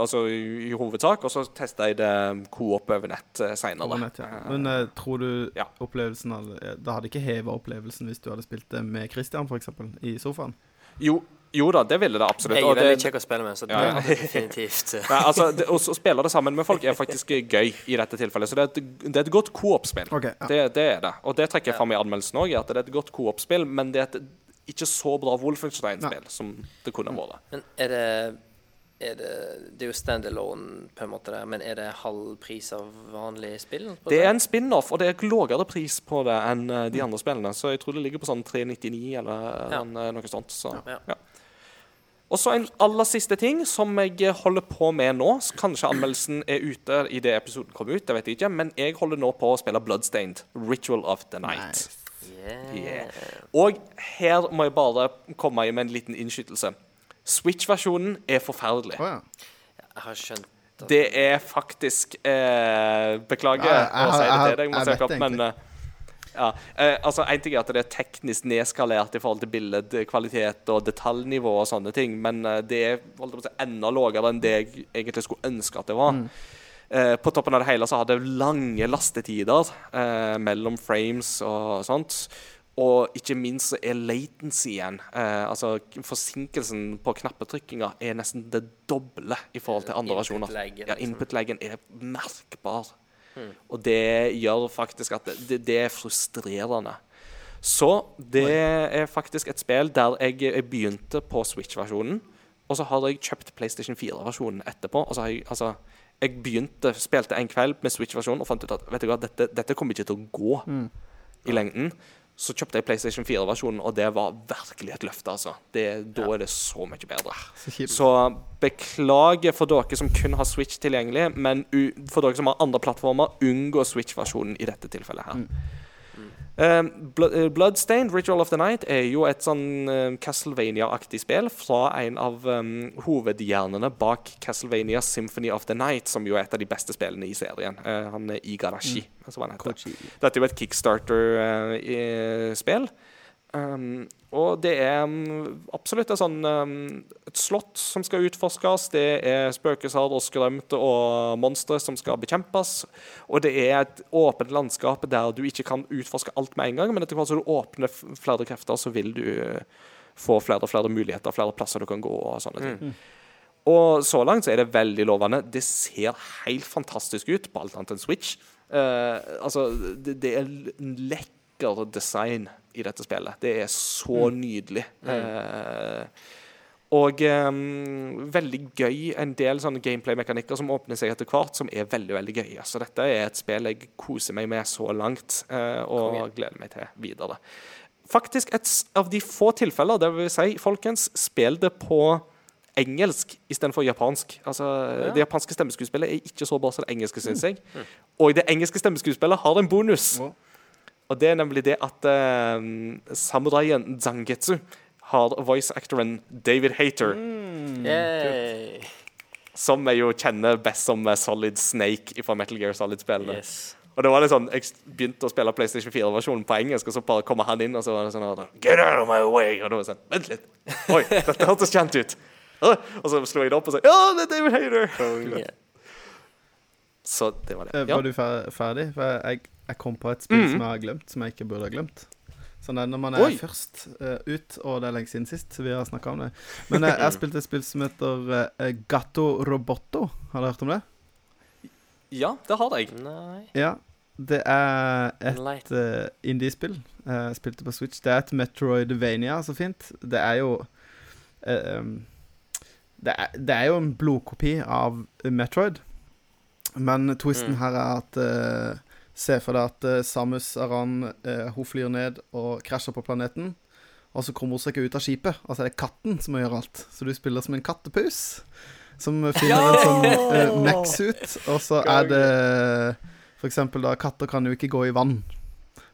S1: altså i, i hovedsak, og så testa jeg det coop over nett uh, seinere.
S3: ja. Men uh, tror du
S1: Ja.
S3: opplevelsen hadde, eh, Det hadde ikke heva opplevelsen hvis du hadde spilt det med Christian, f.eks., i sofaen?
S1: Jo, jo da, det ville det absolutt.
S2: Jeg er veldig kjekk å spille med, så det
S1: Ja,
S2: er definitivt eh,
S1: Nei, altså, det, å spille det sammen med folk er faktisk gøy i dette tilfellet. Så det er et, det er et godt coop-spill.
S3: Okay, ja.
S1: det, det er det. Og det trekker jeg fram i anmeldelsen òg, at det er et godt coop-spill, men det er et ikke så bra Wolfenstein-spill som det kunne vært.
S2: Men er det er det, det er jo standalone, på en måte, der, men er det halv pris av vanlig spill? på
S1: Det er en spin-off, og det er lavere pris på det enn eh, de andre spillene. Så jeg tror det ligger på sånn 399 eller
S2: Ja.
S1: noe sånt. Så,
S2: Ja.
S1: ja. Og så en aller siste ting som jeg holder på med nå. Kanskje anmeldelsen er ute i det episoden kommer ut, det vet jeg ikke. Men jeg holder nå på å spille Bloodstained. Ritual of the Night.
S2: Yeah.
S1: Yeah. Og her må jeg bare komme med en liten innskytelse. Switch-versjonen er forferdelig.
S3: Oh, ja.
S2: Jeg har skjønt at
S1: Det er faktisk eh, Beklager
S3: Ja, jeg
S1: å si det til deg,
S3: jeg
S1: jeg, jeg
S3: vet
S1: men eh, ja. eh, altså, En ting er at det er teknisk nedskalert i forhold til billedkvalitet og detaljnivå og sånne ting, men eh, det er holdt på å si, enda lavere enn det jeg egentlig skulle ønske at det var.
S3: Mm.
S1: Eh, på toppen av det hele så har det lange lastetider eh, mellom frames og sånt. Og ikke minst så er latencyen, eh, altså forsinkelsen på knappetrykkinga, er nesten det doble i forhold til andre versjoner. Ja,
S2: liksom.
S1: input-laggen er merkbar. Og det gjør faktisk at det, det, det er frustrerende. Så det er faktisk et spill der jeg, jeg begynte på Switch-versjonen, og så har jeg kjøpt PlayStation 4-versjonen etterpå. Og så har jeg, altså, jeg begynte, spilte en kveld med Switch-versjonen og fant ut at vet du hva, dette, dette kommer ikke til å gå i lengden. Så kjøpte jeg PlayStation 4-versjonen, og det var virkelig et løfte. altså. Det, da er det så mye bedre.
S3: Så kjipt.
S1: Så beklager for dere som kun har Switch tilgjengelig, men for dere som har andre plattformer, unngå Switch-versjonen i dette tilfellet her. Eh, Bloodstained, Ritual of the Night, er jo et sånn eh, Castlevania-aktig spill fra en av um, hovedhjernene bak Castlevania Symphony of the Night, som jo er et av de beste spillene i serien. Uh, han er Igarashi, som han heter. Dette er jo et Kickstarter-spill. Um, og det er um, absolutt et sånn um, et slott som skal utforskes. Det er spøkelser og skrømte og monstre som skal bekjempes. Og det er et åpent landskap der du ikke kan utforske alt med en gang, men etter hvert som du åpner flere krefter, så vil du uh, få flere og flere muligheter, flere plasser du kan gå og sånne ting. Og så langt så er det veldig lovende. Det ser helt fantastisk ut på alt annet enn Switch. Uh, altså, det, det er l- lekker design i dette spillet. Det er så nydelig. Eh, og um, veldig gøy. En del sånne gameplay-mekanikker som åpner seg etter hvert, som er veldig veldig gøy. Så dette er et spill jeg koser meg med så langt, eh, og gleder meg til videre. Faktisk et av de få tilfeller, det vil si, folkens, spill det på engelsk istedenfor japansk. Altså, Det japanske stemmeskuespillet er ikke så bra som det engelske, syns jeg. Og det engelske stemmeskuespillet har en bonus.
S3: Å.
S1: Og det er nemlig det at uh, samuraien Zangetsu har voice-actoren David Hater,
S2: Yay.
S1: som jeg jo kjenner best som eh, Solid Snake fra Metal Gear Solid-spillene.
S2: Yes.
S1: Og det var litt sånn, Jeg begynte å spille PlayStation 4-versjonen på engelsk, og så bare kommer han inn, og så var det sånn Get out of my way! Og det var sånn Vent litt. Oi, dette hørtes kjent ut. Og så slo jeg det opp og sa Ja, det er David Hater! Så det var det.
S3: Eh,
S1: Ja.
S3: Var du ferdig? For jeg, jeg kom på et spill
S1: mm.
S3: som jeg har glemt, som jeg ikke burde ha glemt. Sånn er det når man er
S1: Oi.
S3: først uh, ut, og det er lenge siden sist vi har snakka om det. Men jeg, jeg spilte et spill som heter uh, Gatto Roboto. Har du hørt om det?
S1: ja, det har jeg.
S2: Nei.
S3: Ja. Det er et uh, indiespill. Uh, spilte på Switch. Det er et Metroidvania, så fint. Det er jo um, det, er, det er jo en blodkopi av Metroid. Men twisten
S2: Mm.
S3: her er at Se for deg at eh, Samus Aran eh, hun flyr ned og krasjer på planeten. Og så kommer hun seg ikke ut av skipet. Altså det er katten som gjør alt. Så du spiller som en kattepus som finner en sånn uh, mech-suit. Og så er det for eksempel da Katter kan jo ikke gå i vann.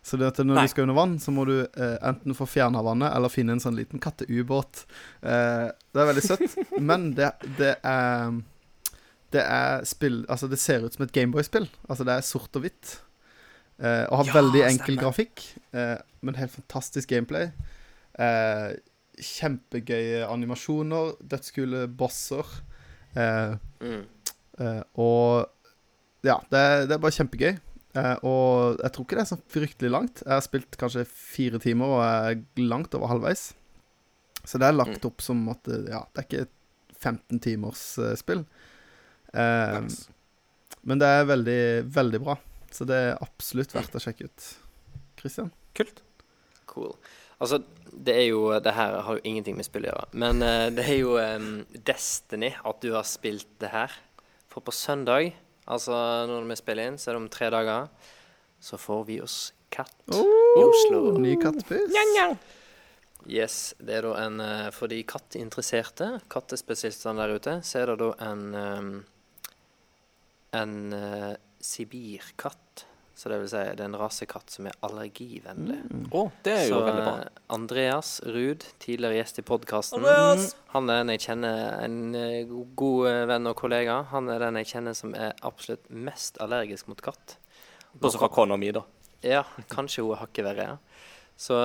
S3: Så det at når
S1: Nei.
S3: du skal under vann, så må du eh, enten få fjerna vannet eller finne en sånn liten katteubåt. Eh, det er veldig søtt, men det, det er Det er spill Altså, det ser ut som et Gameboy-spill. Altså, det er sort og hvitt. Eh, og har
S1: Ja,
S3: veldig enkel
S1: stemmer.
S3: grafikk, eh, men helt fantastisk gameplay. Eh, kjempegøye animasjoner, dødskule bosser. Eh,
S2: Mm.
S3: Eh, og ja, det, det er bare kjempegøy. Eh, og jeg tror ikke det er så fryktelig langt. Jeg har spilt kanskje fire timer og er langt over halvveis. Så det er lagt opp som at ja, det er ikke et 15 timers spill.
S1: Nice.
S3: Men det er veldig, veldig bra. Så det er absolutt verdt å sjekke ut. Christian?
S1: Kult.
S2: Cool. Altså, det er jo Det her har jo ingenting med spill å gjøre. Men uh, det er jo um, Destiny at du har spilt det her. For på søndag, altså når vi spiller inn, så er det om tre dager, så får vi oss katt i Oslo.
S3: Ny kattepus.
S2: Yes, det er da en eh, For de katteinteresserte, kattespesialistene der ute, så er det da en um, En uh, sibirkatt. Så det vil si det er en rasekatt som er allergivennlig.
S1: Å, det er jo
S2: Så
S1: veldig bra.
S2: eh, Andreas Ruud, tidligere gjest i podkasten. Han er den jeg kjenner, en eh, god eh, venn og kollega. Han er den jeg kjenner som er absolutt mest allergisk mot katt.
S1: Bortsett fra kona mi, da.
S2: Ja, kanskje hun er hakket verre. Ja. Så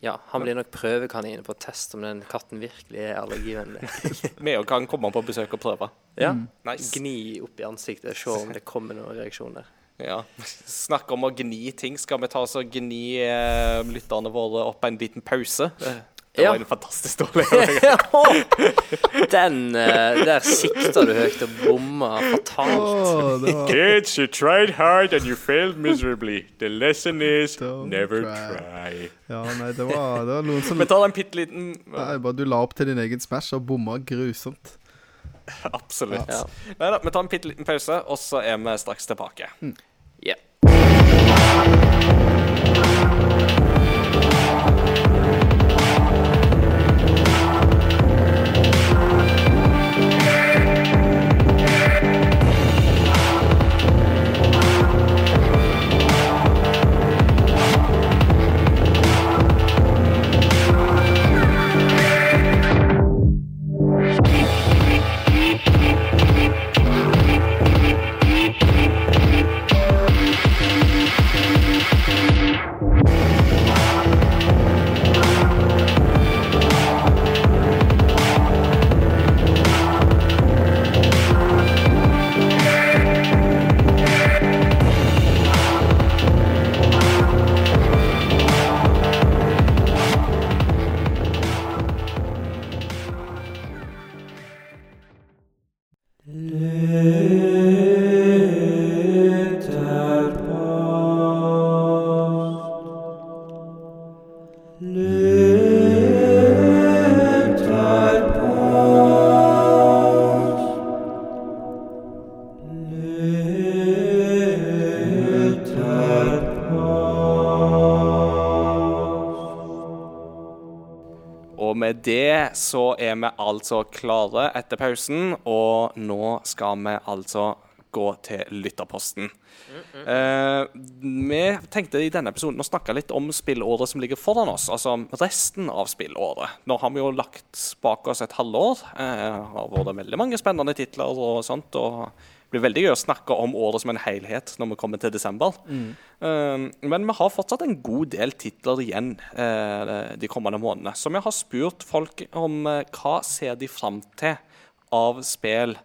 S2: ja, han blir nok prøvekanin på test om den katten virkelig er allergivennlig.
S1: Vi òg kan komme på besøk og prøve.
S2: Ja.
S1: Nice.
S2: Gni opp i ansiktet, se om det kommer noen reaksjon der.
S1: Ja. Snakk om å gni ting. Skal vi ta oss og gni eh, lytterne våre opp en liten pause? Det, var
S2: Ja.
S1: en fantastisk dårlig
S2: Den uh, Der sikta du høyt og bomma fatalt.
S3: Oh,
S1: Kids, you tried hard and you failed miserably. The lesson is
S3: Don't
S1: never
S3: try.
S1: try.
S3: Ja, nei, det var, det var noen som
S1: Vi tar en bitte liten
S3: Nei, bare Du la opp til din egen Smash og bomma grusomt.
S1: Absolutt.
S2: Ja.
S1: Nei da, vi tar en bitte liten pause, og så er vi straks tilbake.
S2: Mm.
S1: Og med det så er vi altså klare etter pausen, og nå skal vi altså gå til lytterposten. Eh, vi tenkte i denne episoden å snakke litt om spillåret som ligger foran oss. Altså resten av spillåret. Nå har vi jo lagt bak oss et halvår. Det har vært veldig mange spennende titler og sånt. og blir veldig gøy å snakke om året som en helhet når vi kommer til desember. Eh, men vi har fortsatt en god del titler igjen eh, de kommende månedene. Så vi har spurt folk om eh, hva ser de fram til av spill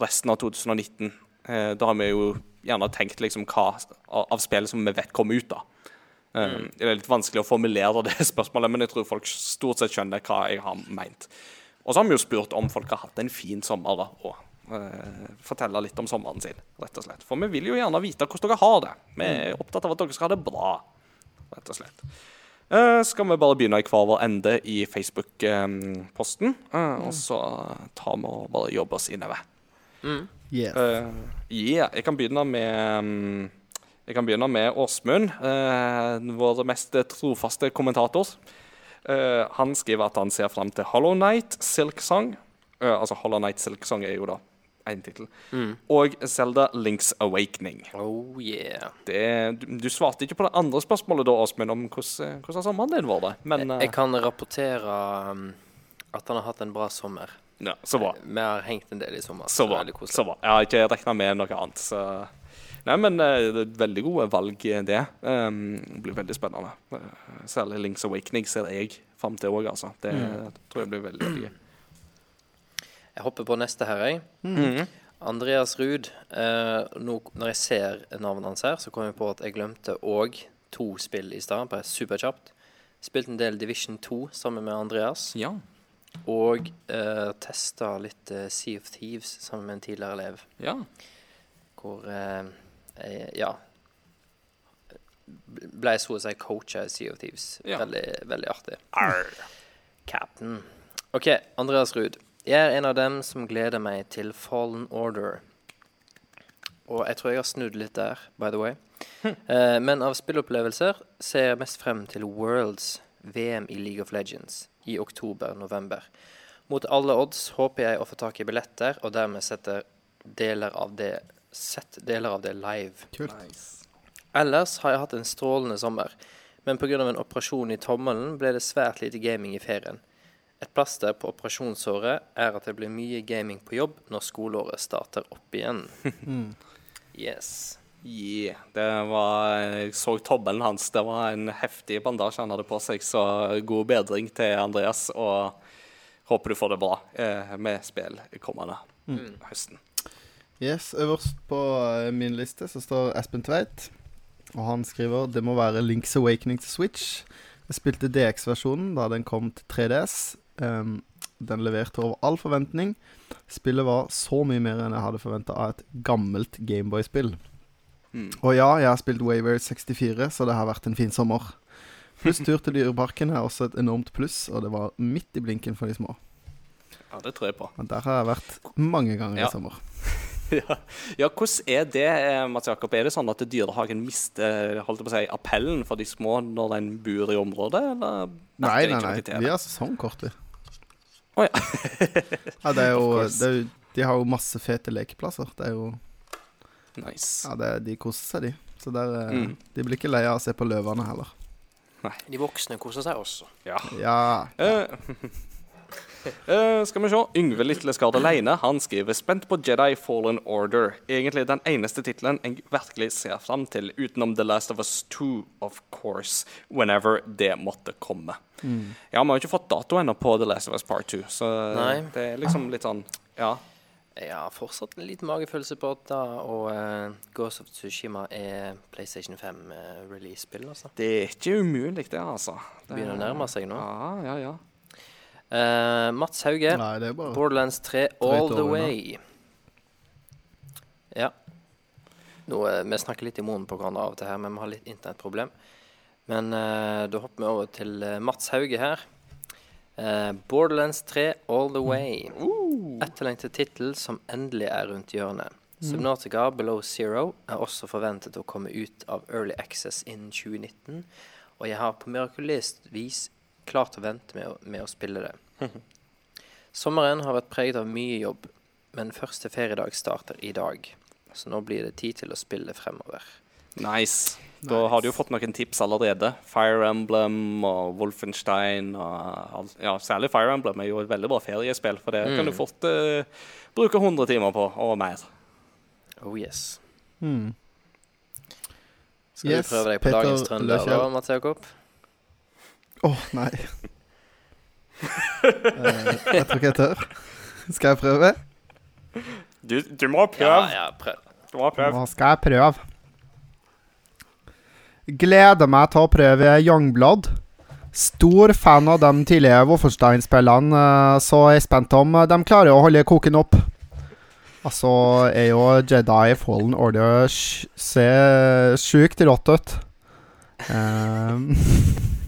S1: resten av 2019. Eh, da har vi jo gjerne tenkt liksom hva av spillet spill som vi vet kommer ut. da. Mm. Det er litt vanskelig å formulere det spørsmålet, men jeg tror folk stort sett skjønner hva jeg har meint. Og så har vi jo spurt om folk har hatt en fin sommer, da, og fortelle litt om sommeren sin, rett og slett. For vi vil jo gjerne vite hvordan dere har det. Vi er opptatt av at dere skal ha det bra, rett og slett. Eh, skal vi bare begynne i hver vår ende i Facebook-posten, eh, og så tar vi og bare jobber oss innover.
S3: Yes.
S1: Uh, ja, jeg kan begynne med mm, Jeg kan begynne med Åsmund, eh, vår mest trofaste kommentator. Eh, han skriver at han ser fram til Hollow Night, Silk Song eh, Altså Hollow Night Silk Song er jo da én tittel. Og Zelda Links Awakening.
S2: Oh yeah.
S1: Det, du, du svarte ikke på det andre spørsmålet da, Åsmund, om hvordan, hvordan sommeren din vært. Men
S2: Jeg,
S1: eh,
S2: jeg kan rapportere um, at han har hatt en bra sommer.
S1: ja, så bra.
S2: Vi har hengt en del i sommer.
S1: Så bra. så bra. Jeg har ikke regna med noe annet. Så. Nei, men eh, det er veldig gode valg, eh, det. Um, det blir veldig spennende. Særlig Links Awakening ser jeg fram til òg, altså. Det tror jeg blir veldig veldig gøy.
S2: Jeg hopper på neste her, jeg.
S1: Mhm.
S2: Andreas Ruud. Eh, nå, når jeg ser navnet hans her, så kom jeg på at jeg glemte òg to spill i stad, bare superkjapt. Spilt en del Division 2 sammen med Andreas.
S1: Ja.
S2: Og eh, testa litt eh, Sea of Thieves sammen med en tidligere elev.
S1: ja.
S2: Hvor eh, jeg, ja Ble så å si coacha i Sea of Thieves.
S1: Ja.
S2: Veldig, veldig artig.
S1: Arr.
S2: Captain. OK, Andreas Ruud. Jeg er en av dem som gleder meg til Fallen Order. Og jeg tror jeg har snudd litt der, by the way. Eh, men av spillopplevelser ser jeg mest frem til Worlds VM i League of Legends i oktober-november. Mot alle odds håper jeg å få tak i billetter, og dermed sette deler av det, sett deler av det live.
S3: Kult.
S2: Ellers har jeg hatt en strålende sommer, men pga. en operasjon i tommelen ble det svært lite gaming i ferien. Et plaster på operasjonssåret er at det blir mye gaming på jobb når skoleåret starter opp igjen. Yes.
S1: Yeah, det var, jeg så tommelen hans. Det var en heftig bandasje han hadde på seg. Så god bedring til Andreas, og håper du får det bra eh, med spill kommende høsten.
S3: Yes, Øverst på eh, min liste så står Espen Tveit. Og han skriver det må være Links Awakening til Switch. Jeg spilte DX-versjonen da den kom til 3DS. Um, den leverte over all forventning. Spillet var så mye mer enn jeg hadde forventa av et gammelt Gameboy-spill.
S1: Mm.
S3: Og ja, jeg har spilt Waver 64, så det har vært en fin sommer. Pluss tur til Dyreparken er også et enormt pluss, og det var midt i blinken for de små.
S1: Ja, det tror jeg på.
S3: Men der har jeg vært mange ganger
S1: Ja.
S3: i sommer.
S1: Ja. ja, hvordan er det, eh, Mats Jakob? Er det sånn at Dyrehagen mister holdt på å si, appellen for de små når en bor i området, eller
S3: Nei, nei, nei. Vi har sesongkort, vi.
S1: oh, ja.
S3: Ja, det er jo, det er jo De har jo masse fete lekeplasser. Det er jo
S1: Nice.
S3: Ja, det, de koser seg, de. Så der, eh,
S1: Mm.
S3: De blir ikke lei av å se på løvene heller. Nei.
S2: De voksne koser seg også.
S1: Ja.
S3: Ja.
S1: Eh, eh, skal vi se. Yngve Litleskard aleine han skriver 'Spent på Jedi Fallen Order'. Egentlig den eneste tittelen jeg virkelig ser fram til, utenom The Last of Us 2, of course. Whenever det måtte komme.
S3: Mm.
S1: Ja, Vi har jo ikke fått dato ennå på The Last of Us Part 2, så
S2: Nei.
S1: det er liksom litt sånn Ja.
S2: Jeg har fortsatt en liten magefølelse på at og uh, Ghost of Tsushima er PlayStation 5-release-spill. altså.
S1: Det er ikke umulig, det, altså. Det
S2: Begynner å nærme seg nå.
S1: Ja, ja, ja.
S2: Eh, Mats Hauge,
S3: Nei, er
S2: Borderlands 3 all the
S3: nå.
S2: way. Ja. Nå, eh, vi snakker litt i munnen på hverandre av og til her, men vi har litt internettproblem. Men uh, da hopper vi over til Mats Hauge her. Borderlands 3 all the way. Etterlengtet tittel som endelig er rundt hjørnet. Subnautica Below Zero er også forventet å komme ut av Early Access innen 2019, og jeg har på mirakuløst vis klart å vente med, å- med å spille det. Sommeren har vært preget av mye jobb, men første feriedag starter i dag. Så nå blir det tid til å spille fremover.
S1: Nice. Da har du jo fått noen tips allerede. Fire Emblem og Wolfenstein. Og, ja, særlig Fire Emblem er jo et veldig bra feriespill, for det kan du fort uh, bruke 100 timer på, og mer.
S2: Oh yes.
S3: mm.
S2: Skal
S3: Yes,
S2: du prøve deg på
S3: Peter
S2: dagens trønder da, Mats Jakob?
S3: Åh, nei. Eh, jeg tror ikke jeg tør. Skal jeg prøve?
S1: Du, du må
S2: Ja, ja, prøv.
S1: Du må prøve.
S3: Nå skal jeg prøve. Gleder meg til å prøve Youngblood. Stor fan av de tidligere Wolfenstein-spillene, Så så jeg er spent om de klarer å holde koken opp. Altså er jo Jedi Fallen Order sj- ser sjukt rått ut. Ehm,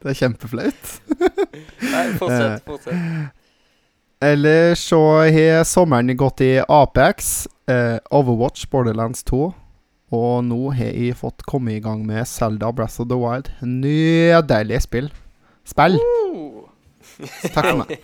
S3: det er kjempeflaut.
S2: Nei, fortsett. fortsett.
S3: Ellers så har sommeren gått i Apex, eh, Overwatch, Borderlands 2. Og nå har jeg fått komme i gang med Zelda Breath of the Wild. Nydelig spill. Spill! Uh. takk for meg.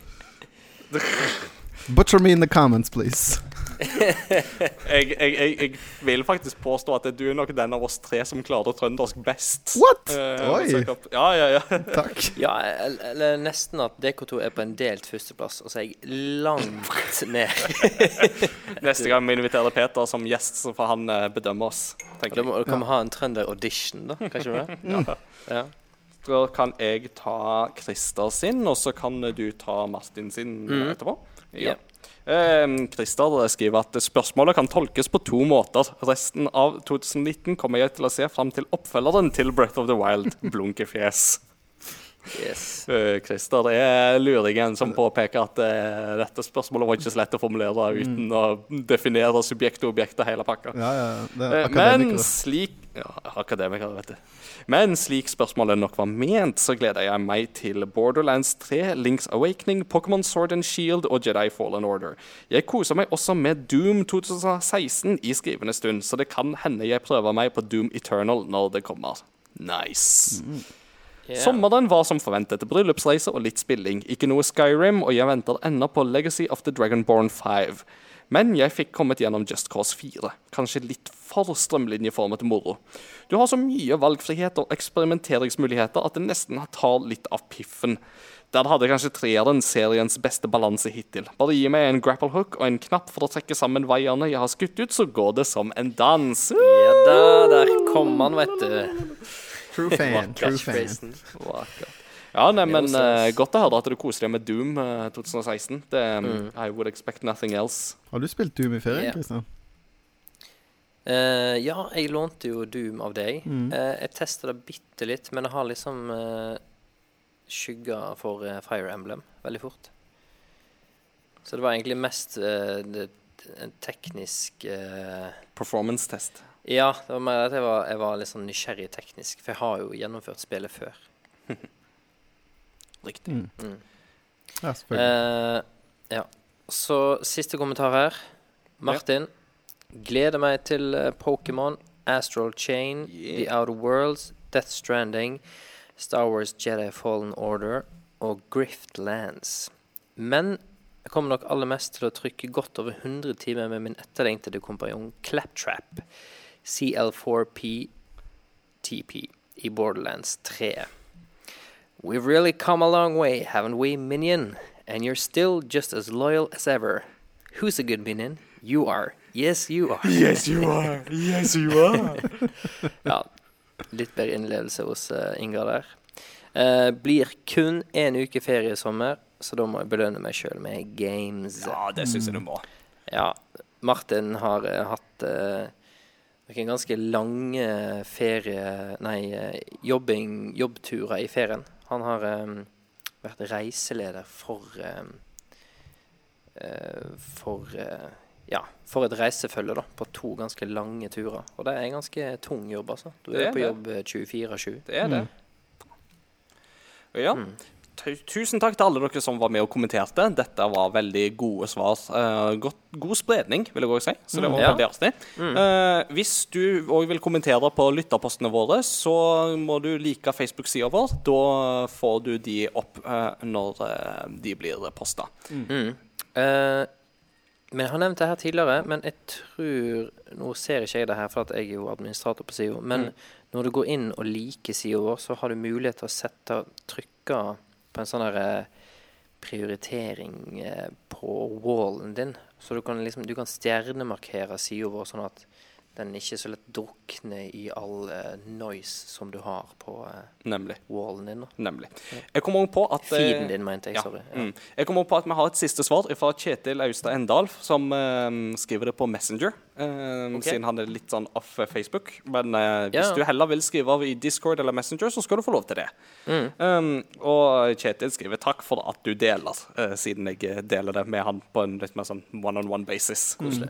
S3: Butcher me in the comments, please.
S1: Jeg, jeg, jeg, jeg vil faktisk påstå at du er nok den av oss tre som klarer trøndersk best.
S3: What?
S1: Eh,
S3: Oi.
S1: Ja, ja, ja.
S3: Takk.
S2: Ja, eller nesten at DK2 er på en delt førsteplass, og så er jeg langt ned.
S1: Neste gang vi inviterer Peter som gjest, så får han eh, bedømme oss.
S2: Da kan vi ha en trønder-audition, da. Kan ikke vi det? Ja.
S1: Da kan jeg ta Christer sin, og så kan du ta Martin sin eh,
S2: Mhm.
S1: etterpå.
S2: Ja.
S1: Eh, Christer skriver at spørsmålet kan tolkes på to måter. Resten av 2019 kommer jeg til å se fram til oppfølgeren til Breath of the Wild, Blunkefjes.
S2: Yes.
S1: Eh, Christer, det er luringen som påpeker at eh, dette spørsmålet var ikke så lett å formulere uten å definere subjekt og objekt og hele pakka.
S3: Ja, ja. Det er
S1: Eh, Men slik Ja, akademikere, vet du. Men slik spørsmålet nok var ment, så gleder jeg meg til Borderlands 3, Links Awakening, Pokémon Sword and Shield og Jedi Fallen Order. Jeg koser meg også med Doom 2016 i skrivende stund, så det kan hende jeg prøver meg på Doom Eternal når det kommer. Nice.
S2: Ja.
S1: Sommeren var som forventet bryllupsreise og litt spilling. Ikke noe Skyrim, og jeg venter ennå på Legacy of the Dragonborn 5. Men jeg fikk kommet gjennom Just Cause 4. Kanskje litt for strømlinjeformet moro. Du har så mye valgfrihet og eksperimenteringsmuligheter at det nesten tar litt av piffen. Der hadde kanskje treeren seriens beste balanse hittil. Bare gi meg en grapple hook og en knapp for å trekke sammen vaierne jeg har skutt ut, så går det som en dans.
S2: Ja da, der kom han, vet du.
S3: True fan. True fan.
S1: Ja, nei, men eh, godt å høre at du koser deg med Doom uh, 2016. Det, I would expect nothing else.
S3: Har du spilt Doom i ferien,
S2: Ja.
S3: Kristian?
S2: Uh, ja, jeg lånte jo Doom av deg.
S3: Mm.
S2: Eh, jeg testa det bitte litt, men jeg har liksom uh, skygga for eh, Fire Emblem veldig fort. Så det var egentlig mest eh, det, en teknisk eh,
S1: Performance test.
S2: Ja, det var mer at jeg var, jeg var litt sånn nysgjerrig teknisk, for jeg har jo gjennomført spillet før.
S1: Riktig.
S3: Mm.
S2: Mm.
S3: Ja, selvfølgelig.
S2: Eh, ja. Så siste kommentar her. Martin. Gleder meg til eh, Pokémon, Astral Chain,
S1: Yeah.
S2: The Outer Worlds, Death Stranding, Star Wars Jedi Fallen Order og Griftlands. Men jeg kommer nok aller mest til å trykke godt over 100 timer med min etterlengtede kompanjong Claptrap, CL4P TP, i Borderlands 3. We've really come a long way, haven't we, Minion? And you're still just as loyal as ever. Who's a good minion? You are. Yes, you are.
S1: Yes, you are. Yes, you are.
S2: Ja, litt bedre innlevelse hos uh, Ingar der. Uh, blir kun én uke ferie i sommer, så da må jeg belønne meg sjøl med games.
S1: Ja, det syns jeg du må.
S2: Ja, Martin har uh, hatt eh, noen ganske lange ferie... Nei, eh, jobbing, jobbturer i ferien. Han har um, vært reiseleder for um, uh, For uh, Ja, for et reisefølge, da. På to ganske lange turer. Og det er en ganske tung jobb, altså. Du er,
S1: er
S2: på
S1: det.
S2: jobb eh, 24-7.
S1: Det er det.
S2: Mm.
S1: Ja. Tu- Tusen takk til alle dere som var med og kommenterte. Dette var veldig gode svar. Uh, godt, god spredning, vil jeg også si. Så det var
S2: Ja.
S1: veldig artig. Eh, hvis du òg vil kommentere på lytterpostene våre, så må du like Facebook-sida vår. Da får du de opp uh, når de blir posta.
S2: Mm. Eh, men har nevnt det her tidligere, men jeg tror Nå ser ikke jeg det her, for at jeg er jo administrator på sida. Men når du går inn og liker sida vår, så har du mulighet til å sette trykke på en sånn der eh, prioritering eh, på wallen din. Så du kan liksom Du kan stjernemarkere sida vår, sånn at den ikke så lett drukner i all uh, noise som du har på
S1: uh,
S2: wallen din. da.
S1: Nemlig. Jeg kom også på at uh,
S2: Feeden din, mente jeg.
S1: Ja.
S2: Sorry. Ja.
S1: Mm. Jeg kommer på at Vi har et siste svar fra Kjetil Austad Endal, som skriver det på Messenger. eh,
S2: Ok.
S1: Siden han er litt sånn off Facebook. Men hvis
S2: Ja.
S1: du heller vil skrive i Discord eller Messenger, så skal du få lov til det.
S2: Mm.
S1: Um, og Kjetil skriver takk for at du deler, siden jeg deler det med han på en litt mer sånn one-on-one basis. Mm.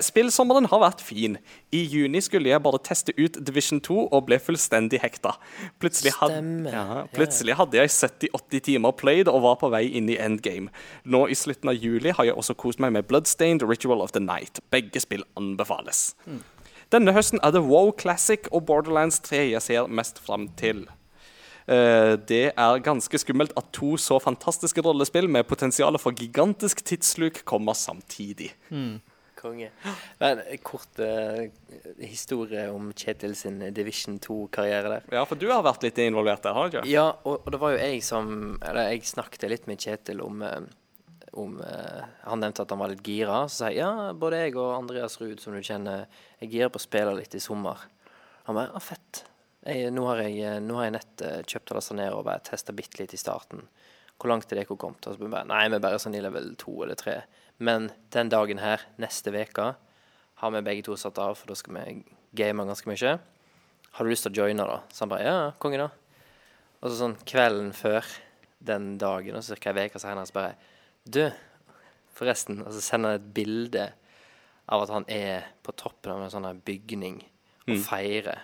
S1: Spillsommeren har vært fin. I juni skulle jeg bare teste ut Division 2 og ble fullstendig hekta. Plutselig, had, ja, plutselig hadde jeg 70-80 timer played og var på vei inn i endgame. Nå i slutten av juli har jeg også kost meg med Bloodstained Ritual of the Night. Begge spill anbefales. Denne høsten er det WoW Classic og Borderlands 3 jeg ser mest fram til. Eh, det er ganske skummelt at to så fantastiske rollespill med potensial for gigantisk tidsluk kommer samtidig.
S2: Konge. Men en kort uh, historie om Kjetil sin Division 2-karriere der.
S1: Ja, for du har vært litt involvert der, har du ikke?
S2: Ja, og, og det var jo jeg som Eller jeg snakket litt med Kjetil om, eh, om uh, Han nevnte at han var litt gira. Så sa jeg ja, både jeg og Andreas Ruud, som du kjenner, er gira på å spille litt i sommer. Han bare ja, fett. Jeg, nå, har jeg, nå har jeg nett uh, kjøpt og lasta ned og bare testa bitte litt i starten. Hvor langt er dere kommet? Og så bare, Nei, vi er bare sånn i level to eller tre. Men den dagen her, neste uke, har vi begge to satt av, for da skal vi game ganske mye. Har du lyst til å joine, da? Så han bare ja, konge, da. Og så sånn kvelden før den dagen, og så ca. ei uke senere, så bare Du, forresten. Og så sender han et bilde av at han er på toppen av en sånn bygning og feirer.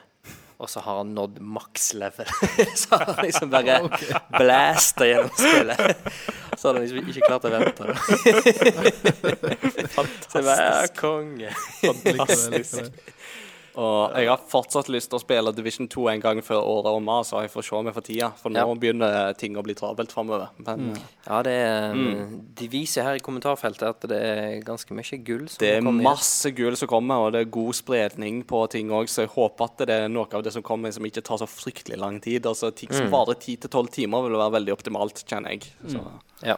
S2: Og så har han nådd maks level. så har han liksom bare blæsta gjennom spillet. Så hadde han liksom ikke klart å vente. Fantastisk. så jeg bare ja, konge.
S3: Det.
S1: Og jeg har fortsatt lyst til å spille Division 2 en gang før året om omme, så jeg får se om jeg får tida. For nå
S2: Ja.
S1: begynner ting å bli travelt framover. Mm.
S2: Ja, det er De viser her i kommentarfeltet at det er ganske mye gull som kommer.
S1: det er
S2: kommer
S1: masse gull som kommer, og det er god spredning på ting òg, så jeg håper at det er noe av det som kommer som ikke tar så fryktelig lang tid. Altså Ting som varer 10-12 timer, vil være veldig optimalt, kjenner jeg. Så.
S2: Ja.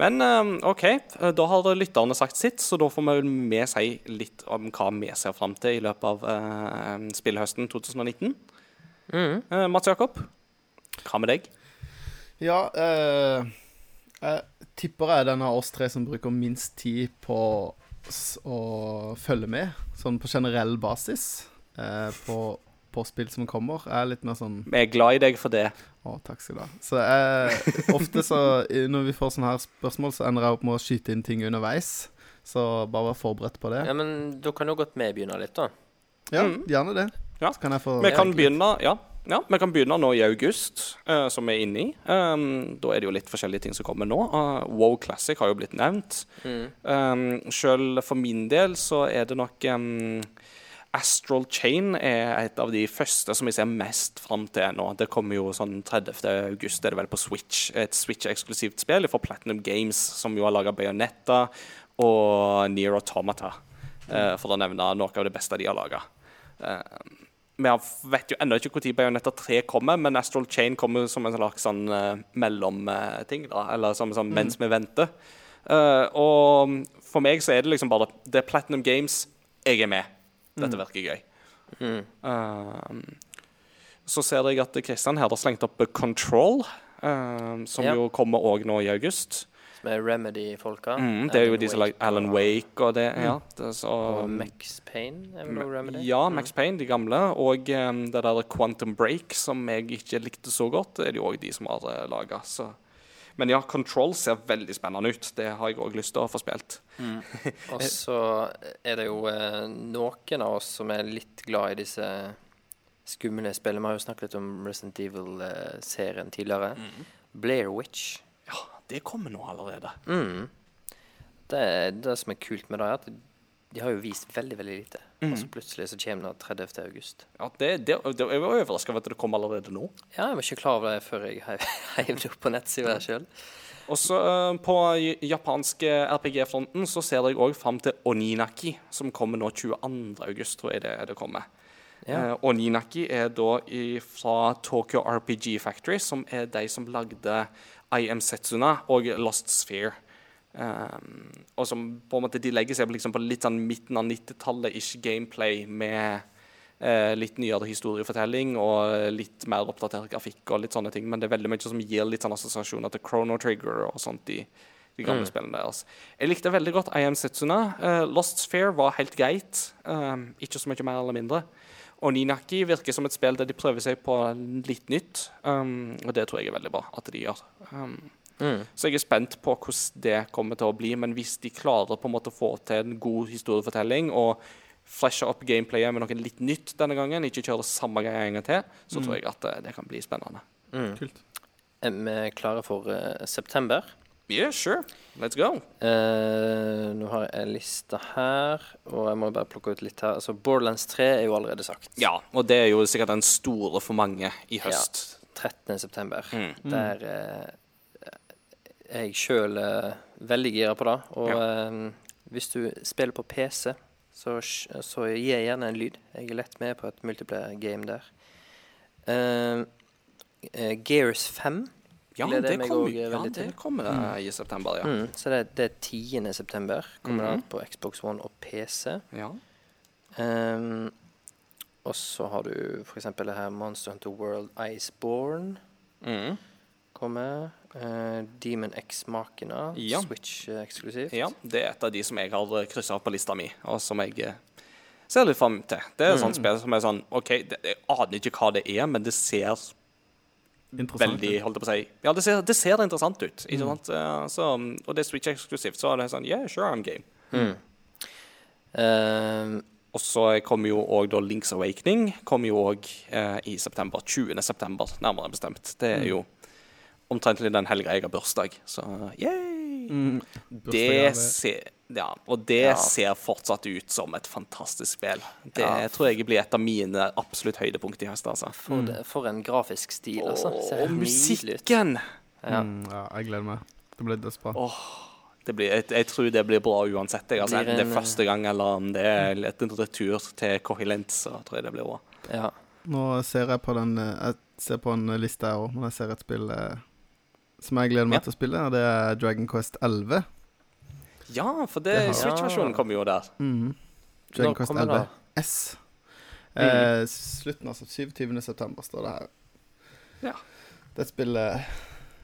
S1: Men eh, OK, eh, da har lytterne sagt sitt, så da får vi vel vi si litt om hva vi ser fram til i løpet av uh, spillhøsten 2019.
S2: Mm.
S1: Eh, Mats Jakob, hva med deg?
S3: Ja, eh, jeg tipper jeg er den av oss tre som bruker minst tid på å følge med, sånn på generell basis, eh, på, på spill som kommer. Jeg er litt mer sånn
S1: Vi er glad i deg for det.
S3: Å, takk skal du ha. Så jeg, ofte så Når vi får sånne her spørsmål, så ender jeg opp med å skyte inn ting underveis. Så bare vær forberedt på det.
S2: ja, men da kan jo godt vi begynne litt, da.
S3: Ja,
S1: Mm.
S3: gjerne det.
S1: Ja.
S3: Så kan jeg få
S1: Vi kan begynne ja, ja, vi kan begynne nå i august, uh, som vi er inne i. Um, da er det jo litt forskjellige ting som kommer nå. Uh, WoW Classic har jo blitt nevnt.
S2: Mm.
S1: Um, Sjøl for min del så er det nok um, Astral Chain er et av de første som jeg ser mest fram til nå. Det kommer jo sånn 30. august, er det vel på Switch. Et Switch-eksklusivt spill fra Platinum Games, som jo har laga Bayonetta og Near Automata, eh, for å nevne noe av det beste de har laga. vi har, vet jo ennå ikke når Bayonetta 3 kommer, men Astral Chain kommer som en slags sånn uh, mellomting, da. Eller som, som mens vi venter. Eh, og for meg så er det liksom bare Det er Platinum Games. Jeg er med. Dette virker gøy. Eh, så ser jeg at Kristian her har slengt opp Control, uh, som
S2: Ja.
S1: jo kommer òg nå i august.
S2: Som er Remedy-folka.
S1: Mm, det er jo
S2: Alan
S1: de som lager Alan Wake og det. Ja, det så,
S2: Og Max Payne er vel Remedy?
S1: ja, Max Payne, de gamle. Og um, det der Quantum Break, som jeg ikke likte så godt, er det jo òg de som har uh, laga. Men ja, Control ser veldig spennende ut. Det har jeg òg lyst til å få spilt.
S2: Og så er det jo eh, noen av oss som er litt glad i disse skumle spillene. Vi har jo snakket litt om Resident Evil-serien tidligere. Blair Witch.
S1: Ja, det kommer nå allerede.
S2: Mm. Det, det som er kult med det, er at de har jo vist veldig, veldig lite. Og så plutselig så kommer det 30. august.
S1: Ja, det, det, det, jeg var overraska over at det kom allerede nå.
S2: Ja, jeg var ikke klar over det før jeg heiv det opp på nettsida sjøl.
S1: Og så uh, På japanske RPG-fronten så ser jeg òg fram til Oninaki, som kommer nå 22. august, tror jeg det, det kommer.
S2: Ja.
S1: Uh, Oninaki er da i, fra Tokyo RPG Factory, som er de som lagde I Am Setsuna og Lost Sphere. Um, og som på en måte de legger seg på, liksom, på litt sånn midten av 90-tallet-ish gameplay med uh, litt nyere historiefortelling og litt mer oppdatert grafikk og litt sånne ting. Men det er veldig mye som gir litt sånn assosiasjoner til Chrono Trigger og sånt i de gamle spillene deres. Jeg likte veldig godt I Am Setsuna. Uh, Lost Sphere var helt greit. Um, ikke så mye mer eller mindre. Og Ninaki virker som et spill der de prøver seg på litt nytt. Um, og det tror jeg er veldig bra at de gjør. Um,
S2: Mm.
S1: så jeg er spent på hvordan det kommer til å bli. Men hvis de klarer på en måte å få til en god historiefortelling og flashe opp gameplayet med noe litt nytt denne gangen, ikke kjøre samme greia en gang til, så tror jeg at eh, det kan bli spennende.
S2: Mm.
S3: Kult.
S2: Er vi klare for uh, september?
S1: Yeah, sure. Let's go.
S2: Uh, nå har jeg en liste her, og jeg må bare plukke ut litt her. Altså, Borderlands 3 er jo allerede sagt.
S1: Ja, og det er jo sikkert den store for mange i høst.
S2: 13. september.
S1: Mm.
S2: Der uh, jeg sjøl eh, veldig gira på det. Og eh, hvis du spiller på PC, så, så gir jeg gjerne en lyd. Jeg er lett med på et multiplayer game der. Eh, Gears 5
S1: Ja, det,
S2: det
S1: kommer, ja, det kommer eh, i september, ja.
S2: Mm, så det, det er 10. september. Kommer
S1: Mhm.
S2: det på Xbox One og PC.
S1: ja.
S2: Um, og så har du f.eks. det her Monster Hunter World Iceborne
S1: Mm.
S2: kommer. Eh, Demon X-makene,
S1: Ja.
S2: Switch eh, eksklusivt.
S1: Ja, det er et av de som jeg har kryssa opp på lista mi, og som jeg eh, ser litt fram til. Det er et sånt spill som er sånn OK, det, jeg aner ikke hva det er, men det ser veldig holdt jeg på å si Ja, det ser, det ser interessant ut. Ikke sant? Eh, Så, og det er Switch eksklusivt, så er det sånn Yeah, sure, I'm game.
S2: Mm. Uh,
S1: Og så kommer jo òg Links Awakening kommer jo òg uh, i september. 20. september, nærmere bestemt. Det er jo omtrentlig den helga jeg har bursdag, så yay!
S3: Mm.
S1: Det ser Ja, og det
S2: Ja.
S1: ser fortsatt ut som et fantastisk spill. Det
S2: Ja.
S1: tror jeg blir et av mine absolutt høydepunkt i høst, altså.
S2: For, det, for en grafisk stil, altså. Ser
S1: Og
S2: helt nydelig ut.
S1: musikken!
S2: Ja.
S3: Mm, ja, jeg gleder meg. Det blir dødsbra.
S1: Det blir, jeg, jeg tror det blir bra uansett. Jeg, altså,
S2: Blir
S1: enten det er første gang eller om det er en retur til Cohilent, så tror jeg det blir bra.
S2: ja.
S3: Nå ser jeg på den eh, Jeg ser på en liste her òg, men jeg ser et spill eh, som jeg gleder meg
S1: Ja.
S3: til å spille, det er Dragon Quest 11.
S1: Ja, for det,
S3: Det
S1: Switch-versjonen kommer jo der.
S3: Mm. Dragon Quest 11
S2: da?
S3: S. Eh, slutten, altså. 27. september står det her.
S1: Ja.
S3: Det et spill eh,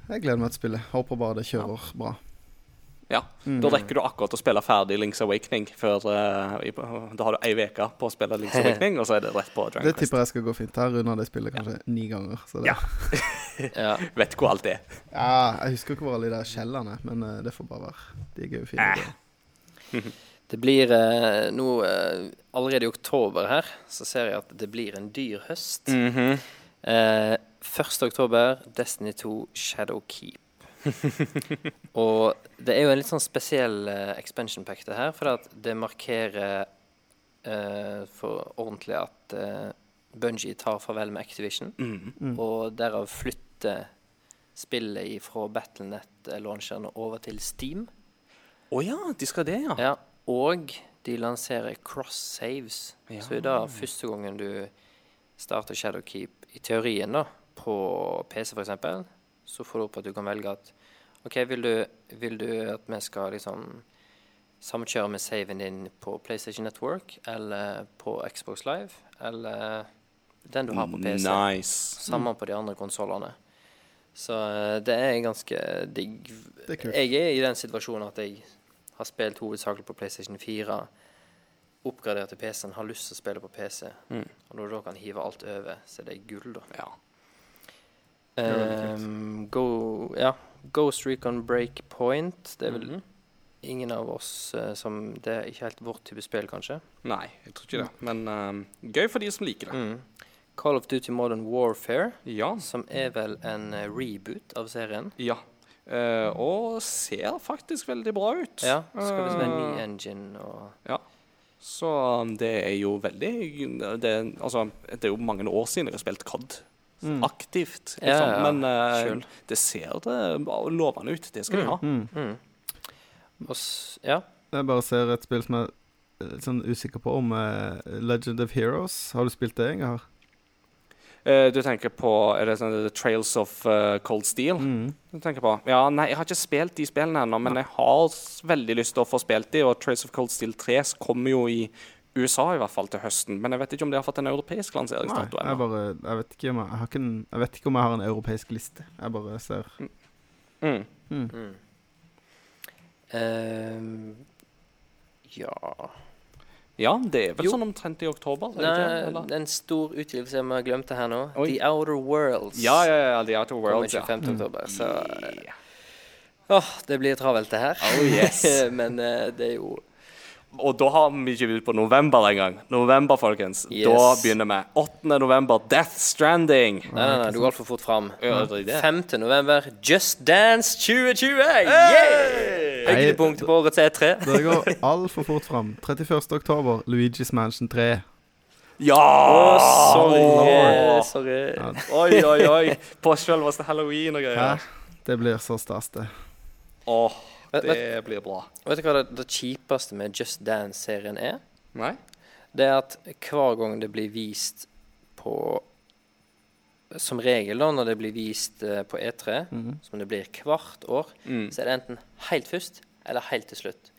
S3: Jeg gleder meg til å spille. Håper bare det kjører bra.
S1: Ja,
S3: Mm.
S1: Da rekker du akkurat å spille ferdig Links Awakening. Før, uh, i- da har du ei uke på å spille Links Awakening, og så er det rett på Dragon
S3: Det tipper jeg skal gå fint. her runder det spillet kanskje ni ganger. Så det,
S1: Ja.
S2: Ja.
S1: Vet hvor alt er.
S3: Ja, jeg husker ikke hvor alle de der skjellene men uh, det får bare være. De er jo fine.
S1: Eh.
S3: det.
S2: Blir uh, nå Allerede i oktober her så ser jeg at det blir en dyr høst.
S1: Mhm.
S2: Eh, 1. oktober, Destiny 2 Shadow Keep. og det er jo en litt sånn spesiell uh, expansion pack, det her. For at det markerer uh, for ordentlig at uh, Bungie tar farvel med Activision.
S1: Mhm.
S2: Og derav flytter spillet fra Battlenet-launcheren over til Steam.
S1: Å ja, de skal det, ja.
S2: Ja, og de lanserer cross-saves.
S1: Ja.
S2: Så i dag, første gangen du starter Shadowkeep, i teorien da, på PC f.eks., så får du opp at du kan velge at OK, vil du, vil du at vi skal liksom samkjøre med saven din på PlayStation Network eller på Xbox Live, eller den du har på PC?
S1: Nice.
S2: Sammen på de andre konsollene. Så eh, det er ganske digg.
S3: Det er.
S2: Jeg er i den situasjonen at jeg har spilt hovedsakelig på PlayStation 4. Oppgradert til PC-en, har lyst til å spille på PC.
S1: Mm.
S2: Og når du da kan hive alt over, så er det gull, da.
S1: Ja.
S3: er.
S2: Ehm, go, ja. Ghost Recon Breakpoint. Det er vel
S1: Mhm.
S2: ingen av oss uh, som Det er ikke helt vårt type spill, kanskje.
S1: Nei, jeg tror ikke det. Men uh, gøy for de som liker det.
S2: Mm. Call of Duty Modern Warfare,
S1: Ja.
S2: som er vel en eh, reboot av serien.
S1: Ja. Og ser faktisk veldig bra ut.
S2: Ja, skal vi se en ny engine og
S1: Så um, det er jo veldig det, Altså, det er jo mange år siden jeg har spilt COD
S3: Mm.
S1: aktivt, liksom.
S2: Ja, ja,
S1: Men
S2: uh,
S1: det ser det lovende ut. Det skal vi ha.
S3: Mm.
S2: mm. Og s Ja.
S3: Jeg bare ser et spill som jeg er litt sånn usikker på om uh, Legend of Heroes. Har du spilt det en gang?
S1: Eh, du tenker på Er det sånn The Trails of uh, Cold Steel?
S3: Mm.
S1: Du tenker på Ja, nei, jeg har ikke spilt de spillene ennå, men jeg har veldig lyst til å få spilt de, og Trails of Cold Steel 3 kommer jo i USA i hvert fall til høsten, men jeg vet ikke om de har fått en europeisk lanseringsdato
S3: jeg
S1: ennå.
S3: bare Jeg vet ikke om jeg, jeg har ikke en, Jeg vet ikke om jeg har en europeisk liste. Jeg bare ser
S1: Mm.
S3: mm.
S2: Mm. Uh, ja
S1: Ja, det er vel
S2: Jo.
S1: sånn omtrent i oktober? er
S2: Nei,
S1: ikke, eller?
S2: en stor utgivelse vi har glemt det her nå.
S1: Oi.
S2: The Outer Worlds.
S1: Ja, ja, ja, The Outer Worlds, ja.
S2: 25. oktober. Så
S1: Yeah.
S2: åh, det blir travelt, det her.
S1: Oh, yes.
S2: Men uh, det er jo
S1: Og da har vi ikke begynt på november engang. November, folkens.
S2: Yes.
S1: Da begynner vi. 8. november, Death Stranding.
S2: Nei, nei, nei, du går altfor fort fram.
S1: Ja, det er det.
S2: 5. november, Just Dance 2020! Yeah! Høydepunkt på årets E E3.
S3: Det går altfor fort fram. 31. oktober, Luigi's Mansion 3.
S1: Ja!
S2: Oh, sorry.
S1: Oh,
S2: sorry.
S3: Ja.
S1: Oi, oi, oi. På selveste halloween og
S3: Hæ?
S1: greier.
S3: Det blir så stas, det.
S1: Åh,
S2: Vet-
S1: det blir bra.
S2: Vet du hva det, det kjipeste med Just Dance-serien er?
S1: Nei?
S2: Det er at hver gang det blir vist på Som regel da, når det blir vist eh, på E3,
S3: Mhm.
S2: som det blir hvert år,
S1: Mm.
S2: så er det enten helt først eller helt til slutt.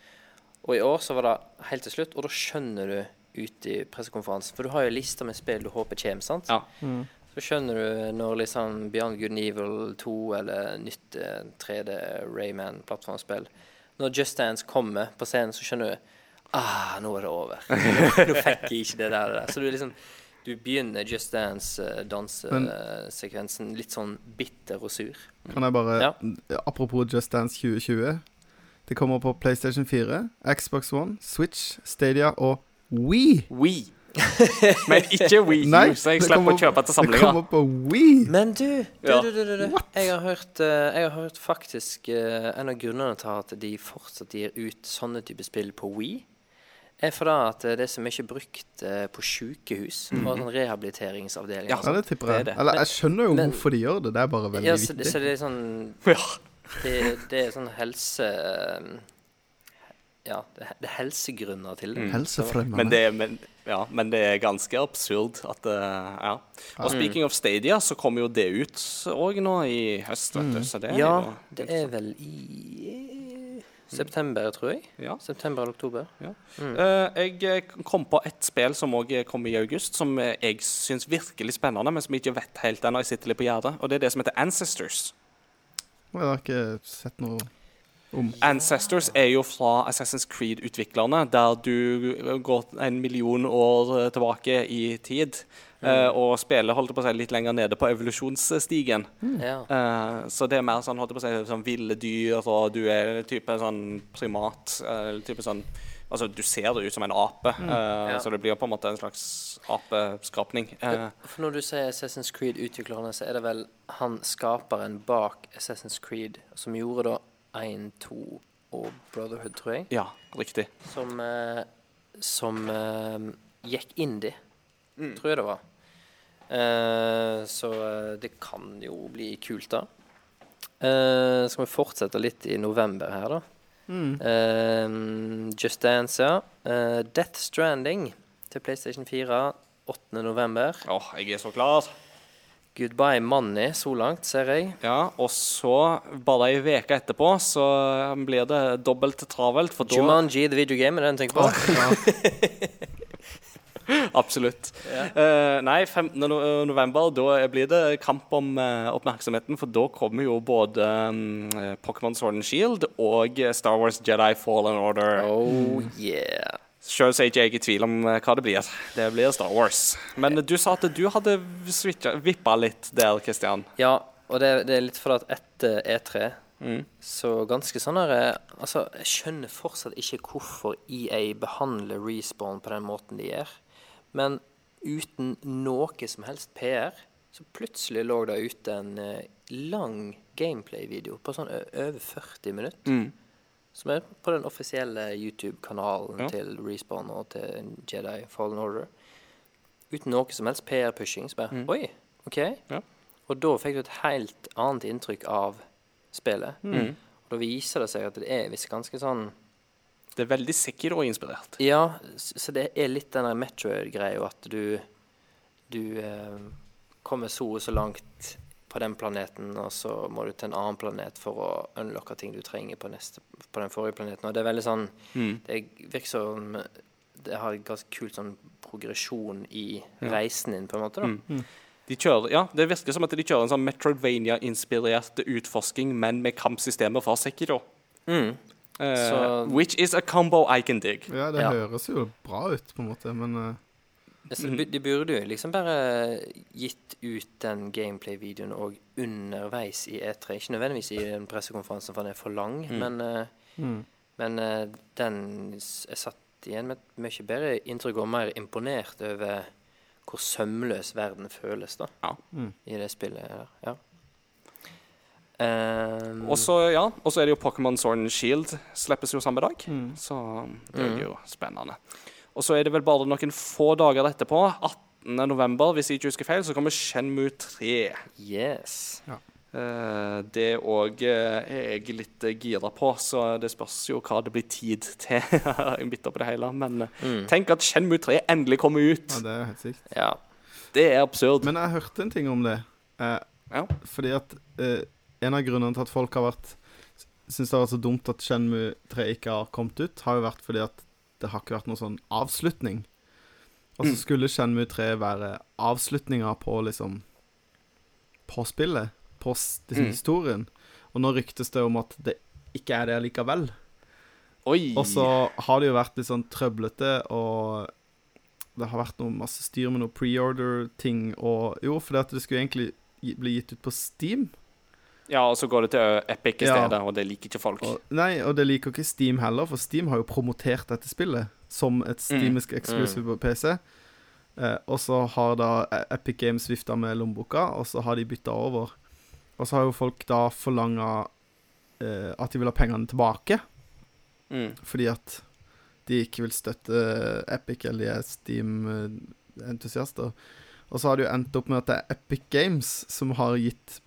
S2: Og i år så var det helt til slutt, og da skjønner du ut i pressekonferansen For du har jo lista med spill du håper kommer, sant?
S1: Ja.
S3: Mm.
S2: Så skjønner du når liksom Beyond Good and Evil 2 eller nytt eh, 3D Rayman-plattformspill Når Just Dance kommer på scenen, så skjønner du Ah, nå er det over. nå fikk jeg ikke det der. Det der. Så du liksom Du begynner Just Dance-dansesekvensen litt sånn bitter og sur.
S3: Kan jeg bare
S2: Ja.
S3: Apropos Just Dance 2020. Det kommer på PlayStation 4, Xbox One, Switch, Stadia og Wii.
S1: We. Men ikke Wii U,
S3: Nei,
S1: så jeg slipper å kjøpe til
S3: Det kommer på Wii!
S2: Men du, du, du, du, du, du. Jeg, har hørt, eh, jeg har hørt faktisk eh, En av grunnene til at de fortsatt gir ut sånne type spill på Wii, er fordi at det det er så mye brukt eh, på sykehus og sånn rehabiliteringsavdelinger.
S1: Ja,
S2: og
S3: Ja,
S2: sånt.
S3: det tipper
S1: er
S3: jeg.
S1: det.
S3: Eller jeg skjønner jo
S2: men-
S3: hvorfor de gjør det. Det er bare veldig
S2: ja, så,
S3: viktig.
S2: så det er sånn
S1: Ja.
S2: Det, det er sånn helse eh, Ja, det, det er helsegrunner til det.
S3: Helsefremmende.
S1: Men det, men, ja, men det er ganske absurd at eh, Ja. Og speaking of Stadia, så kommer jo det ut òg nå i høst, vet du. Så det er
S2: Ja,
S1: jo
S2: det er vel i eh, september, tror jeg.
S1: Ja.
S2: September eller oktober.
S1: Eh, jeg eh, kom på et spill som òg kom i august, som eh, jeg syns virkelig spennende, men som jeg ikke vet helt ennå. Jeg sitter litt på gjerdet. Og det er det som heter Ancestors.
S3: Jeg har ikke sett noe om
S1: Ancestors er jo fra Assassin's Creed-utviklerne, der du går en million år eh, tilbake i tid eh, og spiller holdt på å si, litt lenger nede på evolusjonsstigen.
S2: Mm.
S1: Eh, så det er mer sånn, holdt på å si, sånn ville dyr, og du er type sånn primat. eh, type sånn Altså, du ser det ut som en ape, eh,
S2: Ja.
S1: så det blir på en måte en slags apeskapning. Uh,
S2: For når du sier Assassin's Creed-utviklerne, så er det vel han skaperen bak Assassin's Creed som gjorde da 1, 2 og Brotherhood, tror jeg,
S1: ja, riktig.
S2: som, eh, som eh, gikk indie, tror jeg det var. Eh, så eh, det kan jo bli kult, da. Eh, skal vi fortsette litt i november her, da? Eh, Just Dance, ja. Death Stranding til PlayStation 4 8. november.
S1: Åh, jeg er så klar.
S2: Goodbye Money så langt, ser jeg.
S1: Ja, og så, bare ei uke etterpå, så blir det dobbelt travelt, for da
S2: Jumanji The Video Game, er det den du tenker på?
S1: Absolutt. Eh, nei, 15. no- november, da blir det kamp om eh, oppmerksomheten, for da kommer jo både um, Pokémon Sword and Shield og eh, Star Wars Jedi Fallen Order.
S2: Oh yeah.
S1: Sjøl er ikke jeg i tvil om eh, hva det blir. Det blir Star Wars. Men du sa at du hadde switcha, vippa litt der, Kristian.
S2: Ja, og det, det er litt fordi at etter E3
S1: Mm.
S2: så ganske sånn her eh, Altså, jeg skjønner fortsatt ikke hvorfor EA behandler Respawn på den måten de gjør. Men uten noe som helst PR, så plutselig lå det ute en eh, lang gameplay-video på sånn over 40 minutter.
S1: Mm.
S2: Som er på den offisielle YouTube-kanalen
S1: Ja.
S2: til Respawn og til Jedi Fallen Order. Uten noe som helst PR-pushing. Så bare Oi, OK.
S1: Ja.
S2: Og da fikk du et helt annet inntrykk av spillet.
S1: Mm.
S2: Og da viser det seg at det er visst ganske sånn
S1: Det er veldig sikkert og inspirert.
S2: Ja, så det er litt den der Metroid-greia at du Du eh, kommer så og så langt på den planeten, og så må du til en annen planet for å unlocke ting du trenger på, neste, på den forrige planeten. Og det er veldig sånn
S1: Mm.
S2: Det virker som det har en ganske kult sånn progresjon i reisen din, på en måte. da.
S1: Mm. De kjører, ja, Det virker som at de kjører en sånn Metrovania-inspirert utforsking, men med kampsystemer fra Sekiro.
S2: Mm. Uh,
S1: which is a combo I can dig.
S3: Ja, det
S2: Ja.
S3: høres jo bra ut, på en måte, men eh,
S2: Så de burde jo liksom bare gitt ut den gameplay-videoen òg underveis i E3. Ikke nødvendigvis i den pressekonferansen, for den er for lang, men, eh,
S3: mm.
S2: men eh, den er satt igjen med et mye bedre inntrykk og mer imponert over hvor sømløs verden føles da
S1: Ja.
S3: Mm.
S2: i det spillet her. Ja. Um,
S1: Og så ja, er det jo Pokémon Sword and Shield slippes jo samme dag.
S3: Mm.
S1: Så det
S2: Mm.
S1: jo spennende. Og så er det vel bare noen få dager etterpå, 18. november, hvis jeg ikke husker feil, så kommer Shenmue 3.
S2: Yes.
S1: Eh, det òg er jeg litt uh, gira på, så det spørs jo hva det blir tid til. midt oppi det hele. Men eh,
S2: Mm.
S1: tenk at Shenmue 3 endelig kommer ut.
S3: ja, det er helt sykt.
S2: Ja.
S1: Det er absurd.
S3: Men jeg hørte en ting om det. Eh,
S1: Ja.
S3: Fordi at eh, en av grunnene til at folk har vært Syns det har vært så dumt at Shenmue 3 ikke har kommet ut, har jo vært fordi at det har ikke vært noen sånn avslutning. Og så
S1: Mm.
S3: skulle Shenmue 3 være avslutninga på liksom På spillet. På liksom,
S1: Mm.
S3: historien. Og nå ryktes det om at det ikke er det likevel.
S1: Oi!
S3: Og så har det jo vært litt sånn trøblete, og det har vært noe masse styr med noe preorder-ting og Jo, fordi at det skulle egentlig bli gitt ut på Steam.
S1: Ja, og så går det til Epic i
S3: Ja.
S1: stedet, og det liker ikke folk.
S3: Og, nei, og det liker ikke Steam heller, for Steam har jo promotert dette spillet som et Steamisk eksklusiv på PC. Eh, og så har da Epic Games vifta med lommeboka, og så har de bytta over. Og så har jo folk da forlanga eh, at de vil ha pengene tilbake,
S1: Mm.
S3: fordi at de ikke vil støtte Epic, eller de er Steam-entusiaster. Og så har det jo endt opp med at det er Epic Games som har gitt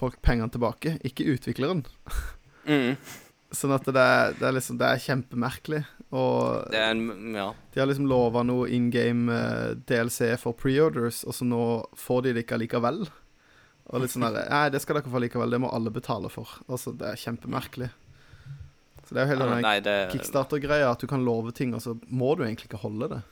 S3: folk pengene tilbake, ikke utvikleren.
S1: Mm.
S3: Sånn at det er, det er liksom Det er kjempemerkelig. Og
S1: Det er en Ja.
S3: de har liksom lova noe in game eh, DLC for preorders, og så nå får de det ikke allikevel. Og litt sånn der Nei, det skal dere få likevel, det må alle betale for. Altså, det er kjempemerkelig. Så det er jo hele den
S1: det
S3: kickstarter-greia, at du kan love ting, og så må du egentlig ikke holde det.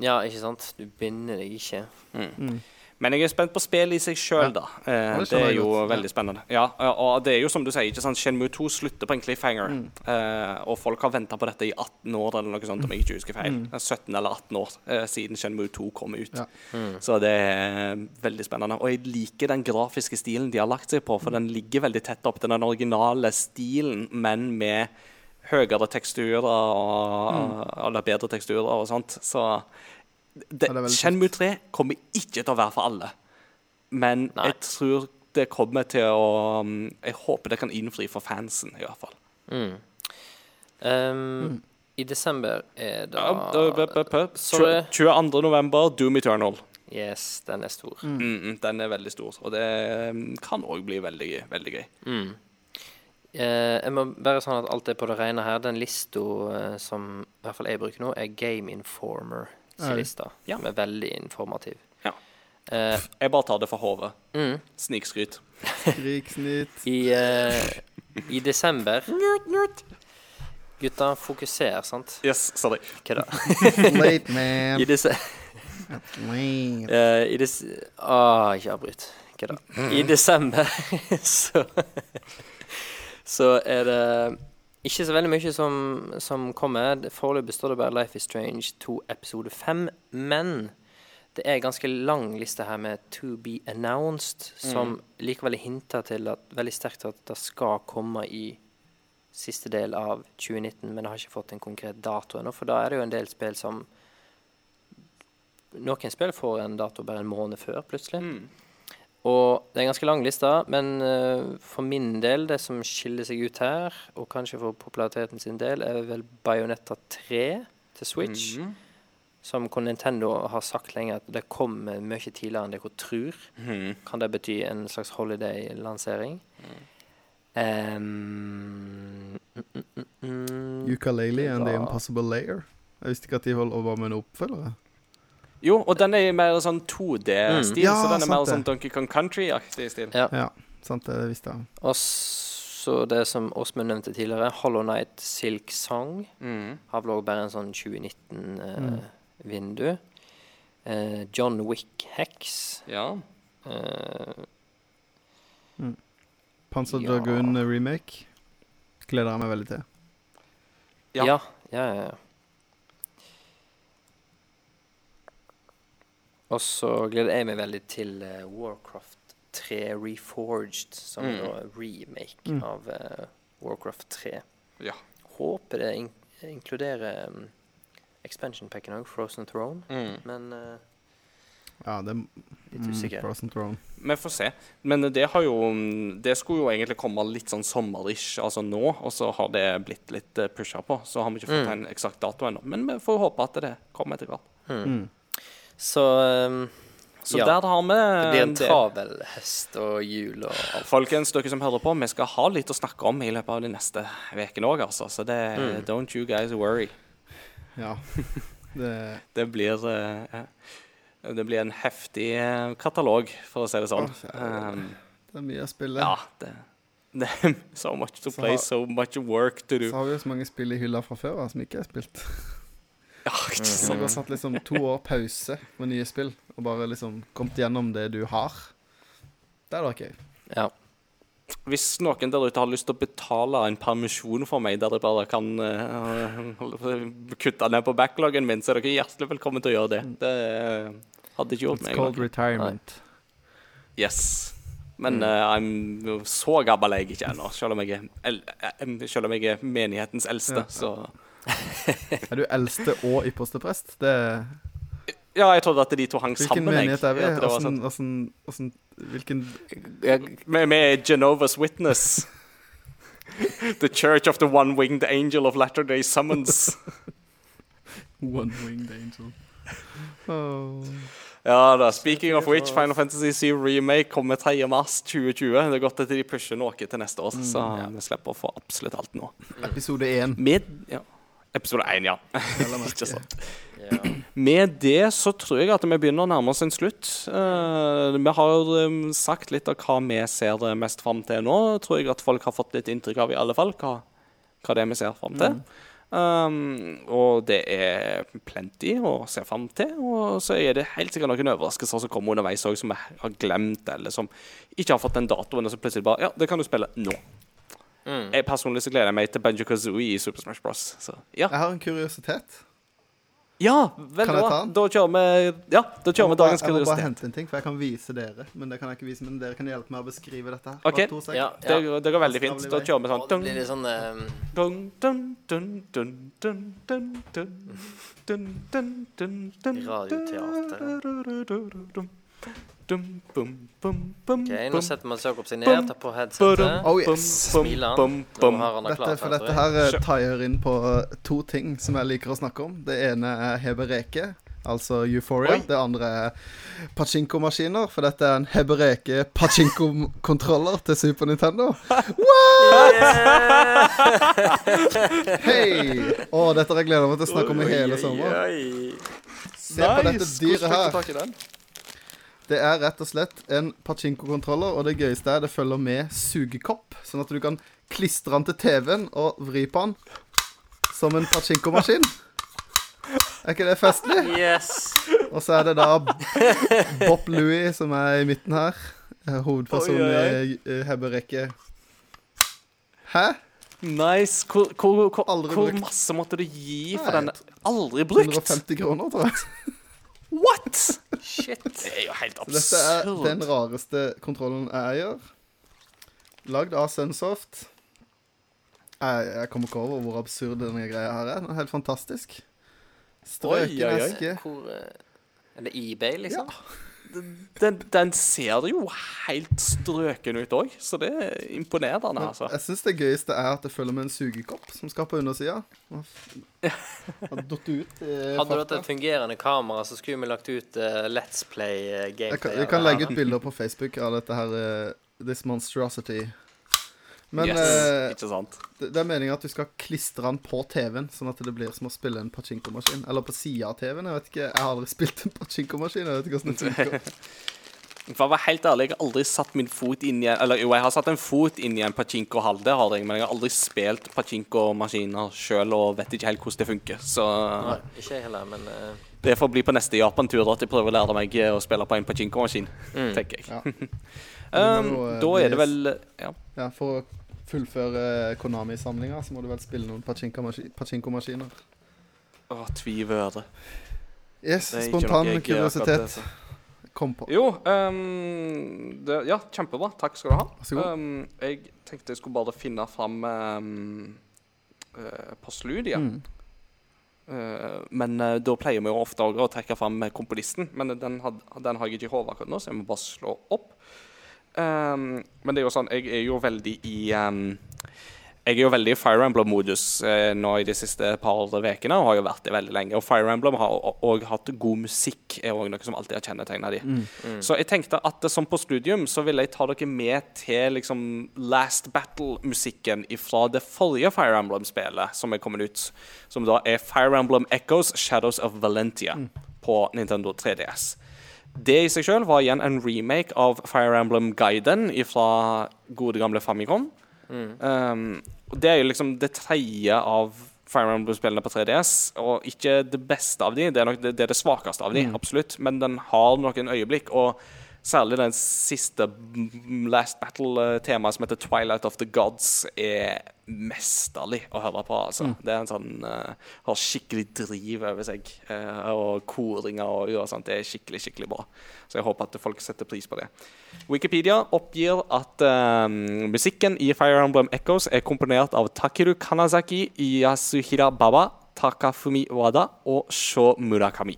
S2: Ja, ikke sant? Du binder deg ikke.
S3: Mm.
S1: Men jeg er spent på spillet i seg sjøl,
S3: Ja.
S1: da. Eh,
S3: det
S1: det er jo
S3: godt.
S1: veldig spennende. Ja, og det er jo som du sier, ikke sant, Shenmue 2 slutter på en cliffhanger.
S3: Mm.
S1: Eh, og folk har venta på dette i 18 år, eller noe sånt, om jeg ikke husker feil.
S3: Mm.
S1: Er 17 eller 18 år eh, siden Shenmue 2 kom ut.
S3: Ja.
S2: Mm.
S1: Så det er veldig spennende. Og jeg liker den grafiske stilen de har lagt seg på, for den ligger veldig tett opp til den originale stilen, men med høyere teksturer og, eller bedre teksturer og sånt. Så det,
S3: Ja, det
S1: Shenmue 3 kommer ikke til å være for alle. Men
S2: Nei.
S1: jeg tror det kommer til å um, Jeg håper det kan innfri for fansen, i hvert fall.
S2: Mm. Um, I desember er
S1: Ja, da-.
S2: Sorry.
S1: 22. november, Doom Eternal.
S2: Yes, den er stor.
S1: Mm, mm, den er veldig stor, og det um, kan òg bli veldig, veldig gøy.
S2: Mm. Eh, jeg må bare sånn at alt er på det rene her. Den lista eh, som i hvert fall jeg bruker nå, er Game Informer sin
S1: Ja.
S2: Som er veldig informativ.
S1: Ja.
S2: Eh,
S1: Jeg bare tar det for hodet.
S2: mm.
S1: Snikskryt.
S3: Krigsnytt.
S2: I, eh, I desember Gutta, fokuser, sant?
S1: Yes, sorry.
S2: Hva da?
S3: Late man.
S2: I disse
S3: uh,
S2: Eh, I des... Ah, ikke avbryt. Hva da? I desember så Så er det ikke så veldig mye som, som kommer. Foreløpig står det bare Life is Strange 2 episode 5. Men det er en ganske lang liste her med To be announced, som likevel hinter til at, veldig sterkt at det skal komme i siste del av 2019, men det har ikke fått en konkret dato ennå. For da er det jo en del spill som Noen spill får en dato bare en måned før, plutselig.
S1: Mm.
S2: Og det er en ganske lang liste, men eh, for min del, det som skiller seg ut her, og kanskje for populariteten sin del, er vel Bayonetta 3 til Switch.
S1: Mhm.
S2: Som hvor Nintendo har sagt lenge at det kommer mye tidligere enn dere tror.
S1: Mm.
S2: Kan det bety en slags holiday-lansering? Um, mm, mm, mm, mm.
S3: Ukulele and The Impossible Layer. Jeg visste ikke at de holdt over med en oppfølger.
S1: Jo, og den er mer sånn 2D-stil,
S3: Mm. Ja,
S1: så den er mer
S3: det.
S1: sånn Donkey Kong Country-aktig stil.
S2: Ja.
S3: Ja, sant, det visste jeg.
S2: Og så det som Åsmund nevnte tidligere, Hollow Night Silk Song.
S1: Mm.
S2: Har vel også bare en sånn 2019-vindu. Eh, John Wick Hex.
S1: Ja.
S2: Eh,
S3: Panzer
S2: Ja.
S3: Dragoon remake. Gleder jeg meg veldig til.
S1: Ja.
S2: ja. Ja, ja, Og så gleder jeg meg veldig til uh, Warcraft 3 Reforged, som
S1: Mm.
S2: er en remake
S3: Mm.
S2: av uh, Warcraft 3.
S1: Ja.
S2: Håper det in inkluderer um, expansion packen òg, Frozen Throne,
S1: Mm.
S2: men uh,
S3: Ja, det er
S2: litt usikker.
S3: Mm,
S1: Vi får se. Men det har jo Det skulle jo egentlig komme litt sånn sommerish, altså nå, og så har det blitt litt pusha på. Så har vi ikke fått
S2: Mm.
S1: en eksakt dato ennå. Men vi får håpe at det kommer etter hvert.
S2: Mm. Så um,
S1: Så
S2: Ja.
S1: der har vi
S2: det blir en travel hest og jul og alt.
S1: Folkens, dere som hører på, vi skal ha litt å snakke om i løpet av de neste ukene òg, altså. Så det
S2: Mm.
S1: Don't you guys worry.
S3: Ja. Det
S1: Det blir uh, Det blir en heftig eh, katalog, for å si det sånn. Um,
S3: Det er mye å spille.
S1: ja, det, det er so much to
S3: Så
S1: play,
S3: har-
S1: so much work to do.
S3: Så har vi jo så mange spill i hylla fra før som ikke er spilt.
S1: Ja, ikke sant?
S3: du har satt liksom to år pause med nye spill, og bare liksom kommet gjennom det du har. Det er da gøy.
S2: Ja.
S1: Hvis noen der ute har lyst til å betale en permisjon for meg, der jeg bare kan uh, kutte ned på backloggen min, så er dere hjertelig velkommen til å gjøre det. Det eh, hadde ikke gjort
S3: It's
S1: meg
S3: called
S1: noe.
S3: retirement.
S1: Yes. Men
S2: Mm.
S1: er I'm så gammel er jeg ikke ennå, selv om jeg er, eh, selv om jeg er menighetens eldste.
S3: Ja.
S1: Så
S3: Er du eldste og ypperste prest? Det
S1: Ja, jeg trodde at de to hang
S3: Hvilken
S1: sammen. Hvilken
S3: menighet er vi?
S1: Hvordan, hvordan,
S3: åssen Hvilken
S1: Vi vi er Genovas Witness. The Church of the One-Winged Angel of Latter-day Summons.
S3: One-winged angel. Oh.
S1: Ja da, Speaking of which, Final Fantasy 7 Remake kommer 3. mars 2020. Det er godt at de pusher noe til neste år, så vi slipper å få absolutt alt nå.
S3: Episode 1.
S1: Med ja. Episode 1, ja. Ikke sant.
S2: Ja.
S1: Med det så tror jeg at vi begynner å nærme oss en slutt. Uh, vi har um, sagt litt av hva vi ser eh, mest fram til nå. Tror jeg at folk har fått litt inntrykk av, i alle fall, hva, hva det er vi ser fram til. Um, og det er plenty å se fram til. Og så er det helt sikkert noen overraskelser som kommer underveis òg, som vi har glemt, eller som ikke har fått den datoen, og så plutselig bare Ja, det kan du spille nå.
S2: Mm.
S1: Jeg personlig så gleder jeg meg til Banjo Kazooie i Super Smash Bros. Så ja.
S3: Jeg har en kuriositet.
S1: Ja, veldig
S3: Kan jeg
S1: bra.
S3: ta den?
S1: Da kjører vi Ja, da kjører vi
S3: bare,
S1: dagens
S3: jeg må bare hente en ting, for jeg kan vise dere. Men det kan jeg ikke vise, men dere kan hjelpe meg å beskrive dette her.
S1: okay.
S3: Bare to sek.
S2: Ja,
S1: Det, går- det går veldig fint. Da kjører vi sånn
S2: det blir litt sånn eh,
S1: dun, dun, dun, dun, dun, dun, dun, dun, dun, dun, dun,
S2: Radioteater.
S1: dun, dum, bum, bum, bum,
S2: OK, nå
S1: bum,
S2: setter man Jakob seg ned, tar på headsetet.
S3: Oh, yes.
S2: Smiler han. Nå har han det
S3: Dette,
S2: klart.
S3: for dette her eh, taier inn på to ting som jeg liker å snakke om. Det ene er hebereke, altså Euphoria.
S1: Oi.
S3: Det andre er pachinko-maskiner, for dette er en hebereke pachinko-kontroller til Super Nintendo. Hei! Å, dette har jeg gleda meg til å snakke om i hele sommer. Se på dette dyret her.
S1: du tak i den?
S3: Det er rett og slett en pachinko-kontroller, og det gøyeste er det følger med sugekopp, sånn at du kan klistre den til TV-en og vri på den som en pachinko-maskin. Er ikke det festlig?
S2: Yes!
S3: Og så er det da Bob Louie som er i midten her. eh, Hovedpersonen
S1: Oi, oi,
S3: i Hebberekke. Hæ?
S1: Nice. Hvor, hvor, hvor, hvor masse måtte du gi for den? Aldri brukt?
S3: 150 kroner, tror jeg.
S1: What?!
S2: Shit.
S1: Det er jo helt
S3: Så dette er den rareste kontrollen jeg eier. Lagd av Sunsoft. Jeg, jeg kommer ikke over hvor absurd denne greia her er. Den er helt fantastisk. Strøken eske.
S2: Hvor eh, Er det eBay, liksom?
S1: Den, den ser jo helt strøken ut òg, så det er imponerende, altså.
S3: Jeg syns det gøyeste er at det følger med en sugekopp som skal på undersida. Hadde datt ut i
S2: Hadde du hatt et fungerende kamera, så skulle vi lagt ut uh, Let's Play uh,
S3: Jeg kan, jeg kan legge ut bilder på Facebook av dette her uh, This Monstrosity. Men
S1: yes,
S3: eh,
S1: ikke sant?
S3: det, det er meninga at du skal klistre den på TV-en, sånn at det blir som å spille en pachinko-maskin. Eller på sida av TV-en. Jeg vet ikke, jeg har aldri spilt en pachinko-maskin. Jeg vet ikke hvordan det funker.
S1: For å være helt ærlig, jeg har aldri satt min fot inn i en Eller jo, jeg har satt en fot inn i en pachinko-hall, det har jeg, men jeg har aldri spilt pachinko-maskiner sjøl og vet ikke helt hvordan det funker. Så
S2: Nei, ikke heller, men uh...
S1: det får bli på neste Japan-tur at jeg prøver å lære meg å spille på en pachinko-maskin,
S2: mm.
S1: tenker jeg.
S3: Ja.
S1: Um,
S3: jo, eh,
S1: da er det vel Ja.
S3: Ja, For å fullføre Konami-samlinga, så må du vel spille noen pachinko-maski- pachinko-maskiner.
S1: Å, tviøre.
S3: Yes, spontan kuriositet. Kom på.
S1: Jo, um, det, ja, kjempebra. Takk skal du ha.
S3: Vær så god.
S1: Ehm, jeg tenkte jeg skulle bare finne fram um, uh, Postludia.
S3: Mm.
S1: Uh, men uh, da pleier vi jo ofte å trekke fram komponisten. Men den, had, den har jeg ikke i hodet akkurat nå, så jeg må bare slå opp. Ehm, men det er jo sånn, jeg er jo veldig i um, Jeg er jo veldig i Fire Emblem-modus eh, nå i de siste par ukene, og har jo vært det veldig lenge. Og Fire Emblem har òg hatt god musikk, er òg noe som alltid har kjennetegna de. Så jeg tenkte at eh, som på studium så vil jeg ta dere med til liksom Last Battle-musikken fra det forrige Fire Emblem-spelet som er kommet ut. Som da er Fire Emblem Echoes Shadows of Valentia på Nintendo 3DS. Det i seg sjøl var igjen en remake av Fire Emblem Guiden fra gode gamle Famicom. Um, og det er jo liksom det tredje av Fire Emblem-spillene på 3DS, og ikke det beste av de. Det er nok det, det, er det svakeste av de, absolutt. Men den har noen øyeblikk, og særlig den siste mm, Last Battle-temaet som heter Twilight of the Gods, er mesterlig å høre på. altså. Det er en sånn uh, Har skikkelig driv over seg. Uh, og koringer og, og sånt. Det er skikkelig, skikkelig bra. Så jeg håper at folk setter pris på det. Wikipedia oppgir at eh, musikken i Fire Emblem Echoes er komponert av Takeru Kanazaki, Yasuhira Baba, Takafumi Wada og Sho Murakami.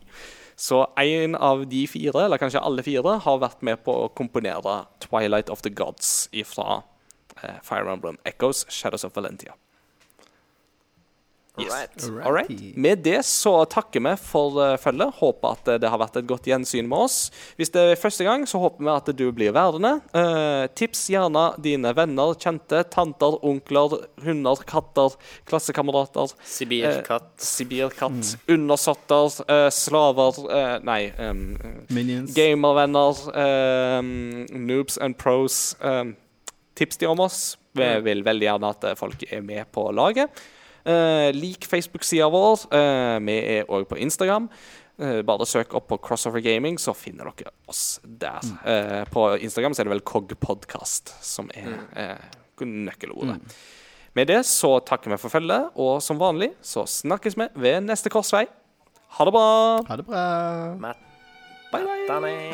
S1: Så en av de fire, eller kanskje alle fire, har vært med på å komponere 'Twilight of the Gods' fra eh, Fire Emblem Echoes, Shadows of Valentia. Yes.
S2: Alright.
S1: Right. Med det så takker vi for uh, følget. Håper at eh, det har vært et godt gjensyn med oss. Hvis det er første gang, så håper vi at du blir værende. Eh, tips gjerne dine venner, kjente, tanter, onkler, hunder, katter, klassekamerater.
S2: Sibirkatt.
S1: Sibirkatt, undersåtter, eh, slaver eh, Nei.
S3: Minions.
S1: gamervenner, noobs and pros. tips de om oss. Vi vil veldig gjerne at eh, folk er med på laget. Eh, lik Facebook-sida vår. Eh, vi er òg på Instagram. Eh, bare søk opp på Crossover Gaming, så finner dere oss der. Eh, på Instagram så er det vel Kogpodcast som er eh, nøkkelordet. Med det så takker vi for følget, og som vanlig så snakkes vi ved neste korsvei. Ha det bra!
S3: Ha det bra.
S2: Matt.
S1: Bye, bye.
S2: Danny.